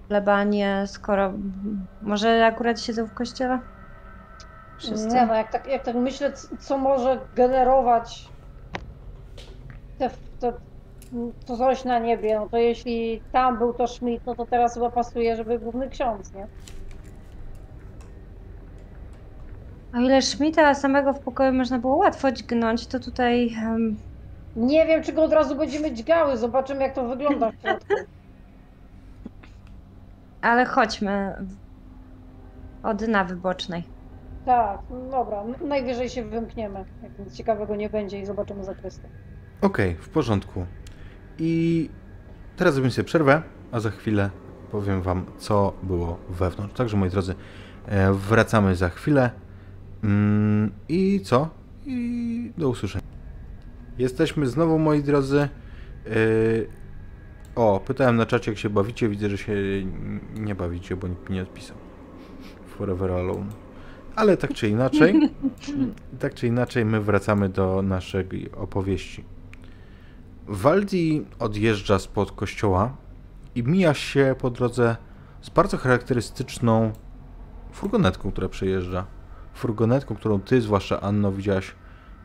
Speaker 3: plebanię, skoro... Może akurat siedzą w kościele? Wszyscy.
Speaker 2: Nie no, jak tak, jak tak myślę, co może generować te, te, to coś na niebie, no to jeśli tam był to Schmidt, no to teraz chyba pasuje, żeby główny ksiądz, nie?
Speaker 3: O ile Schmidta samego w pokoju można było łatwo dźgnąć, to tutaj... em,
Speaker 2: Nie wiem, czy go od razu będziemy dźgały, zobaczymy jak to wygląda w środku.
Speaker 3: ale chodźmy od dna wybocznej.
Speaker 2: Tak, dobra, najwyżej się wymkniemy, jak nic ciekawego nie będzie i zobaczymy zakrystę.
Speaker 1: Okej, w porządku. I teraz zrobimy sobie przerwę, a za chwilę powiem Wam, co było wewnątrz. Także, moi drodzy, e, wracamy za chwilę. Mm, I co? I do usłyszenia. Jesteśmy znowu, moi drodzy. E, O, pytałem na czacie, jak się bawicie. Widzę, że się nie bawicie, bo nikt mi nie odpisał. Forever Alone. Ale tak czy inaczej, tak czy inaczej, my wracamy do naszej opowieści. Waldi odjeżdża spod kościoła i mija się po drodze z bardzo charakterystyczną furgonetką, która przejeżdża. Furgonetką, którą ty, zwłaszcza Anno, widziałaś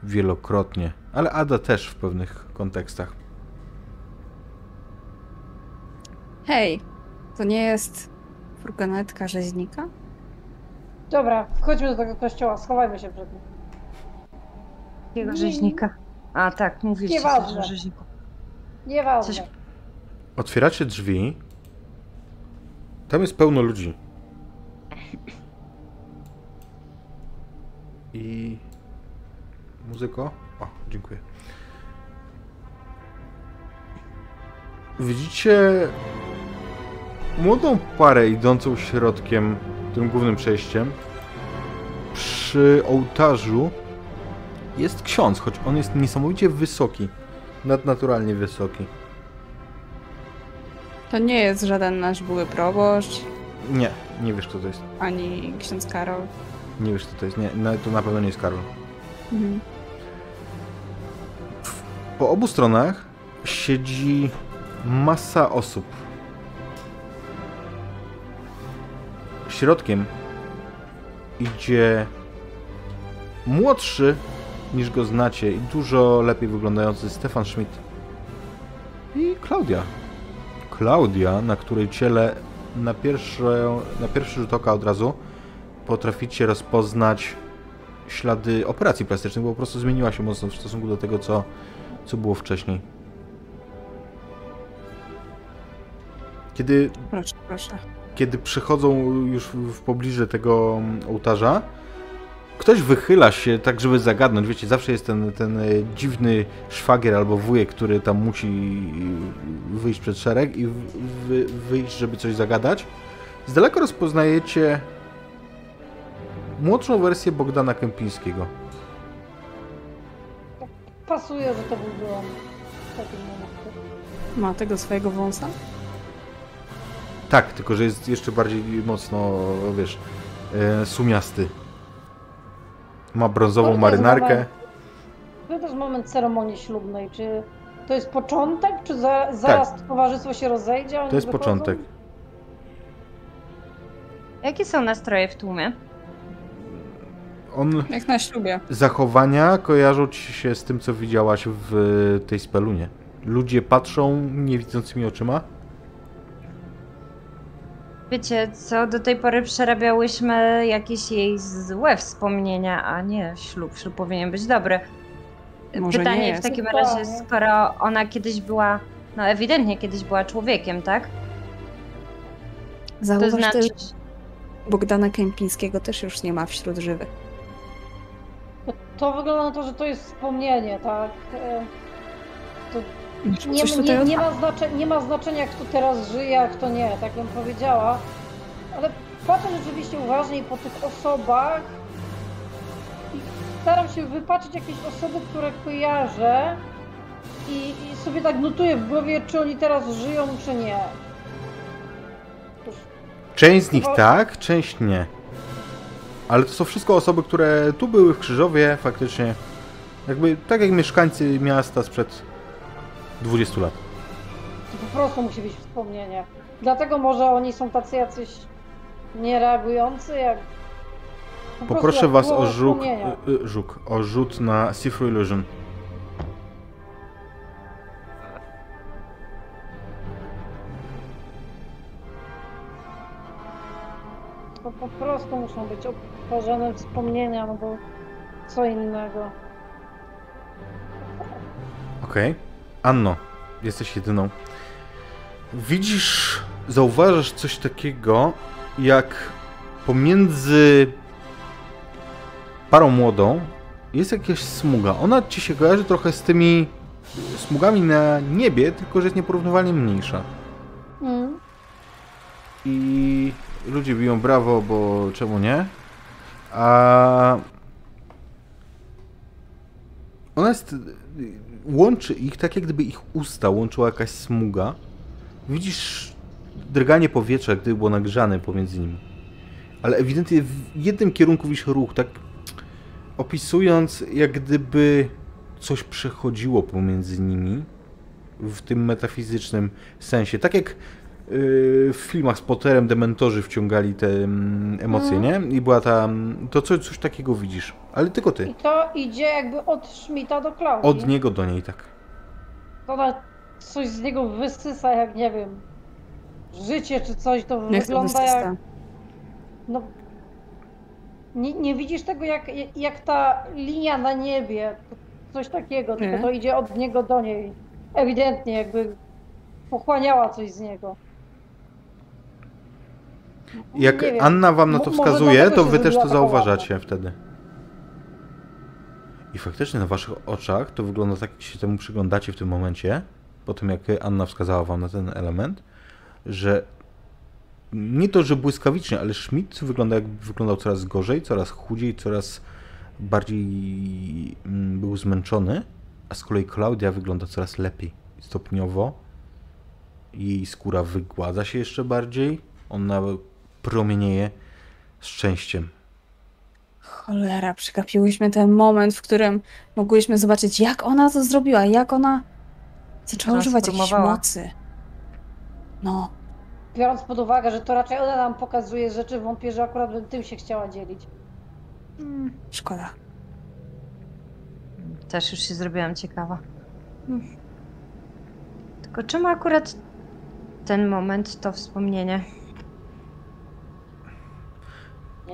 Speaker 1: wielokrotnie, ale Ada też w pewnych kontekstach.
Speaker 4: Hej, to nie jest furgonetka rzeźnika?
Speaker 2: Dobra, wchodźmy do tego kościoła, schowajmy się przed nim.
Speaker 3: Jakiego rzeźnika? A tak, mówiliście
Speaker 2: Nieważne.
Speaker 3: o rzeźniku.
Speaker 2: Nieważne.
Speaker 3: Coś-
Speaker 1: Otwieracie drzwi. Tam jest pełno ludzi. I. Muzyko? O, dziękuję. Widzicie młodą parę idącą środkiem, tym głównym przejściem. Przy ołtarzu jest ksiądz, choć on jest niesamowicie wysoki. Nadnaturalnie wysoki.
Speaker 4: To nie jest żaden nasz były proboszcz,
Speaker 1: Nie, nie wiesz kto to jest.
Speaker 4: ani ksiądz Karol.
Speaker 1: Nie wiesz, co to jest. Nie, no, to na pewno nie jest Karol.
Speaker 4: Mhm.
Speaker 1: Po obu stronach siedzi masa osób. Środkiem idzie młodszy niż go znacie i dużo lepiej wyglądający Stefan Schmidt i Klaudia. Klaudia, na której ciele na pierwszy, na pierwszy rzut oka od razu potraficie rozpoznać ślady operacji plastycznych, bo po prostu zmieniła się mocno w stosunku do tego, co, co było wcześniej. Kiedy,
Speaker 4: Proszę, proszę.
Speaker 1: kiedy przychodzą już w pobliże tego mm, ołtarza, ktoś wychyla się tak, żeby zagadnąć. Wiecie, zawsze jest ten, ten e, dziwny szwagier albo wujek, który tam musi wyjść przed szereg i wy, wyjść, żeby coś zagadać. Z daleka rozpoznajecie młodszą wersję Bogdana Kępińskiego.
Speaker 2: Pasuje, że to byłby on. w takim momencie.
Speaker 4: Ma tego swojego wąsa?
Speaker 1: Tak, tylko że jest jeszcze bardziej mocno, wiesz, e, sumiasty. Ma brązową
Speaker 2: to
Speaker 1: marynarkę.
Speaker 2: moment- to jest moment ceremonii ślubnej? Czy to jest początek, czy za, zaraz towarzystwo się rozejdzie?
Speaker 1: To jest
Speaker 2: wychodzą?
Speaker 1: początek.
Speaker 3: Jakie są nastroje w tłumie?
Speaker 1: On
Speaker 4: Jak na ślubie.
Speaker 1: zachowania kojarzą ci się z tym, co widziałaś w tej spelunie. Ludzie patrzą niewidzącymi oczyma.
Speaker 3: Wiecie, co do tej pory przerabiałyśmy jakieś jej złe wspomnienia, a nie ślub. Ślub powinien być dobry.
Speaker 4: Może nie
Speaker 3: Pytanie w takim razie, skoro ona kiedyś była, no ewidentnie kiedyś była człowiekiem, tak? To
Speaker 4: Zauważ
Speaker 3: znaczy,
Speaker 4: też, Bogdana Kępińskiego też już nie ma wśród żywych.
Speaker 2: To wygląda na to, że to jest wspomnienie, tak? E, Nie,
Speaker 4: Coś
Speaker 2: nie,
Speaker 4: tutaj
Speaker 2: nie, ma znaczenia, nie ma znaczenia, kto teraz żyje, a kto nie, tak bym powiedziała. Ale patrzę rzeczywiście uważniej po tych osobach i staram się wypatrzeć jakieś osoby, które kojarzę i, i sobie tak notuję w głowie, czy oni teraz żyją, czy nie.
Speaker 1: Część z nich tak, część nie. Ale to są wszystko osoby, które tu były w Krzyżowie faktycznie. Jakby tak jak mieszkańcy miasta sprzed 20 lat.
Speaker 2: to po prostu musi być wspomnienie. Dlatego może oni są tacy jacyś niereagujący, jak... po
Speaker 1: Poproszę
Speaker 2: jak
Speaker 1: was o żuk, y, y, żuk, o rzut na Sifru Illusion.
Speaker 2: To po prostu muszą być odtworzone wspomnienia, no bo co innego.
Speaker 1: Okej. Anno, jesteś jedyną. Widzisz, zauważasz coś takiego, jak pomiędzy parą młodą jest jakaś smuga. Ona ci się kojarzy trochę z tymi smugami na niebie, tylko że jest nieporównywalnie mniejsza.
Speaker 2: Mm.
Speaker 1: I ludzie biją brawo, bo czemu nie? A ona jest. Łączy ich tak, jak gdyby ich usta łączyła jakaś smuga. Widzisz drganie powietrza, gdyby było nagrzane pomiędzy nimi. Ale ewidentnie w jednym kierunku widzisz ruch, tak opisując, jak gdyby coś przechodziło pomiędzy nimi w tym metafizycznym sensie. Tak jak w filmach z Potterem dementorzy wciągali te mm, emocje,
Speaker 2: Mhm.
Speaker 1: nie? I była ta... mm, To coś, coś takiego widzisz. Ale tylko ty.
Speaker 2: I to idzie jakby od Schmidta do Klaudii.
Speaker 1: Od niego do niej, tak.
Speaker 2: To ona coś z niego wysysa, jak nie wiem, życie czy coś, to
Speaker 4: Jak to
Speaker 2: wygląda jak...
Speaker 4: wysysta?
Speaker 2: No, nie, nie widzisz tego, jak, jak ta linia na niebie, coś takiego, tylko
Speaker 4: Nie.
Speaker 2: to idzie od niego do niej. Ewidentnie, jakby pochłaniała coś z niego.
Speaker 1: Jak
Speaker 2: Nie wiem,
Speaker 1: Anna wam na to wskazuje, to wy też to zauważacie wtedy. I faktycznie na waszych oczach to wygląda tak, jak się temu przyglądacie w tym momencie, po tym jak Anna wskazała wam na ten element, że nie to, że błyskawicznie, ale Schmidt wygląda jak wyglądał coraz gorzej, coraz chudziej, coraz bardziej mm, był zmęczony, a z kolei Klaudia wygląda coraz lepiej. Stopniowo jej skóra wygładza się jeszcze bardziej, ona promienieje szczęściem.
Speaker 4: Cholera, przegapiłyśmy ten moment, w którym mogłyśmy zobaczyć, jak ona to zrobiła, jak ona zaczęła używać jakiejś mocy. No,
Speaker 2: Biorąc pod uwagę, że to raczej ona nam pokazuje rzeczy, wątpię, że akurat bym tym się chciała dzielić.
Speaker 4: szkoda.
Speaker 3: Też już się zrobiłam ciekawa. Hmm. Tylko czemu akurat ten moment to wspomnienie?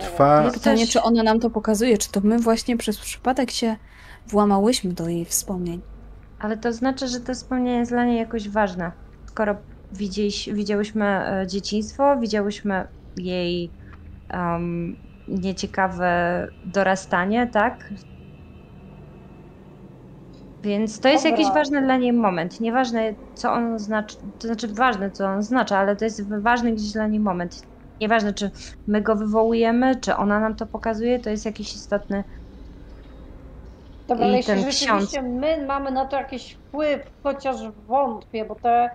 Speaker 1: Trwa.
Speaker 4: Pytanie, czy ona nam to pokazuje, czy to my właśnie przez przypadek się włamałyśmy do jej wspomnień.
Speaker 3: Ale to znaczy, że to wspomnienie jest dla niej jakoś ważne. Skoro widzieliś, widziałyśmy e, dzieciństwo, widziałyśmy jej em, nieciekawe dorastanie, tak? Więc to jest
Speaker 2: Dobra.
Speaker 3: jakiś ważny dla niej moment. Nieważne, co on znaczy, to znaczy ważne, co on znaczy, ale to jest ważny gdzieś dla niej moment. Nieważne, czy my go wywołujemy, czy ona nam to pokazuje, to jest jakiś istotny.
Speaker 2: Dobra,
Speaker 3: I
Speaker 2: jeśli rzeczywiście my mamy na to jakiś wpływ, chociaż wątpię, bo te,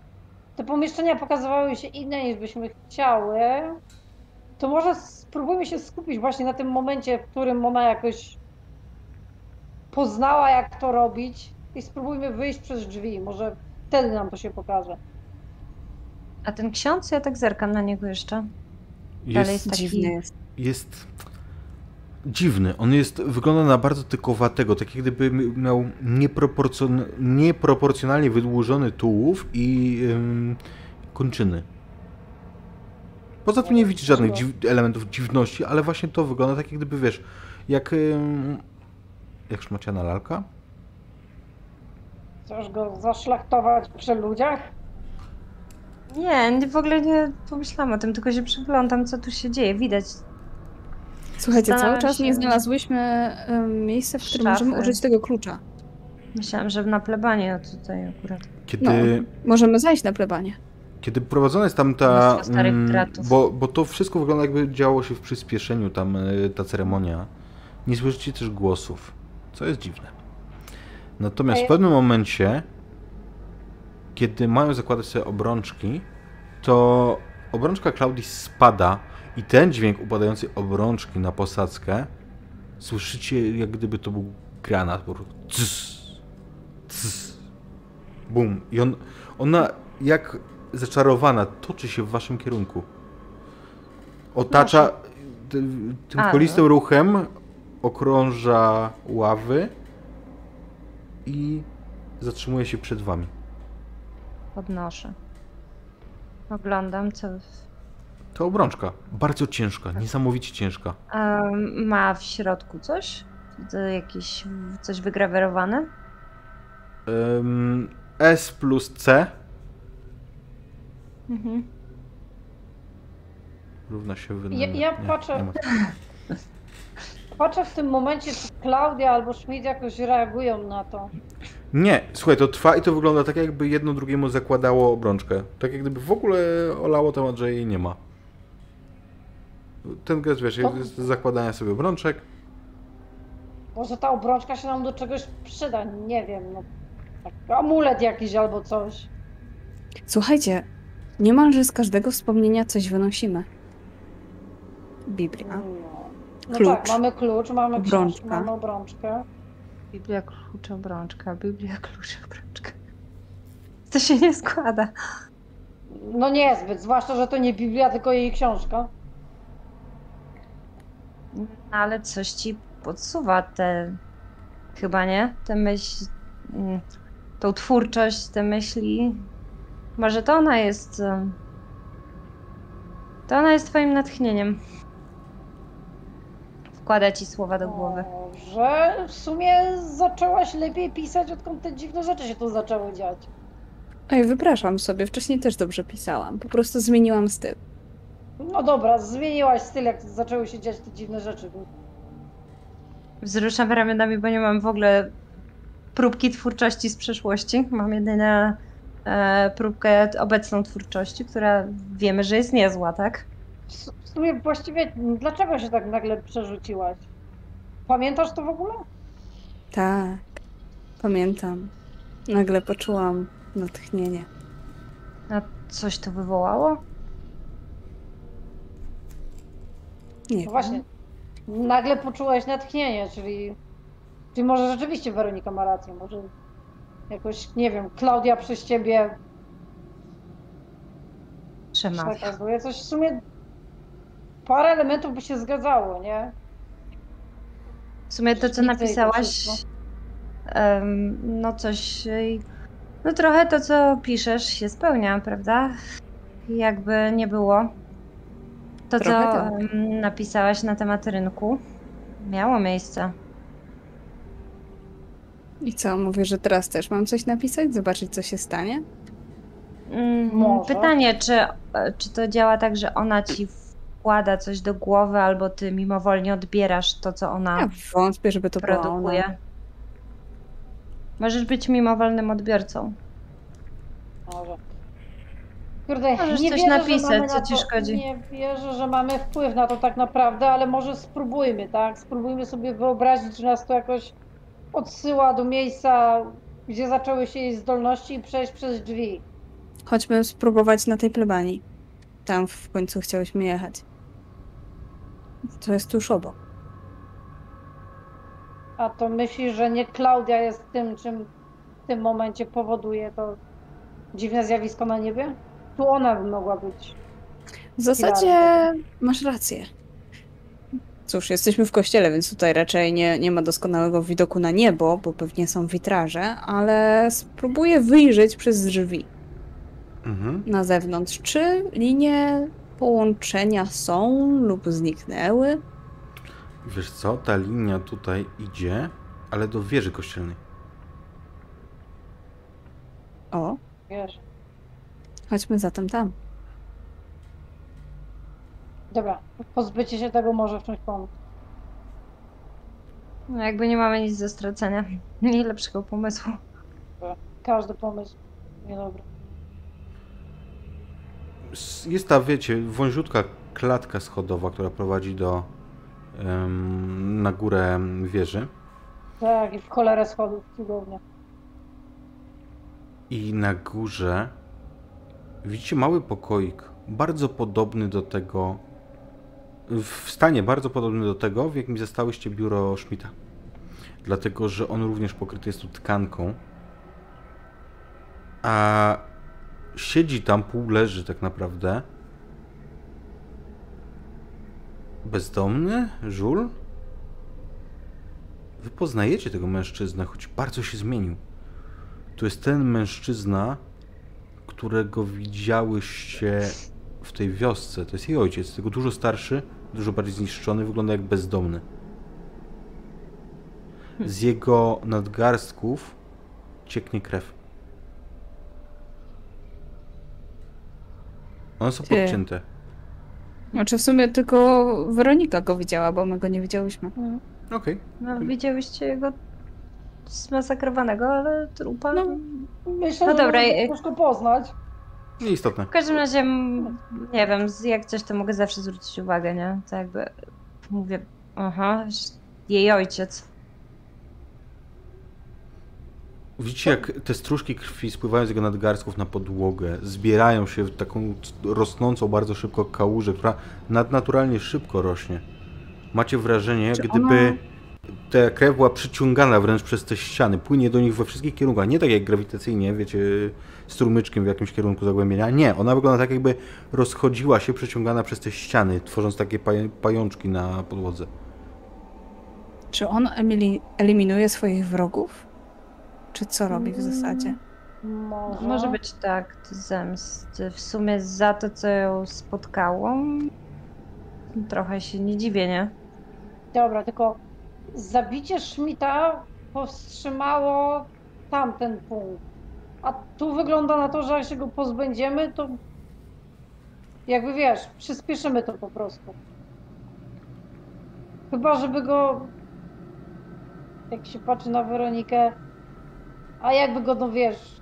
Speaker 2: te pomieszczenia pokazywały się inne niż byśmy chciały, to może spróbujmy się skupić właśnie na tym momencie, w którym ona jakoś poznała jak to robić i spróbujmy wyjść przez drzwi. Może wtedy nam to się pokaże.
Speaker 3: A ten ksiądz, ja tak zerkam na niego jeszcze.
Speaker 1: Jest,
Speaker 3: jest taki...
Speaker 4: Dziwny jest.
Speaker 1: jest dziwny. On jest, wygląda na bardzo tykowatego, tak jak gdyby miał nieproporcjon, nieproporcjonalnie wydłużony tułów i ym, kończyny. Poza tym nie widzisz żadnych dziw, elementów dziwności, ale właśnie to wygląda tak, jak gdyby wiesz, jak. Ym, jak szmaciana lalka?
Speaker 2: Chcesz go zaszlachtować przy ludziach?
Speaker 3: Nie, nie, w ogóle nie pomyślałam o tym, tylko się przyglądam, co tu się dzieje. Widać.
Speaker 4: Słuchajcie, cały czas
Speaker 3: się-
Speaker 4: nie znalazłyśmy miejsca, w którym
Speaker 3: Szafy.
Speaker 4: możemy użyć tego klucza.
Speaker 3: Myślałam, że na plebanie tutaj akurat.
Speaker 1: Kiedy.
Speaker 4: No. Możemy zajść na plebanie.
Speaker 1: Kiedy prowadzona jest tam ta. Mm, bo, bo to wszystko wygląda jakby działo się w przyspieszeniu, tam y, ta ceremonia. Nie słyszycie też głosów, co jest dziwne. Natomiast w pewnym momencie, kiedy mają zakładać sobie obrączki, to obrączka Klaudii spada i ten dźwięk upadającej obrączki na posadzkę słyszycie jak gdyby to był granat. Po prostu. Bum. I on, ona jak zaczarowana toczy się w waszym kierunku. Otacza ty- tym kolistym
Speaker 3: no.
Speaker 1: ruchem, okrąża ławy i zatrzymuje się przed wami.
Speaker 3: Podnoszę. Oglądam, co.
Speaker 1: To obrączka. Bardzo ciężka, niesamowicie ciężka.
Speaker 3: A ma w środku coś? To jakieś coś wygrawerowane?
Speaker 1: S plus C
Speaker 3: Mhm.
Speaker 1: równa się wyn...
Speaker 2: Ja- ja
Speaker 1: nie,
Speaker 2: patrzę-
Speaker 1: nie.
Speaker 2: Patrzę w tym momencie, czy Klaudia albo Schmidt jakoś reagują na to.
Speaker 1: Nie, słuchaj, to trwa i to wygląda tak, jakby jedno drugiemu zakładało obrączkę. Tak jak gdyby w ogóle olało temat, że jej nie ma. Ten gest, wiesz,
Speaker 2: To-
Speaker 1: jest zakładania sobie obrączek.
Speaker 2: Może ta obrączka się nam do czegoś przyda, nie wiem. No, tak, amulet jakiś albo coś.
Speaker 4: Słuchajcie, niemalże z każdego wspomnienia coś wynosimy. Biblia.
Speaker 2: No, no
Speaker 4: Klucz.
Speaker 2: tak, mamy klucz, mamy książkę,
Speaker 4: Obrączka.
Speaker 2: mamy obrączkę.
Speaker 3: Biblia, klucz, obrączka. Biblia, klucz, obrączka. To się nie składa.
Speaker 2: No niezbyt, zwłaszcza, że to nie Biblia, tylko jej książka.
Speaker 3: No, ale coś ci podsuwa te. Chyba nie? Te myśl. mm, Tą twórczość, te myśli. Może to ona jest. To ona jest twoim natchnieniem. Wkłada ci słowa do głowy.
Speaker 2: Że w sumie zaczęłaś lepiej pisać, odkąd te dziwne rzeczy się tu zaczęły dziać.
Speaker 4: Ej, wypraszam sobie, wcześniej też dobrze pisałam. Po prostu zmieniłam styl.
Speaker 2: No dobra, zmieniłaś styl, jak zaczęły się dziać te dziwne rzeczy.
Speaker 3: Wzruszam ramionami, bo nie mam w ogóle próbki twórczości z przeszłości. Mam jedynie e, próbkę obecną twórczości, która wiemy, że jest niezła, tak?
Speaker 2: Sumie właściwie dlaczego się tak nagle przerzuciłaś? Pamiętasz to w ogóle?
Speaker 4: Tak, pamiętam. Nagle poczułam natchnienie.
Speaker 3: A coś to wywołało?
Speaker 4: Nie
Speaker 2: No
Speaker 4: wiem.
Speaker 2: właśnie. Nagle poczułaś natchnienie, czyli. Czyli może rzeczywiście Weronika ma rację, może jakoś, nie wiem, Klaudia przez ciebie
Speaker 3: Przemawia.
Speaker 2: Coś w sumie. Parę elementów by się zgadzało, nie?
Speaker 3: W sumie to, co napisałaś, no coś, no trochę to, co piszesz się spełnia, prawda? Jakby nie było. To, co
Speaker 4: tak.
Speaker 3: napisałaś na temat rynku, miało miejsce.
Speaker 4: I co, mówię, że teraz też mam coś napisać? Zobaczyć, co się stanie?
Speaker 3: Mm,
Speaker 2: Może.
Speaker 3: Pytanie, czy, czy to działa tak, że ona ci wkłada coś do głowy, albo ty mimowolnie odbierasz to, co ona
Speaker 4: Ja wątpię, żeby to
Speaker 3: produkuje?
Speaker 4: ona.
Speaker 3: Możesz być mimowolnym odbiorcą.
Speaker 2: Może. Kurde,
Speaker 3: Możesz
Speaker 2: nie
Speaker 3: coś
Speaker 2: wierzę,
Speaker 3: napisać, co
Speaker 2: na
Speaker 3: ci
Speaker 2: to,
Speaker 3: szkodzi.
Speaker 2: Nie wierzę, że mamy wpływ na to tak naprawdę, ale może spróbujmy, tak? Spróbujmy sobie wyobrazić, że nas to jakoś odsyła do miejsca, gdzie zaczęły się jej zdolności i przejść przez drzwi.
Speaker 4: Chodźmy spróbować na tej plebanii. Tam w końcu chciałyśmy jechać. To jest tuż obok.
Speaker 2: A to myślisz, że nie Klaudia jest tym, czym w tym momencie powoduje to dziwne zjawisko na niebie? Tu ona by mogła być.
Speaker 4: W zasadzie masz rację. Cóż, jesteśmy w kościele, więc tutaj raczej nie, nie ma doskonałego widoku na niebo, bo pewnie są witraże, ale spróbuję wyjrzeć przez drzwi
Speaker 1: Mhm.
Speaker 4: na zewnątrz. Czy linie połączenia są lub zniknęły?
Speaker 1: Wiesz co, ta linia tutaj idzie, ale do wieży kościelnej.
Speaker 4: O,
Speaker 2: Wiesz.
Speaker 4: chodźmy zatem tam.
Speaker 2: Dobra, pozbycie się tego może w czymś pomóc.
Speaker 3: No jakby nie mamy nic do stracenia. Nie lepszego pomysłu.
Speaker 2: Każdy pomysł niedobry.
Speaker 1: Jest ta, wiecie, wąziutka klatka schodowa, która prowadzi do na górę wieży.
Speaker 2: Tak, i w cholerę schodów, cudownie.
Speaker 1: I na górze widzicie mały pokoik, bardzo podobny do tego, w stanie bardzo podobny do tego, w jakim zastałyście biuro Schmidta. Dlatego, że on również pokryty jest tu tkanką. A siedzi tam, pół leży tak naprawdę. Bezdomny? Żul? Wy poznajecie tego mężczyznę, choć bardzo się zmienił. To jest ten mężczyzna, którego widziałyście w tej wiosce. To jest jej ojciec, tylko dużo starszy, dużo bardziej zniszczony, wygląda jak bezdomny. Z jego nadgarstków cieknie krew. One są podcięte.
Speaker 4: Znaczy w sumie tylko Weronika go widziała, bo my go nie widziałyśmy.
Speaker 1: Okej.
Speaker 3: No, widziałyście jego zmasakrowanego, ale trupa.
Speaker 4: No.
Speaker 2: Myślę,
Speaker 3: No
Speaker 2: że
Speaker 3: dobra,
Speaker 2: można
Speaker 3: i-
Speaker 2: troszkę poznać.
Speaker 1: Nieistotne.
Speaker 3: W każdym razie, m, nie wiem, z- jak coś to mogę zawsze zwrócić uwagę, nie? To jakby mówię, aha, że jej ojciec.
Speaker 1: Widzicie, jak te stróżki krwi spływają z jego nadgarstków na podłogę, zbierają się w taką rosnącą bardzo szybko kałużę, która nadnaturalnie szybko rośnie. Macie wrażenie, jak gdyby ta krew była przyciągana wręcz przez te ściany, płynie do nich we wszystkich kierunkach. Nie tak jak grawitacyjnie, wiecie, strumyczkiem w jakimś kierunku zagłębienia. Nie, ona wygląda tak, jakby rozchodziła się, przyciągana przez te ściany, tworząc takie paj- pajączki na podłodze.
Speaker 4: Czy on eliminuje swoich wrogów? Czy co robi w zasadzie?
Speaker 2: Może.
Speaker 3: Może być tak, zemsty. W sumie za to, co ją spotkało, trochę się nie dziwię, nie?
Speaker 2: Dobra, tylko zabicie Schmidta powstrzymało tamten punkt. A tu wygląda na to, że jak się go pozbędziemy, to jakby wiesz, przyspieszymy to po prostu. Chyba, żeby go, jak się patrzy na Weronikę, a jakby go, no wiesz,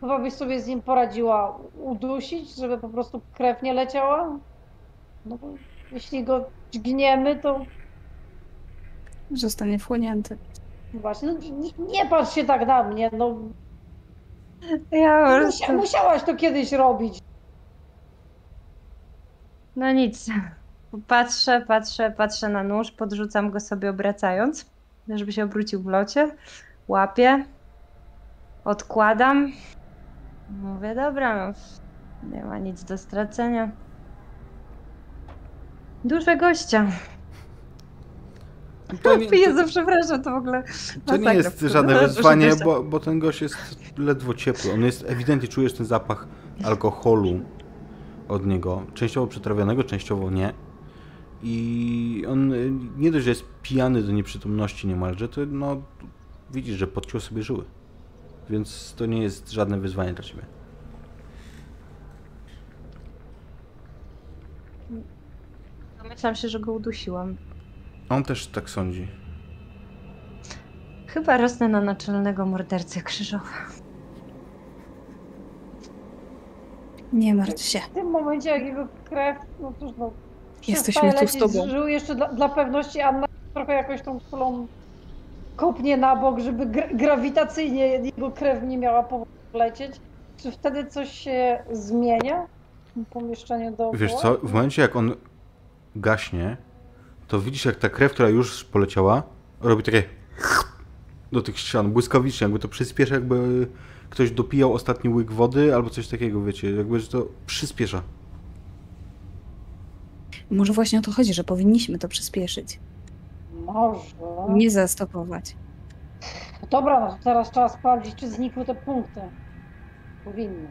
Speaker 2: chyba byś sobie z nim poradziła udusić, żeby po prostu krew nie leciała? No bo jeśli go dźgniemy, to
Speaker 4: Zostanie wchłonięty.
Speaker 2: Właśnie, no nie, nie patrz się tak na mnie, no
Speaker 3: Ja
Speaker 2: musia, musiałaś to kiedyś robić.
Speaker 3: No nic. Patrzę, patrzę, patrzę na nóż, podrzucam go sobie obracając, żeby się obrócił w locie. Łapię, odkładam. Mówię, dobra, no, nie ma nic do stracenia. Duże gościa.
Speaker 1: To nie,
Speaker 3: Jezu, przepraszam, to w ogóle
Speaker 1: To nie jest żadne wyzwanie, bo, bo ten gość jest ledwo ciepły. On jest, ewidentnie czujesz ten zapach alkoholu od niego. Częściowo przetrawionego, częściowo nie. I on y, nie dość, że jest pijany do nieprzytomności niemalże, to no, widzisz, że podciął sobie żyły. Więc to nie jest żadne wyzwanie dla ciebie.
Speaker 3: Domyślam się, że go udusiłam.
Speaker 1: On też tak sądzi.
Speaker 3: Chyba rosnę na naczelnego mordercę krzyżowa.
Speaker 4: Nie martw się.
Speaker 2: W tym momencie, jak jego krew, no cóż, no.
Speaker 4: Jesteśmy tu z tobą.
Speaker 2: żył jeszcze dla, dla pewności Anna trochę jakoś tą kulą kopnie na bok, żeby gra- grawitacyjnie jego krew nie miała powodu lecieć. Czy wtedy coś się zmienia w pomieszczeniu dookoła?
Speaker 1: Wiesz co, w momencie jak on gaśnie, to widzisz jak ta krew, która już poleciała, robi takie do tych ścian, błyskawicznie, jakby to przyspiesza, jakby ktoś dopijał ostatni łyk wody albo coś takiego, wiecie, jakby że to przyspiesza.
Speaker 4: Może właśnie o to chodzi, że powinniśmy to przyspieszyć.
Speaker 2: Może.
Speaker 4: Nie zastopować.
Speaker 2: Dobra, no to teraz trzeba sprawdzić, czy znikły te punkty. Powinny.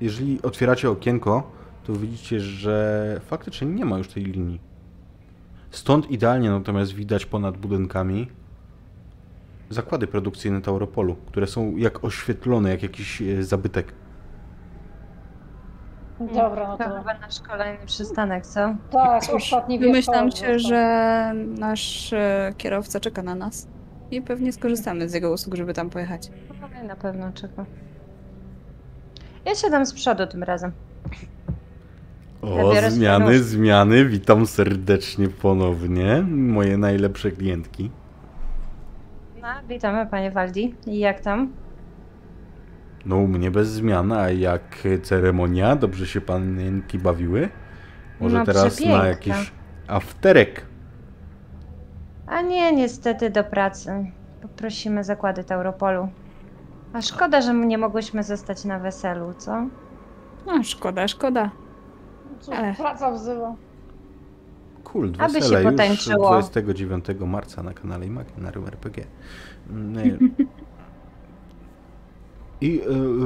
Speaker 1: Jeżeli otwieracie okienko, to widzicie, że faktycznie nie ma już tej linii. Stąd idealnie natomiast widać ponad budynkami zakłady produkcyjne Tauropolu, które są jak oświetlone, jak jakiś e, zabytek.
Speaker 2: Dobra, no
Speaker 3: To
Speaker 2: to.
Speaker 3: chyba nasz kolejny przystanek, co?
Speaker 2: Tak,
Speaker 4: Cóż,
Speaker 2: ostatni wieczór
Speaker 4: się,
Speaker 2: został.
Speaker 4: że nasz e, kierowca czeka na nas i pewnie skorzystamy z jego usług, żeby tam pojechać.
Speaker 3: No i na pewno czeka. Ja siadam z przodu tym razem.
Speaker 1: O, zmiany, zmiany. Witam serdecznie ponownie. Moje najlepsze klientki.
Speaker 3: No, witamy panie Waldi. I jak tam?
Speaker 1: No, u mnie bez zmian, a jak ceremonia? Dobrze się panienki bawiły? Może
Speaker 3: No,
Speaker 1: teraz na jakiś afterek?
Speaker 3: A nie, niestety do pracy. Poprosimy zakłady Tauropolu. A szkoda, że nie mogłyśmy zostać na weselu, co?
Speaker 4: No, szkoda, szkoda.
Speaker 2: Cóż,
Speaker 4: Ech.
Speaker 2: praca wzywa.
Speaker 1: Cool,
Speaker 3: Aby się
Speaker 1: wesele już
Speaker 3: potańczyło.
Speaker 1: 29 marca na kanale Imaginarium RPG. I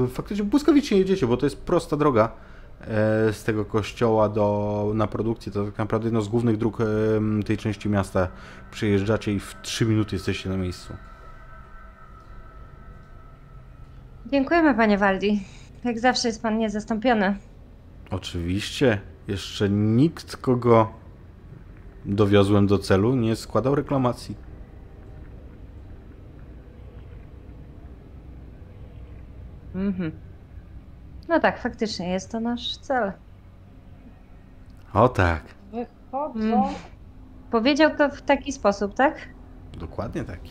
Speaker 1: y, faktycznie błyskawicznie jedziecie, bo to jest prosta droga e, z tego kościoła do, na produkcję. To tak naprawdę jedno z głównych dróg em, tej części miasta. Przyjeżdżacie i w 3 minuty jesteście na miejscu.
Speaker 3: Dziękujemy panie Waldi. Jak zawsze jest pan niezastąpiony.
Speaker 1: Oczywiście, jeszcze nikt, kogo dowiozłem do celu, nie składał reklamacji.
Speaker 3: Mhm. No tak, faktycznie jest to nasz cel.
Speaker 1: O tak,
Speaker 2: Wychodzą.
Speaker 3: Mm. Powiedział to w taki sposób, tak?
Speaker 1: dokładnie taki.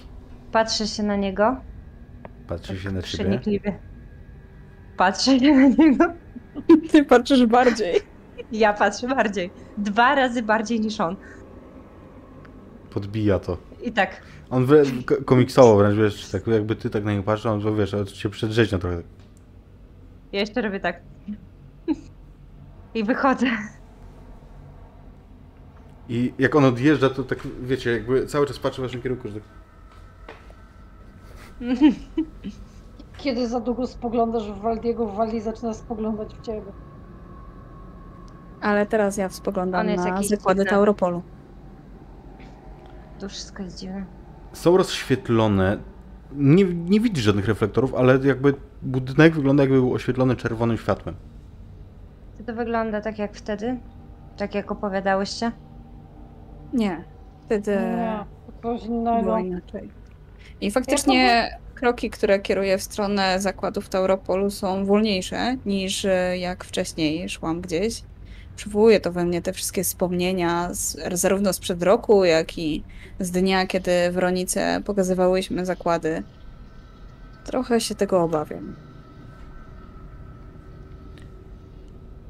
Speaker 3: Patrzę się na niego.
Speaker 1: Patrzy się na ciebie.
Speaker 3: Przenikliwie. Patrzę się na niego.
Speaker 4: Ty patrzysz bardziej.
Speaker 3: Ja patrzę bardziej. Dwa razy bardziej niż on.
Speaker 1: Podbija to.
Speaker 3: I tak.
Speaker 1: On ko- komiksowo wręcz, wiesz, tak jakby ty tak na niego patrzył, on to wiesz, ale cię przedrzeźnia trochę.
Speaker 3: Ja jeszcze robię tak. I wychodzę.
Speaker 1: I jak on odjeżdża, to tak, wiecie, jakby cały czas patrzy w waszym kierunku, że tak...
Speaker 2: Kiedy za długo spoglądasz w Waldiego, Waldi zaczyna spoglądać w ciebie.
Speaker 4: Ale teraz ja spoglądam na
Speaker 3: jakiś
Speaker 4: zakłady. Tauropolu.
Speaker 3: To wszystko jest dziwne.
Speaker 1: Są rozświetlone, nie, nie widzisz żadnych reflektorów, ale jakby budynek wygląda jakby był oświetlony czerwonym światłem.
Speaker 3: Czy to wygląda tak jak wtedy? Tak jak opowiadałyście?
Speaker 4: Nie, wtedy
Speaker 2: Nie, to coś innego.
Speaker 4: było inaczej. I faktycznie kroki, które kieruję w stronę zakładów Tauropolu są wolniejsze niż e, jak wcześniej szłam gdzieś. Przywołuje to we mnie te wszystkie wspomnienia z, zarówno sprzed roku, jak i z dnia, kiedy w Ronice pokazywałyśmy zakłady. Trochę się tego obawiam.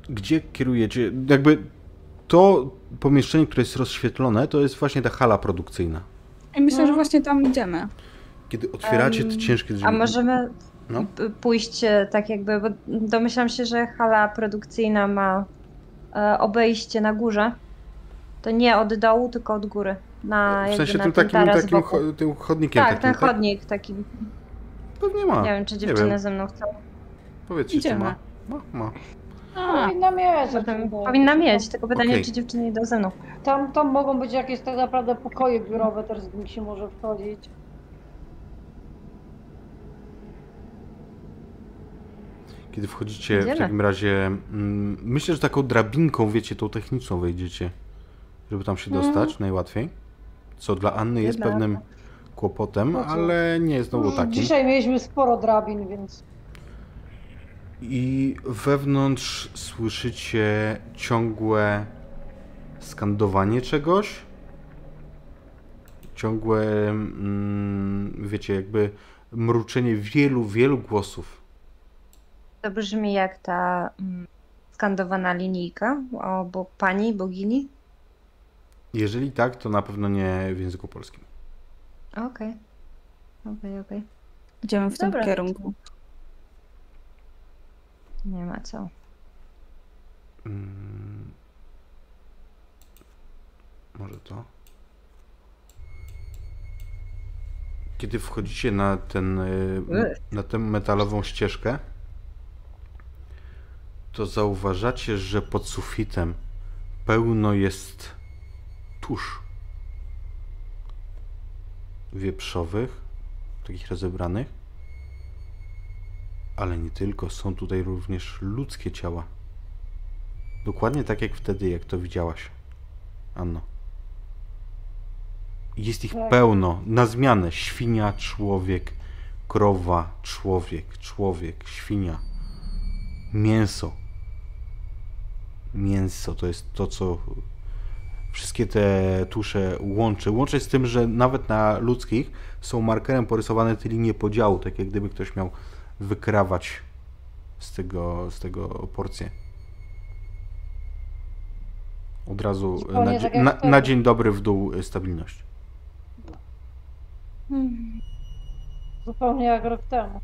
Speaker 1: Gdzie kierujecie? Jakby to pomieszczenie, które jest rozświetlone, to jest właśnie ta hala produkcyjna.
Speaker 4: I myślę, że
Speaker 3: No.
Speaker 4: właśnie tam idziemy.
Speaker 1: Kiedy otwieracie te ciężkie drzwi...
Speaker 3: A możemy
Speaker 1: No.
Speaker 3: pójść e, tak jakby, bo domyślam się, że hala produkcyjna ma obejście na górze. To nie od dołu, tylko od góry. Na,
Speaker 1: W sensie
Speaker 3: na
Speaker 1: tym takim, takim cho- tym chodnikiem
Speaker 3: Tak,
Speaker 1: takim,
Speaker 3: ten
Speaker 1: tak?
Speaker 3: chodnik taki.
Speaker 1: Pewnie ma.
Speaker 3: Nie wiem, czy
Speaker 1: wiem.
Speaker 3: ze mną chcą.
Speaker 1: Powiedzcie, czy ma. Ma, ma.
Speaker 4: A,
Speaker 2: Powinna mieć.
Speaker 3: Potem powinna mieć, tylko pytanie,
Speaker 1: Okej.
Speaker 3: czy dziewczyny idą ze mną.
Speaker 2: Tam, tam mogą być jakieś tak naprawdę pokoje biurowe, też z nich się może wchodzić.
Speaker 1: Kiedy wchodzicie w takim razie, mm, myślę, że taką drabinką, wiecie, tą techniczną wejdziecie, żeby tam się
Speaker 2: Mhm.
Speaker 1: dostać najłatwiej. Co dla Anny jest
Speaker 3: Jedna.
Speaker 1: pewnym kłopotem,
Speaker 2: No co?
Speaker 1: ale nie jest znowu
Speaker 2: Już
Speaker 1: takim.
Speaker 2: Dzisiaj mieliśmy sporo drabin, więc
Speaker 1: I wewnątrz słyszycie ciągłe skandowanie czegoś. Ciągłe, mm, wiecie, jakby mruczenie wielu, wielu głosów.
Speaker 3: To brzmi jak ta mm, skandowana linijka o bo, pani, bogini.
Speaker 1: Jeżeli tak, to na pewno nie w języku polskim.
Speaker 3: Okej. Okej, okej.
Speaker 4: Idziemy w tym
Speaker 3: Dobra.
Speaker 4: kierunku.
Speaker 3: Nie ma co.
Speaker 1: Mm. Może to? Kiedy wchodzicie na ten, y, na tę metalową ścieżkę, to zauważacie, że pod sufitem pełno jest tusz wieprzowych, takich rozebranych, ale nie tylko, są tutaj również ludzkie ciała. Dokładnie tak jak wtedy, jak to widziałaś, Anno. Jest ich
Speaker 2: Tak.
Speaker 1: pełno, na zmianę. Świnia, człowiek, krowa, człowiek, człowiek, świnia. Mięso. Mięso to jest to, co wszystkie te tusze łączy. Łączy z tym, że nawet na ludzkich są markerem porysowane te linie podziału, tak jak gdyby ktoś miał wykrawać z tego, z tego porcję. Od razu na,
Speaker 2: tak
Speaker 1: na,
Speaker 2: wtedy.
Speaker 1: na dzień dobry w dół stabilność.
Speaker 3: Hmm.
Speaker 2: Zupełnie jak rok temu.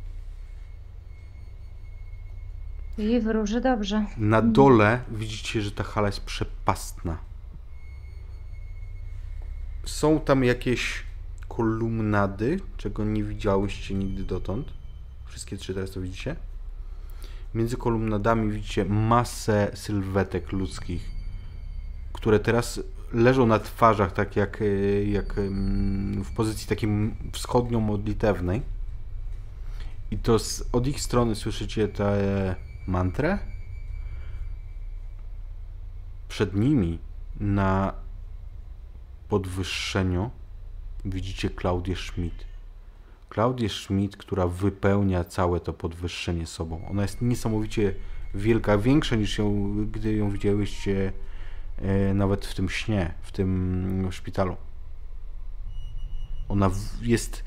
Speaker 3: I wróży dobrze.
Speaker 1: Na dole widzicie, że ta hala jest przepastna. Są tam jakieś kolumnady, czego nie widziałyście nigdy dotąd. Wszystkie trzy teraz to widzicie. Między kolumnadami widzicie masę sylwetek ludzkich, które teraz leżą na twarzach, tak jak, y, jak w pozycji takiej wschodnio-modlitewnej. I to z, od ich strony słyszycie tę mantrę. Przed nimi na podwyższeniu widzicie Klaudię Schmidt. Klaudię Schmidt, która wypełnia całe to podwyższenie sobą. Ona jest niesamowicie wielka, większa niż ją, gdy ją widziałyście e, nawet w tym śnie, w tym szpitalu. Ona jest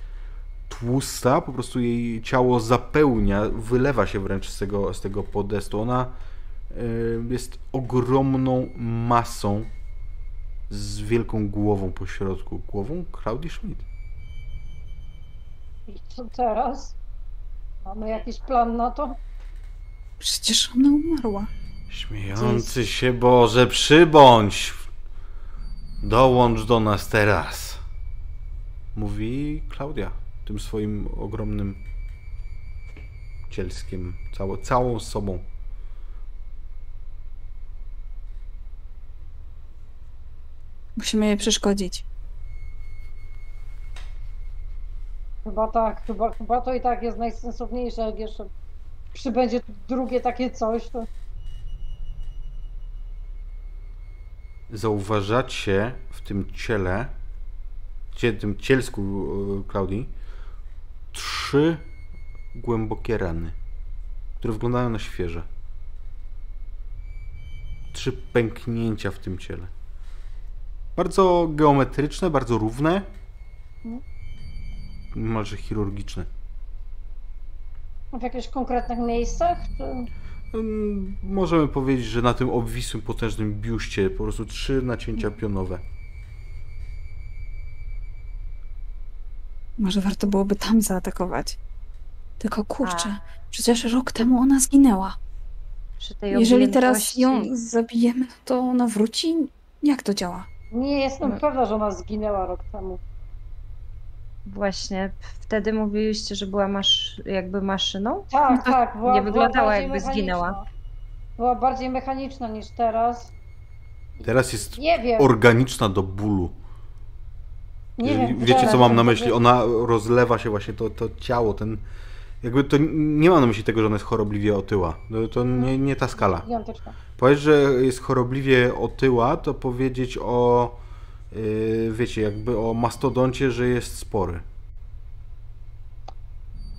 Speaker 1: tłusta, po prostu jej ciało zapełnia, wylewa się wręcz z tego, z tego podestu. Ona y, jest ogromną masą z wielką głową po środku. Głową Claudii Schmidt.
Speaker 2: I co teraz? Mamy jakiś plan na to?
Speaker 4: Przecież ona umarła.
Speaker 1: Śmiejący się Boże, przybądź! Dołącz do nas teraz. Mówi Klaudia tym swoim ogromnym cielskiem, całą, całą sobą.
Speaker 4: Musimy jej przeszkodzić.
Speaker 2: Chyba tak, chyba, chyba to i tak jest najsensowniejsze, jak jeszcze przybędzie drugie takie coś, to
Speaker 1: zauważacie w tym ciele, cie, tym cielsku e, Klaudii, trzy głębokie rany, które wyglądają na świeże. Trzy pęknięcia w tym ciele. Bardzo geometryczne, bardzo równe, niemalże chirurgiczne.
Speaker 2: w jakichś konkretnych miejscach? Czy...
Speaker 1: Mm, Możemy powiedzieć, że na tym obwisłym, potężnym biuście po prostu trzy nacięcia pionowe.
Speaker 4: Może warto byłoby tam zaatakować. Tylko kurczę,
Speaker 3: A.
Speaker 4: przecież rok temu ona zginęła.
Speaker 3: Przy tej
Speaker 4: Jeżeli teraz ją zabijemy, to ona wróci? Jak to działa?
Speaker 2: Nie jestem
Speaker 3: No.
Speaker 2: pewna, że ona zginęła rok temu.
Speaker 3: Właśnie, wtedy mówiliście, że była masz... jakby maszyną?
Speaker 2: Tak, tak. Była,
Speaker 3: nie
Speaker 2: była
Speaker 3: wyglądała, jakby zginęła.
Speaker 2: Była bardziej mechaniczna niż teraz.
Speaker 1: Teraz jest
Speaker 2: Nie wiem.
Speaker 1: organiczna do bólu.
Speaker 2: Nie
Speaker 1: Wiecie, co mam na
Speaker 2: to
Speaker 1: myśli? Ona rozlewa się właśnie to, to ciało, ten. Jakby to nie mam na myśli tego, że ona jest chorobliwie otyła. No, To nie, nie ta skala.
Speaker 2: Gigantyczna.
Speaker 1: Powiedzieć, że jest chorobliwie otyła, to powiedzieć o. Yy, wiecie, jakby o mastodoncie, że jest spory.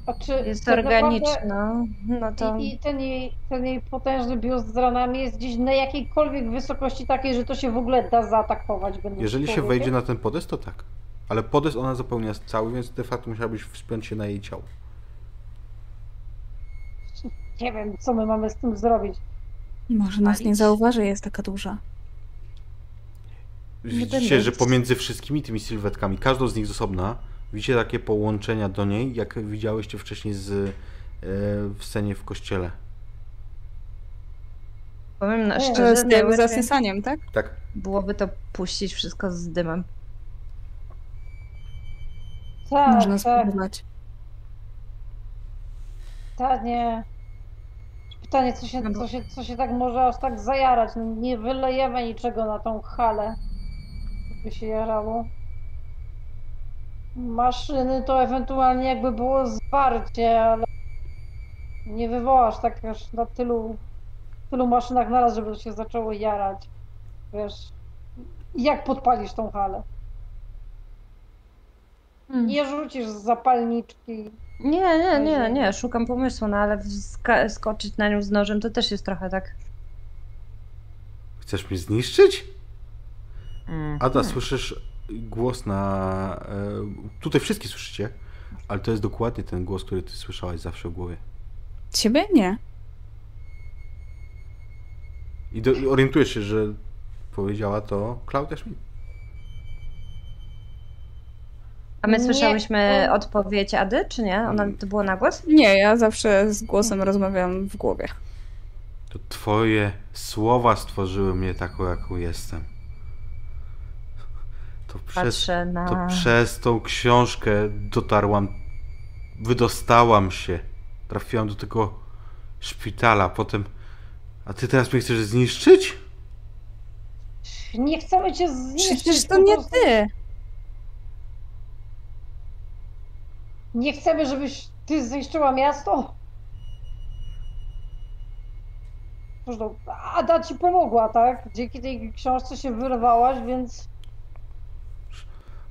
Speaker 2: A czy
Speaker 3: Jest
Speaker 2: tak naprawdę-
Speaker 3: organiczna, no to...
Speaker 2: I, I ten jej, ten jej potężny biust z ranami jest gdzieś na jakiejkolwiek wysokości takiej, że to się w ogóle da zaatakować.
Speaker 1: Jeżeli się wejdzie na ten podest, to tak. Ale podest ona zapełnia cały, więc de facto musiałabyś wspiąć się na jej ciało.
Speaker 2: Nie wiem, co my mamy z tym zrobić.
Speaker 4: Może nas nie zauważy, jest taka duża.
Speaker 1: Widzicie, że pomiędzy wszystkimi tymi sylwetkami, każdą z nich z osobna, Widzicie takie połączenia do niej, jak widziałyście wcześniej z, e, w scenie w kościele.
Speaker 3: Powiem na szczerze,
Speaker 4: Z tym
Speaker 3: najłatwiej
Speaker 4: zasysaniem, tak?
Speaker 1: Tak.
Speaker 3: byłoby to puścić wszystko z dymem.
Speaker 2: Tak,
Speaker 4: Można
Speaker 2: tak,
Speaker 4: spróbować.
Speaker 2: tak, nie. Pytanie, co się, co, się, co się tak może aż tak zajarać? No, nie wylejemy niczego na tą halę, by się jarało. Maszyny to ewentualnie jakby było zwarcie, ale nie wywołasz tak aż na tylu, tylu maszynach naraz, żeby to się zaczęło jarać. Wiesz, jak podpalisz tą halę? Nie rzucisz z zapalniczki.
Speaker 3: Nie, nie, nie, nie, szukam pomysłu, no ale skoczyć na nią z nożem to też jest trochę tak.
Speaker 1: Chcesz mnie zniszczyć?
Speaker 3: Mm.
Speaker 1: Ada, słyszysz głos na... E, tutaj wszyscy słyszycie, ale to jest dokładnie ten głos, który ty słyszałaś zawsze w głowie.
Speaker 4: Ciebie nie.
Speaker 1: I do, orientujesz się, że powiedziała to Klaudia Schmidt.
Speaker 3: A my
Speaker 2: Nie,
Speaker 3: słyszałyśmy odpowiedź Ady, czy nie? Ona to było na głos?
Speaker 4: Nie, ja zawsze z głosem rozmawiam w głowie.
Speaker 1: To twoje słowa stworzyły mnie taką, jaką jestem. To przez,
Speaker 3: Patrzę na.
Speaker 1: to przez tą książkę dotarłam, wydostałam się, trafiłam do tego szpitala, potem... A ty teraz mnie chcesz zniszczyć?
Speaker 2: Nie chcemy cię zniszczyć.
Speaker 4: Przecież to nie
Speaker 2: prostu
Speaker 4: ty.
Speaker 2: Nie chcemy, żebyś ty zniszczyła miasto. Zresztą Ada ci pomogła, tak? Dzięki tej książce się wyrwałaś, więc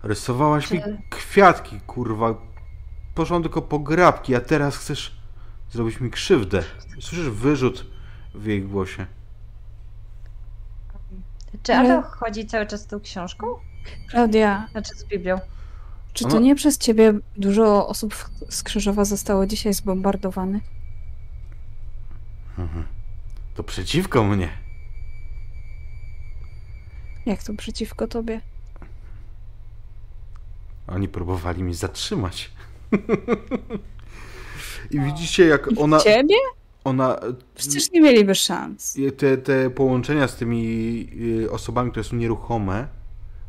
Speaker 1: Rysowałaś mi kwiatki, kurwa. Poszłam tylko po grabki, a teraz chcesz zrobić mi krzywdę. Słyszysz wyrzut w jej głosie.
Speaker 3: Czy
Speaker 4: Ale-
Speaker 3: Ada chodzi cały czas z tą książką?
Speaker 4: Klaudia,
Speaker 3: Znaczy z Biblią?
Speaker 4: Czy to nie przez ciebie dużo osób z Krzyżowa zostało dzisiaj zbombardowanych?
Speaker 1: Mhm. To przeciwko mnie.
Speaker 4: Jak to przeciwko tobie?
Speaker 1: Oni próbowali mnie zatrzymać. I widzicie, jak ona.
Speaker 4: Ciebie?
Speaker 1: ona
Speaker 4: Przecież nie mieliby szans.
Speaker 1: te, te połączenia z tymi y, osobami, które są nieruchome.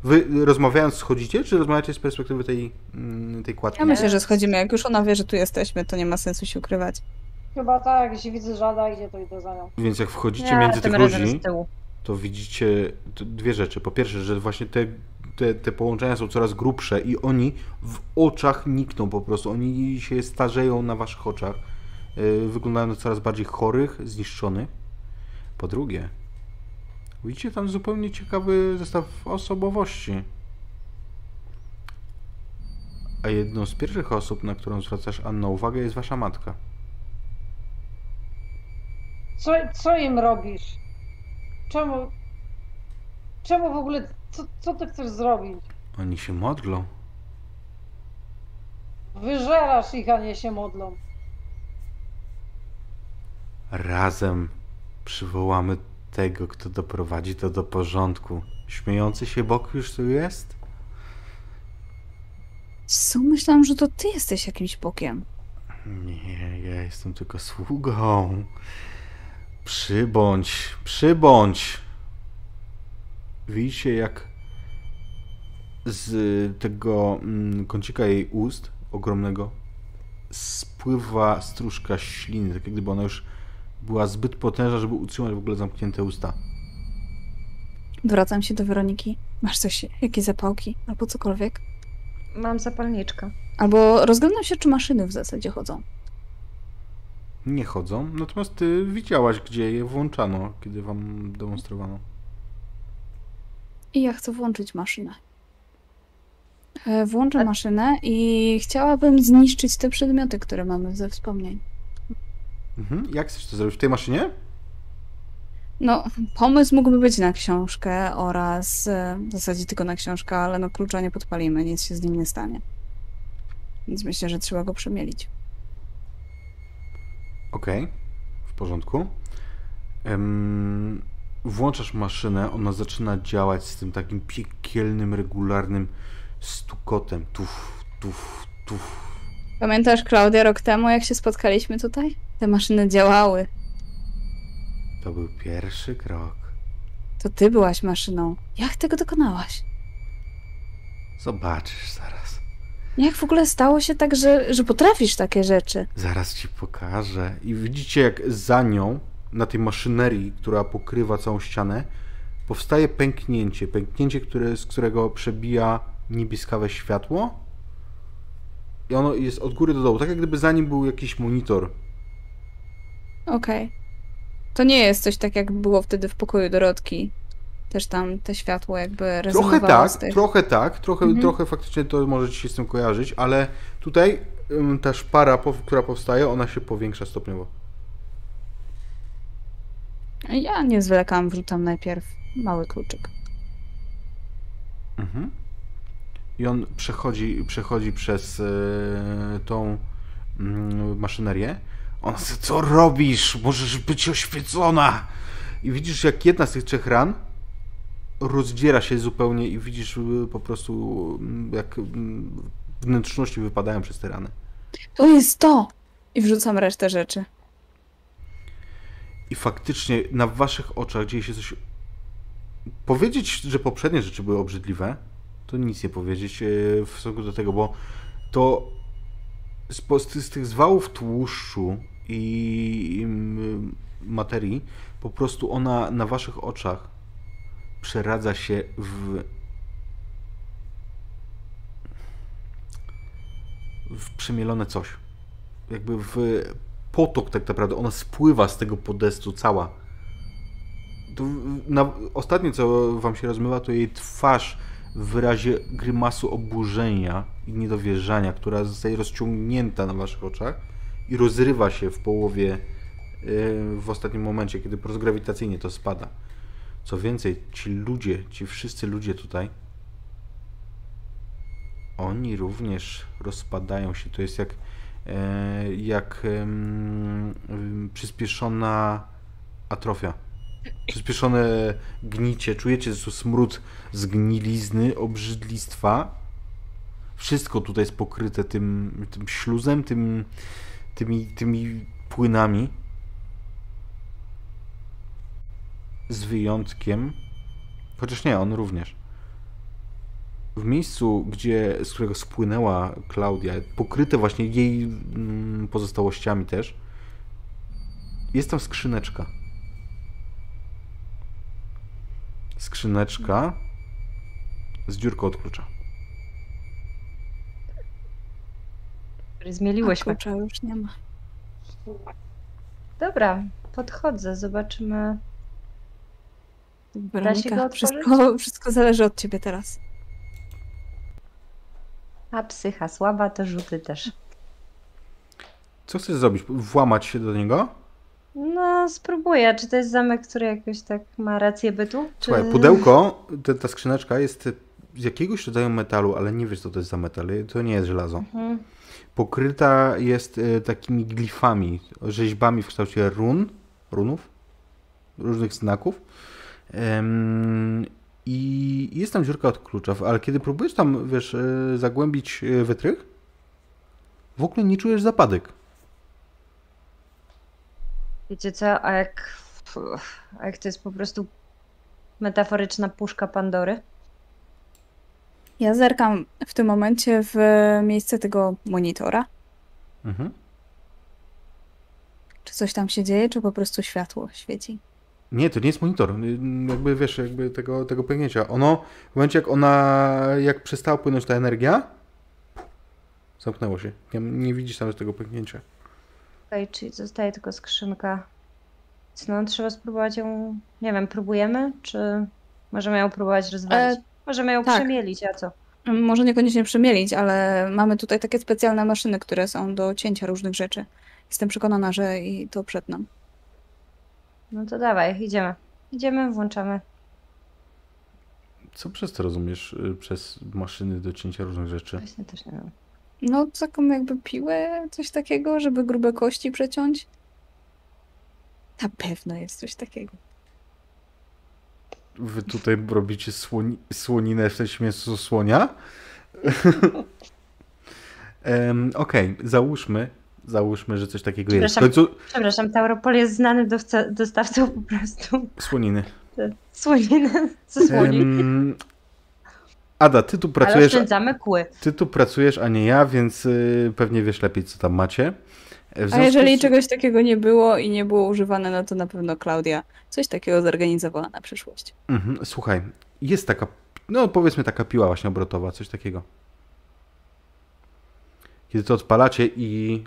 Speaker 1: Wy y, rozmawiając schodzicie, czy rozmawiacie z perspektywy tej, mm, tej kładki?
Speaker 4: Ja myślę, że schodzimy. Jak już ona wie, że tu jesteśmy, to nie ma sensu się ukrywać.
Speaker 2: chyba tak, jeśli widzę, że Ada idzie, to idę za nią.
Speaker 1: Więc jak wchodzicie
Speaker 3: Nie,
Speaker 1: między tych ludzi, to widzicie dwie rzeczy. Po pierwsze, że właśnie te, te, te połączenia są coraz grubsze i oni w oczach nikną po prostu. Oni się starzeją na waszych oczach. Yy, Wyglądają na coraz bardziej chorych, zniszczonych. Po drugie, widzicie tam zupełnie ciekawy zestaw osobowości. A jedną z pierwszych osób, na którą zwracasz Anna uwagę, jest wasza matka.
Speaker 2: Co, co im robisz? Czemu? Czemu w ogóle? Co, co ty chcesz zrobić?
Speaker 1: Oni się modlą.
Speaker 2: Wyżerasz ich, a nie się modlą.
Speaker 1: Razem przywołamy tego, kto doprowadzi to do porządku. Śmiejący się Bóg już tu jest?
Speaker 4: Co? Myślałam, że to ty jesteś jakimś bokiem.
Speaker 1: Nie, ja jestem tylko sługą. Przybądź, przybądź. Widzicie, jak z tego mm, kącika jej ust ogromnego spływa stróżka śliny, tak jak gdyby ona już była zbyt potężna, żeby utrzymać w ogóle zamknięte usta.
Speaker 4: Wracam się do Weroniki. Masz coś, jakieś zapałki albo cokolwiek?
Speaker 3: Mam zapalniczkę.
Speaker 4: Albo rozglądam się, czy maszyny w zasadzie chodzą.
Speaker 1: Nie chodzą, natomiast ty widziałaś, gdzie je włączano, kiedy wam demonstrowano.
Speaker 4: I ja chcę włączyć maszynę. E, Włączę
Speaker 3: A-
Speaker 4: maszynę i chciałabym zniszczyć te przedmioty, które mamy ze wspomnień.
Speaker 1: Mhm. Jak chcesz to zrobić? W tej maszynie?
Speaker 4: No, pomysł mógłby być na książkę oraz e, w zasadzie tylko na książkę, ale no klucza nie podpalimy, nic się z nim nie stanie. Więc myślę, że trzeba go przemielić.
Speaker 1: Okej, w porządku. Em, włączasz maszynę, ona zaczyna działać z tym takim piekielnym, regularnym stukotem. Tuf, tuf, tuf.
Speaker 4: Pamiętasz, Klaudia, rok temu, jak się spotkaliśmy tutaj? Te maszyny działały.
Speaker 1: To był pierwszy krok.
Speaker 4: To ty byłaś maszyną. Jak tego dokonałaś?
Speaker 1: Zobaczysz zaraz.
Speaker 4: Jak w ogóle stało się tak, że, że potrafisz takie rzeczy?
Speaker 1: Zaraz ci pokażę. I widzicie, jak za nią, na tej maszynerii, która pokrywa całą ścianę, powstaje pęknięcie. Pęknięcie, które, z którego przebija niebieskawe światło. I ono jest od góry do dołu, tak jak gdyby za nim był jakiś monitor.
Speaker 4: Okej. To nie jest coś tak, jak było wtedy w pokoju Dorotki. Też tam te światło jakby
Speaker 1: Trochę tak,
Speaker 4: tych...
Speaker 1: trochę tak, trochę,
Speaker 4: Mhm.
Speaker 1: trochę faktycznie to może ci się z tym kojarzyć, ale tutaj ta szpara, która powstaje, ona się powiększa stopniowo.
Speaker 4: Ja nie zwlekam, wrzucam najpierw mały kluczyk.
Speaker 1: Mhm. I on przechodzi, przechodzi przez e, tą mm, maszynerię. On chce, co robisz? Możesz być oświecona! I widzisz, jak jedna z tych trzech ran rozdziera się zupełnie i widzisz y, po prostu, mm, jak mm, wnętrzności wypadają przez te rany.
Speaker 4: To jest to! I wrzucam resztę rzeczy.
Speaker 1: I faktycznie na waszych oczach dzieje się coś. Powiedzieć, że poprzednie rzeczy były obrzydliwe, to nic nie powiedzieć e, w stosunku do tego, bo to z, z, tych- zwałów tłuszczu i materii, po prostu ona na waszych oczach przeradza się w. w przemielone coś. Jakby w potok tak naprawdę, ona spływa z tego podestu cała. To na, ostatnie, co wam się rozmywa, to jej twarz w wyrazie grymasu oburzenia i niedowierzania, która zostaje rozciągnięta na waszych oczach i rozrywa się w połowie yy, w ostatnim momencie, kiedy po prostu grawitacyjnie to spada. Co więcej, ci ludzie, ci wszyscy ludzie tutaj, oni również rozpadają się. To jest jak, e, jak przyspieszona atrofia. Przyspieszone gnicie. Czujecie że smród zgnilizny, obrzydlistwa. Wszystko tutaj jest pokryte tym, tym śluzem, tym, tymi, tymi płynami. Z wyjątkiem. Chociaż nie, on również. W miejscu, gdzie, z którego spłynęła Klaudia, pokryte właśnie jej mm, pozostałościami też, jest tam skrzyneczka. Skrzyneczka z dziurką od klucza.
Speaker 4: A
Speaker 3: zmieliłyśmy.
Speaker 4: klucza już nie ma.
Speaker 3: Dobra, podchodzę, zobaczymy. się go
Speaker 4: Weronika,
Speaker 3: otworzyć?
Speaker 4: wszystko, wszystko zależy od ciebie teraz.
Speaker 3: A psycha słaba, to rzuty też.
Speaker 1: Co chcesz zrobić? Włamać się do niego?
Speaker 3: Spróbuję. Czy to jest zamek, który jakoś tak ma rację bytu? Czy...
Speaker 1: Słuchaj, pudełko, te, ta skrzyneczka jest z jakiegoś rodzaju metalu, ale nie wiesz co to jest za metal. To nie jest żelazo.
Speaker 3: Mhm.
Speaker 1: Pokryta jest e, takimi glifami, rzeźbami w kształcie run, runów, różnych znaków. I jest tam dziurka od klucza, ale kiedy próbujesz tam, wiesz, e, zagłębić e, wytrych, w ogóle nie czujesz zapadek.
Speaker 3: Wiecie co, a jak, a jak to jest po prostu metaforyczna puszka Pandory?
Speaker 4: Ja zerkam w tym momencie w miejsce tego monitora.
Speaker 1: Mhm.
Speaker 4: Czy coś tam się dzieje, czy po prostu światło świeci?
Speaker 1: Nie, to nie jest monitor. Jakby wiesz, jakby tego, tego pęknięcia. Ono, w momencie jak ona, jak przestała płynąć ta energia, zamknęło się. Nie, nie widzisz tam tego pęknięcia.
Speaker 3: Okej, czyli zostaje tylko skrzynka. Więc No, trzeba spróbować ją, nie wiem, próbujemy? Czy możemy ją próbować rozwalić?
Speaker 4: E,
Speaker 3: możemy ją
Speaker 4: tak.
Speaker 3: przemielić, a co?
Speaker 4: Może niekoniecznie przemielić, ale mamy tutaj takie specjalne maszyny, które są do cięcia różnych rzeczy. Jestem przekonana, że i to przed nam.
Speaker 3: No to dawaj, idziemy. Idziemy, włączamy.
Speaker 1: Co przez to rozumiesz? y, Przez maszyny do cięcia różnych rzeczy?
Speaker 3: Właśnie też nie wiem.
Speaker 4: No, taką jakby piłę, coś takiego, żeby grube kości przeciąć. Na pewno jest coś takiego.
Speaker 1: Wy tutaj robicie słoni, słoninę w sensie mięso słonia? Em, Okej, załóżmy, załóżmy, że coś takiego jest. W końcu
Speaker 3: Przepraszam, Tauropol jest znany dostawcą po prostu
Speaker 1: słoniny.
Speaker 3: słoniny ze słoni.
Speaker 1: Em, Ada, ty tu
Speaker 3: Ale
Speaker 1: pracujesz,
Speaker 3: oszczędzamy kły.
Speaker 1: ty tu pracujesz, a nie ja, więc y, pewnie wiesz lepiej, co tam macie.
Speaker 4: A jeżeli
Speaker 1: z-
Speaker 4: czegoś takiego nie było i nie było używane, no to na pewno Klaudia coś takiego zorganizowała na przyszłość.
Speaker 1: Mhm, słuchaj, jest taka, no powiedzmy taka piła właśnie obrotowa, coś takiego. Kiedy to odpalacie i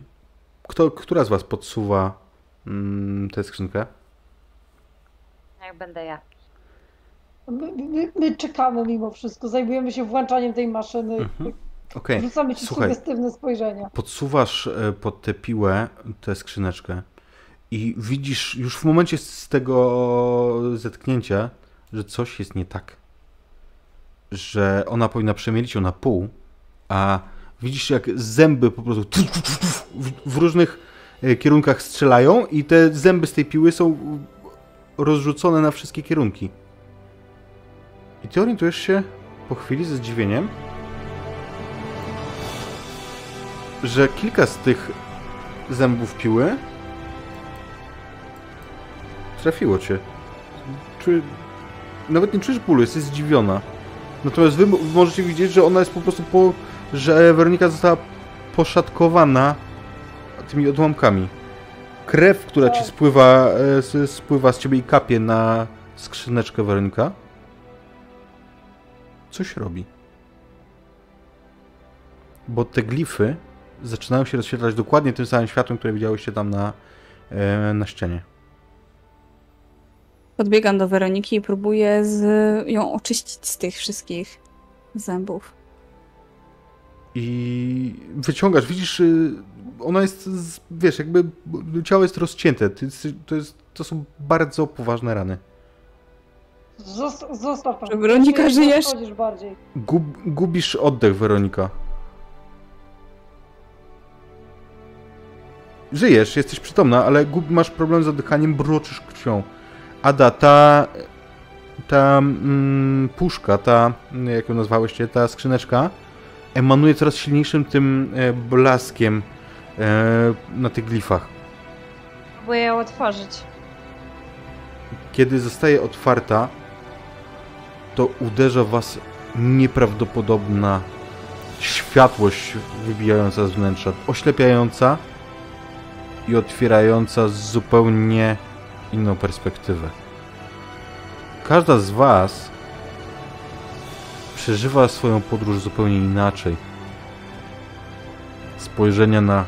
Speaker 1: kto, która z was podsuwa mm, tę skrzynkę?
Speaker 3: Jak będę ja.
Speaker 2: My, my, my czekamy mimo wszystko, zajmujemy się włączaniem tej maszyny.
Speaker 1: Mhm. Okej,
Speaker 2: Rzucamy ci
Speaker 1: Słuchaj.
Speaker 2: sugestywne spojrzenia.
Speaker 1: podsuwasz e, pod tę piłę tę skrzyneczkę i widzisz już w momencie z tego zetknięcia, że coś jest nie tak. Że ona powinna przemielić ją na pół, a widzisz jak zęby po prostu w, w różnych e, kierunkach strzelają i te zęby z tej piły są rozrzucone na wszystkie kierunki. I ty orientujesz się po chwili ze zdziwieniem, że kilka z tych zębów piły trafiło cię. Czuję... Nawet nie czujesz bólu, jesteś zdziwiona. Natomiast wy mo- możecie widzieć, że ona jest po prostu po... że Weronika została poszatkowana tymi odłamkami. Krew, która ci spływa, e, spływa z ciebie i kapie na skrzyneczkę Weronika. Coś robi. Bo te glify zaczynają się rozświetlać dokładnie tym samym światłem, które widziałyście tam na, e, na ścianie.
Speaker 4: Podbiegam do Weroniki i próbuję z... ją oczyścić z tych wszystkich zębów.
Speaker 1: I wyciągasz, widzisz, y, ona jest, wiesz, jakby ciało jest rozcięte. To, jest, to, jest, to są bardzo poważne rany.
Speaker 2: Zosta- Zostaw pan.
Speaker 4: Weronika,
Speaker 2: Nie
Speaker 4: żyjesz?
Speaker 2: bardziej.
Speaker 1: Gub, gubisz oddech, Weronika. Żyjesz, jesteś przytomna, ale gub, masz problem z oddychaniem, broczysz krwią. Ada, ta, ta mm, puszka, ta, jak ją nazwałyście, ta skrzyneczka, emanuje coraz silniejszym tym e, blaskiem e, na tych glifach.
Speaker 3: Próbuję ją otworzyć.
Speaker 1: Kiedy zostaje otwarta, to uderza was nieprawdopodobna światłość wybijająca z wnętrza, oślepiająca i otwierająca zupełnie inną perspektywę. Każda z was przeżywa swoją podróż zupełnie inaczej. Spojrzenia na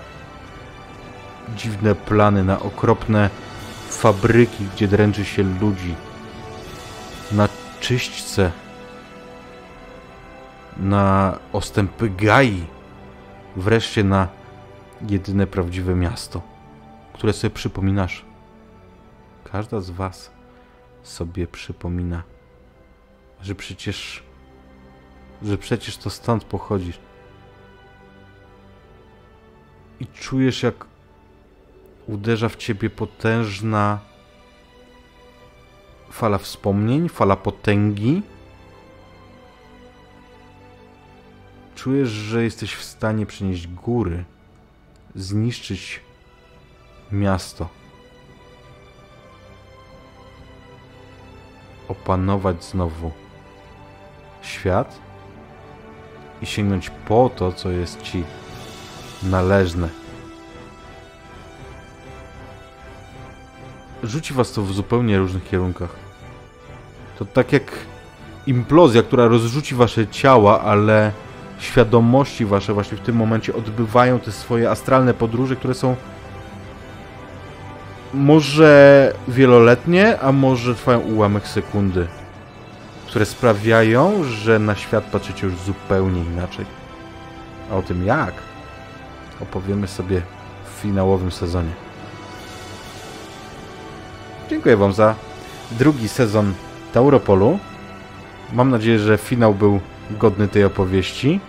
Speaker 1: dziwne plany, na okropne fabryki, gdzie dręczy się ludzi, na czyśćce, na ostępy gai, wreszcie na jedyne prawdziwe miasto, które sobie przypominasz. Każda z was sobie przypomina, że przecież, że przecież to stąd pochodzisz. I czujesz, jak uderza w ciebie potężna fala wspomnień, fala potęgi. Czujesz, że jesteś w stanie przenieść góry, zniszczyć miasto, opanować znowu świat i sięgnąć po to, co jest ci należne. rzuci was to w zupełnie różnych kierunkach. To tak jak implozja, która rozrzuci wasze ciała, ale świadomości wasze właśnie w tym momencie odbywają te swoje astralne podróże, które są może wieloletnie, a może trwają ułamek sekundy, które sprawiają, że na świat patrzycie już zupełnie inaczej. A o tym jak opowiemy sobie w finałowym sezonie. Dziękuję Wam za drugi sezon Tauropolu. Mam nadzieję, że finał był godny tej opowieści.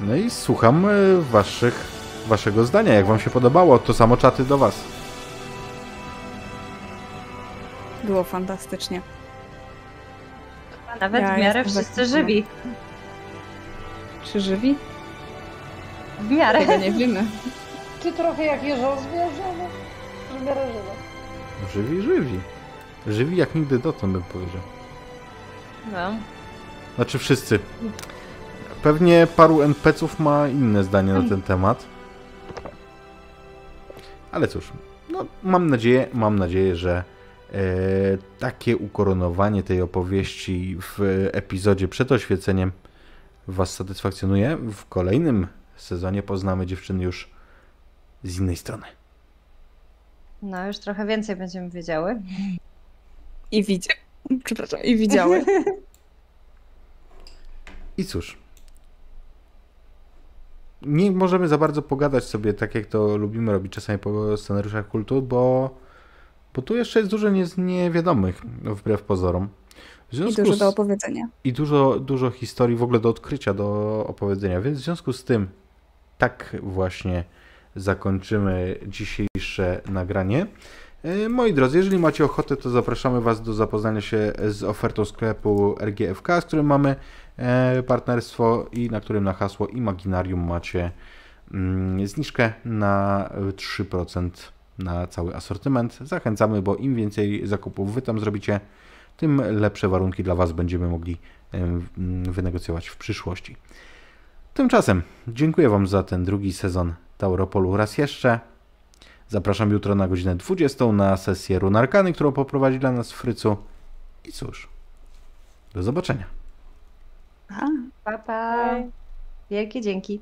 Speaker 1: No i słucham e, waszych, waszego zdania. Jak Wam się podobało, to samo czaty do Was.
Speaker 4: Było fantastycznie.
Speaker 3: Nawet
Speaker 4: Ja
Speaker 3: w miarę wszyscy żywi.
Speaker 4: Czy żywi?
Speaker 3: W miarę.
Speaker 4: Tego nie wiemy.
Speaker 2: Czy trochę jak jeżozwie żywe? W miarę żywe.
Speaker 1: Żywi, żywi. Żywi jak nigdy dotąd bym powiedział.
Speaker 3: No.
Speaker 1: Znaczy wszyscy. Pewnie paru NPC-ów ma inne zdanie na ten temat. Ale cóż, no mam nadzieję, mam nadzieję, że e, takie ukoronowanie tej opowieści w epizodzie przed oświeceniem Was satysfakcjonuje. W kolejnym sezonie poznamy dziewczyny już z innej strony.
Speaker 3: No, już trochę więcej będziemy wiedziały.
Speaker 4: I widzia... Przepraszam, i widziały.
Speaker 1: I cóż. Nie możemy za bardzo pogadać sobie tak, jak to lubimy robić czasami po scenariuszach kultu, bo, bo tu jeszcze jest dużo nie, niewiadomych, wbrew pozorom. W
Speaker 4: I dużo
Speaker 1: z,
Speaker 4: do opowiedzenia.
Speaker 1: I dużo, dużo historii w ogóle do odkrycia, do opowiedzenia. Więc w związku z tym tak właśnie zakończymy dzisiejsze nagranie. E, Moi drodzy, jeżeli macie ochotę, to zapraszamy Was do zapoznania się z ofertą sklepu RGFK, z którym mamy e, partnerstwo i na którym na hasło Imaginarium macie mm, zniżkę na 3% na cały asortyment. Zachęcamy, bo im więcej zakupów Wy tam zrobicie, tym lepsze warunki dla Was będziemy mogli e, mm, wynegocjować w przyszłości. Tymczasem dziękuję Wam za ten drugi sezon Tauropolu raz jeszcze. Zapraszam jutro na godzinę 20 na sesję Runarkany, którą poprowadzi dla nas Frycu. I cóż, do zobaczenia.
Speaker 3: Pa, pa. Wielkie dzięki.